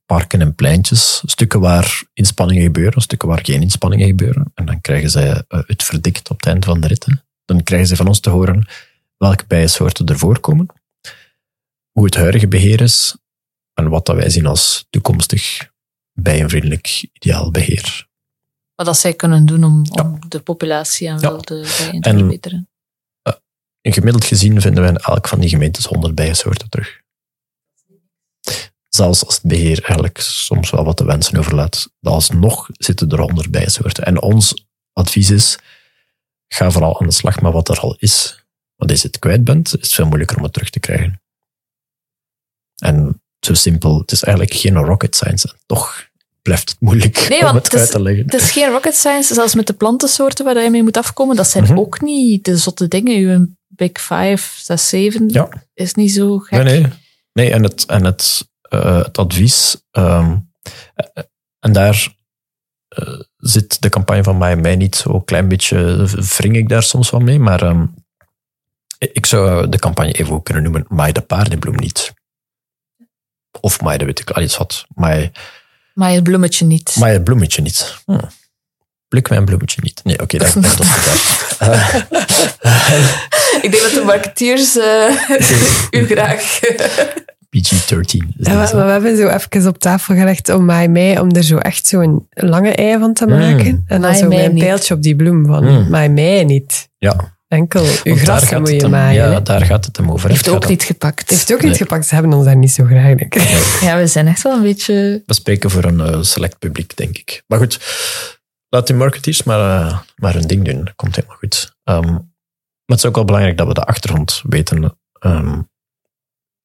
parken en pleintjes, stukken waar inspanningen gebeuren, stukken waar geen inspanningen gebeuren. En dan krijgen zij het verdikt op het eind van de rit. hè. Dan krijgen ze van ons te horen welke bijensoorten er voorkomen, hoe het huidige beheer is en wat dat wij zien als toekomstig bijenvriendelijk ideaal beheer. Wat dat zij kunnen doen om, om de populatie en Ja. wel de bijen te En- verbeteren. En gemiddeld gezien vinden we in elk van die gemeentes 100 bijensoorten terug. Zelfs als het beheer eigenlijk soms wel wat te wensen overlaat, dan alsnog zitten er 100 bijensoorten. En ons advies is, ga vooral aan de slag met wat er al is. Want als je het kwijt bent, is het veel moeilijker om het terug te krijgen. En zo simpel, het is eigenlijk geen rocket science. En toch blijft het moeilijk Nee, om het uit te leggen. Het is geen rocket science, zelfs met de plantensoorten waar je mee moet afkomen. Dat zijn Mhm. ook niet de zotte dingen. Uw Big Five, 6, 7 Ja. is niet zo gek. Nee, nee. nee en het, en het, eh, het advies. ehm, eh, en daar eh, zit de campagne van mij, mij niet zo klein beetje. wring ik daar soms wel mee. Maar ehm, ik zou de campagne even ook kunnen noemen: Maai de paardenbloem niet. Of maai de witte, iets wat. Maai, Maar het bloemetje niet. maai het bloemetje niet. Hm. Pluk mijn bloemetje niet. Nee, oké, dat dat is het. Ik denk dat de marketeers eh, u graag... PG-13 is Ja, deze. maar, maar we hebben zo even op tafel gelegd om mij mij om er zo echt zo'n lange ei van te maken. En dan zo mij mijn niet. pijltje op die bloem van Mm. mij mij niet. Ja, Enkel uw gaat moet het je maaien. Ja, daar gaat het hem over. Heeft Het ook niet gepakt. Heeft het ook niet gepakt. Ze hebben ons daar niet zo graag, denk ik. Ja, we zijn echt wel een beetje... We spreken voor een eh, select publiek, denk ik. Maar goed, laat die marketeers maar, eh, maar hun ding doen. Dat komt helemaal goed. Ehm, maar het is ook wel belangrijk dat we de achtergrond weten. Ehm,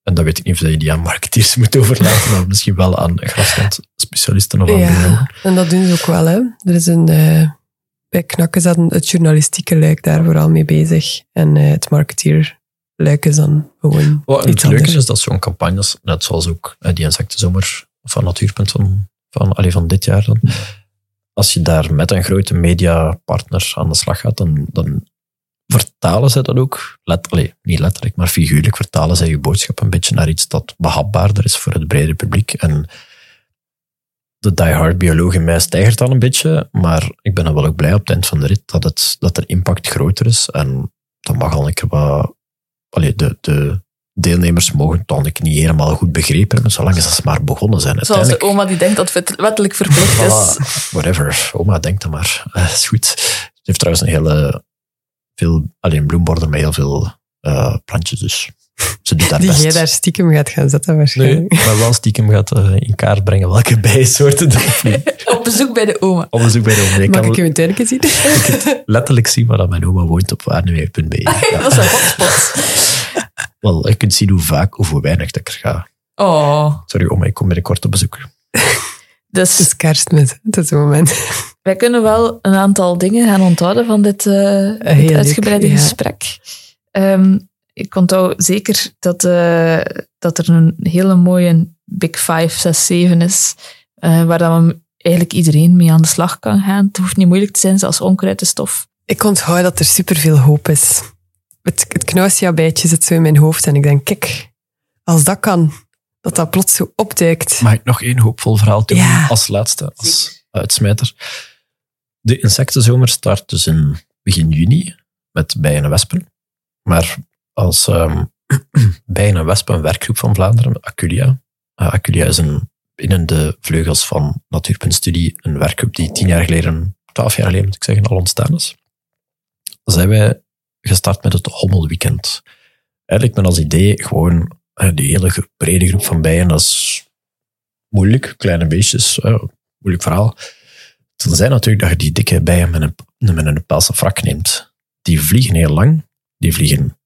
en dat weet ik niet of je die aan marketeers moet overlaten, maar misschien wel aan graslandspecialisten of aan Ja, en dat doen ze ook wel. Hè. Er is een, eh, bij is dat een- het journalistieke luik daar vooral mee bezig. En eh, het marketeerluik is dan gewoon Wat het iets leuke anders. is dat zo'n campagnes, net zoals ook die insectenzomer van Natuurpunt van, van, allee, van dit jaar dan, als je daar met een grote mediapartner aan de slag gaat, dan, dan vertalen zij dat ook, niet letterlijk, maar figuurlijk vertalen zij je boodschap een beetje naar iets dat behapbaarder is voor het brede publiek. En de diehard bioloog in mij stijgt dan een beetje, maar ik ben dan wel ook blij op het eind van de rit dat, het, dat er impact groter is. En dan mag al een keer wat allee, de, de deelnemers mogen het dan ik niet helemaal goed begrepen hebben, zolang ze maar begonnen zijn. Zoals de oma die denkt dat het wettelijk verplicht is. Voilà, whatever. Oma, denkt dan maar. Eh, is goed. Ze heeft trouwens een hele, veel, alleen bloemborder met heel veel eh, plantjes, dus ze doet haar Die best. jij daar stiekem gaat gaan zetten nee, waarschijnlijk. maar wel stiekem gaat eh, in kaart brengen welke bijsoorten er Op bezoek bij de oma. op bezoek bij de oma. Je Mag kan ik tuintje zien? letterlijk zien waar dat mijn oma woont op waarnemeer.be. Ja. Dat is een hotspot. Wel, je kunt zien hoe vaak of hoe weinig dat ik er ga. Oh. Sorry oma, ik kom binnenkort op bezoek. Het Dus is kerstmis, het is het moment. wij kunnen wel een aantal dingen gaan onthouden van dit, eh, dit leuk, uitgebreide ja. gesprek. Ehm, ik onthoud zeker dat, eh, dat er een hele mooie Big Five, 6, 7 is, eh, waar dan eigenlijk iedereen mee aan de slag kan gaan. Het hoeft niet moeilijk te zijn, zelfs onkruidenstof. Ik onthoud dat er superveel hoop is. Het, het zit zo in mijn hoofd en ik denk, kijk, als dat kan, dat dat plots zo opduikt. Mag ik nog één hoopvol verhaal doen Ja. als laatste, als uitsmijter? De insectenzomer start dus in begin juni met bijen en wespen. Maar als ehm bijen en wespen een werkgroep van Vlaanderen, Aculia. Eh, Aculia is een, binnen de vleugels van Natuurpuntstudie een werkgroep die tien jaar geleden, twaalf jaar geleden moet ik zeggen, al ontstaan is. Zijn wij gestart met het Hommelweekend. Eigenlijk met als idee gewoon eh, die hele brede groep van bijen, dat is moeilijk, kleine beestjes, moeilijk verhaal. Tenzij natuurlijk dat je die dikke bijen met een, met een pelse frak neemt. Die vliegen heel lang, die vliegen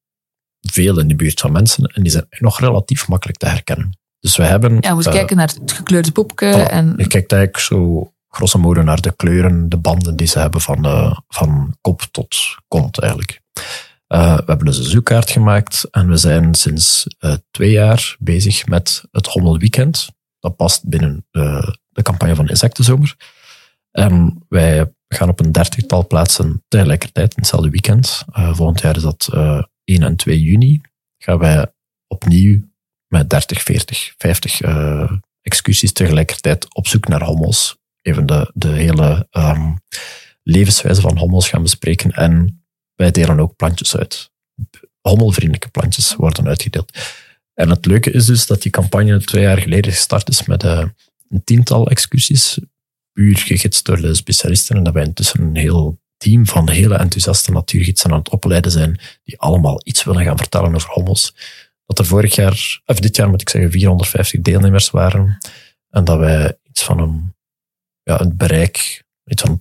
veel in de buurt van mensen en die zijn nog relatief makkelijk te herkennen. Dus we hebben... Ja, we moeten eh, kijken naar het gekleurde poepje. Voilà. En Je kijkt eigenlijk zo grosso modo naar de kleuren, de banden die ze hebben van, eh, van kop tot kont eigenlijk. Eh, we hebben dus een zoekkaart gemaakt en we zijn sinds eh, twee jaar bezig met het Hommelweekend. Dat past binnen de, de campagne van Insectenzomer. En wij gaan op een dertigtal plaatsen tegelijkertijd in hetzelfde weekend. Eh, volgend jaar is dat eh 1 en 2 juni. Gaan wij opnieuw met 30, 40, 50 eh, excursies tegelijkertijd op zoek naar hommels. Even de, de hele ehm, levenswijze van hommels gaan bespreken. En wij delen ook plantjes uit. Hommelvriendelijke plantjes worden uitgedeeld. En het leuke is dus dat die campagne twee jaar geleden gestart is met eh, een tiental excursies, puur gegidst door de specialisten. En dat wij intussen een heel team van hele enthousiaste natuurgidsen aan het opleiden zijn, die allemaal iets willen gaan vertellen over hommels. Dat er vorig jaar, of dit jaar moet ik zeggen, 450 deelnemers waren. En dat wij iets van een, ja, een bereik, iets van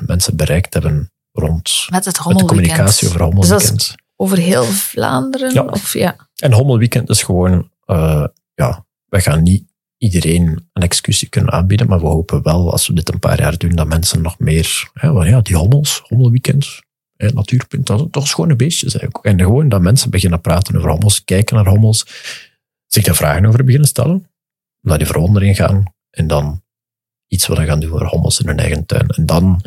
200.000 mensen bereikt hebben rond met het de communicatie over Dus Hommelweekend. over heel Vlaanderen? Ja. Of, ja. En Hommelweekend is gewoon, eh, ja, we gaan niet iedereen een excursie kunnen aanbieden, maar we hopen wel, als we dit een paar jaar doen, dat mensen nog meer, hè, ja, die hommels, Hommelweekend, hè, natuurpunt, dat, dat is gewoon een beestje. eigenlijk. En gewoon dat mensen beginnen praten over hommels, kijken naar hommels, zich daar vragen over beginnen stellen, naar die verwondering gaan en dan iets willen gaan doen voor hommels in hun eigen tuin. En dan,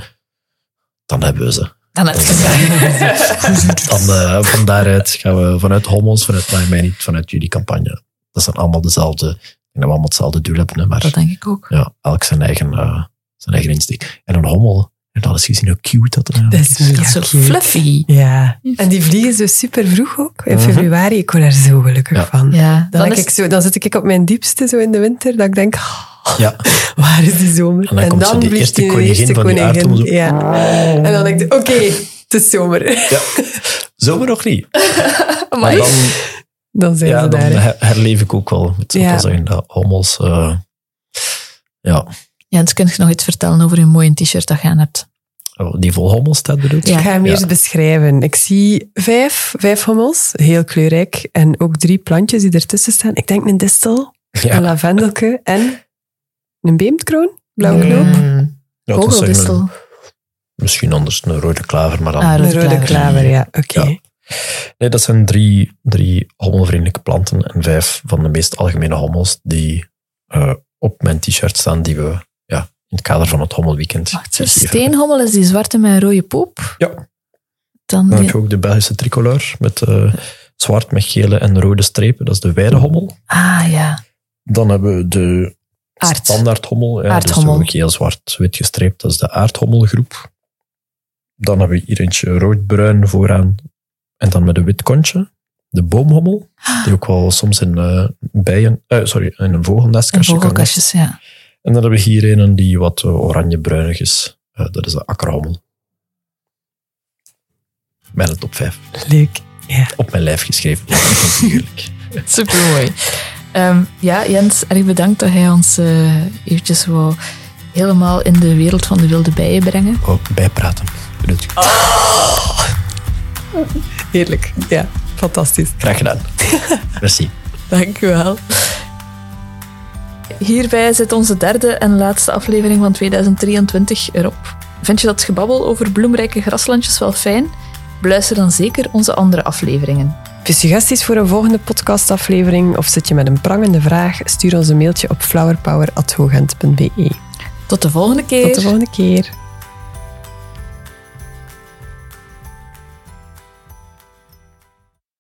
dan hebben we ze. Dan heb je gezegd. Dan, eh, van daaruit gaan we vanuit Hommels, vanuit mij, niet, vanuit jullie campagne. Dat zijn allemaal dezelfde, ik denk dat we allemaal hetzelfde doel hebben, maar Dat denk ik ook. ja, elk zijn eigen, eh, zijn eigen insteek. En een hommel, En dat is gezien hoe cute dat er Dat is Dat is zo cute. fluffy. Ja. En die vliegen zo super vroeg ook. In februari, ik word daar zo gelukkig Ja. van. Ja, Dan, dan is- ik zo, dan zit ik op mijn diepste zo in de winter, dat ik denk, "Ah, Ja, waar is die zomer? En dan komt zo die vliegt eerste die koningin van die zo. Ja. En dan denk ik, oké, het is zomer. ja. zomer nog niet. Maar dan, Dan zijn ja, ze dan daar. hè. her- herleef ik ook wel. Moet ik Ja. wel zeggen, dat hommels... eh, ja, Jens, kun je nog iets vertellen over je mooie t-shirt dat je aan hebt? Oh, die vol hommels staat bedoeld. Ja. Ik ga hem Ja. eerst beschrijven. Ik zie vijf, vijf hommels, heel kleurrijk. En ook drie plantjes die ertussen staan. Ik denk een distel, een Ja, lavendelke en een beemdkroon, blauwe knoop. Mm. Vogeldistel. misschien anders een rode klaver, maar dan... Ah, Een rode rode klaver. ja. Oké. Ja. Nee, dat zijn drie, drie hommelvriendelijke planten en vijf van de meest algemene hommels die eh, op mijn t-shirt staan, die we ja, in het kader van het hommelweekend Wacht, steenhommel is die zwarte met een rode poep. Ja. Dan Dan die- heb je ook de Belgische tricolor met eh, zwart met gele en rode strepen. Dat is de weidehommel. Ah, ja. Dan hebben we de Aard. standaardhommel. Ja, Aardhommel. Dus zo geel, zwart, wit gestreept. Dat is de aardhommelgroep. Dan hebben we hier eentje rood-bruin vooraan. En dan met een wit kontje. De boomhommel. Die ook wel soms in eh, bijen... eh, sorry, in een En vogelnestkastje kan vogelkastjes, ja. En dan hebben we hier een die wat eh, oranje-bruinig is. Dat is de akkerhommel. Mijn top 5. Leuk. Ja. Op mijn lijf geschreven. Natuurlijk. Supermooi. Ehm ja, Jens, erg bedankt dat hij ons eh eventjes wou helemaal in de wereld van de wilde bijen brengen. Ook bijpraten. Bedoelt u? Heerlijk. Ja, fantastisch. Graag gedaan. Merci. Dank u wel. Hierbij zit onze derde en laatste aflevering van 2023 erop. Vind je dat gebabbel over bloemrijke graslandjes wel fijn? Beluister dan zeker onze andere afleveringen. Heb je suggesties voor een volgende podcastaflevering of zit je met een prangende vraag? Stuur ons een mailtje op flowerpower.hogent.be. Tot de volgende keer. Tot de volgende keer.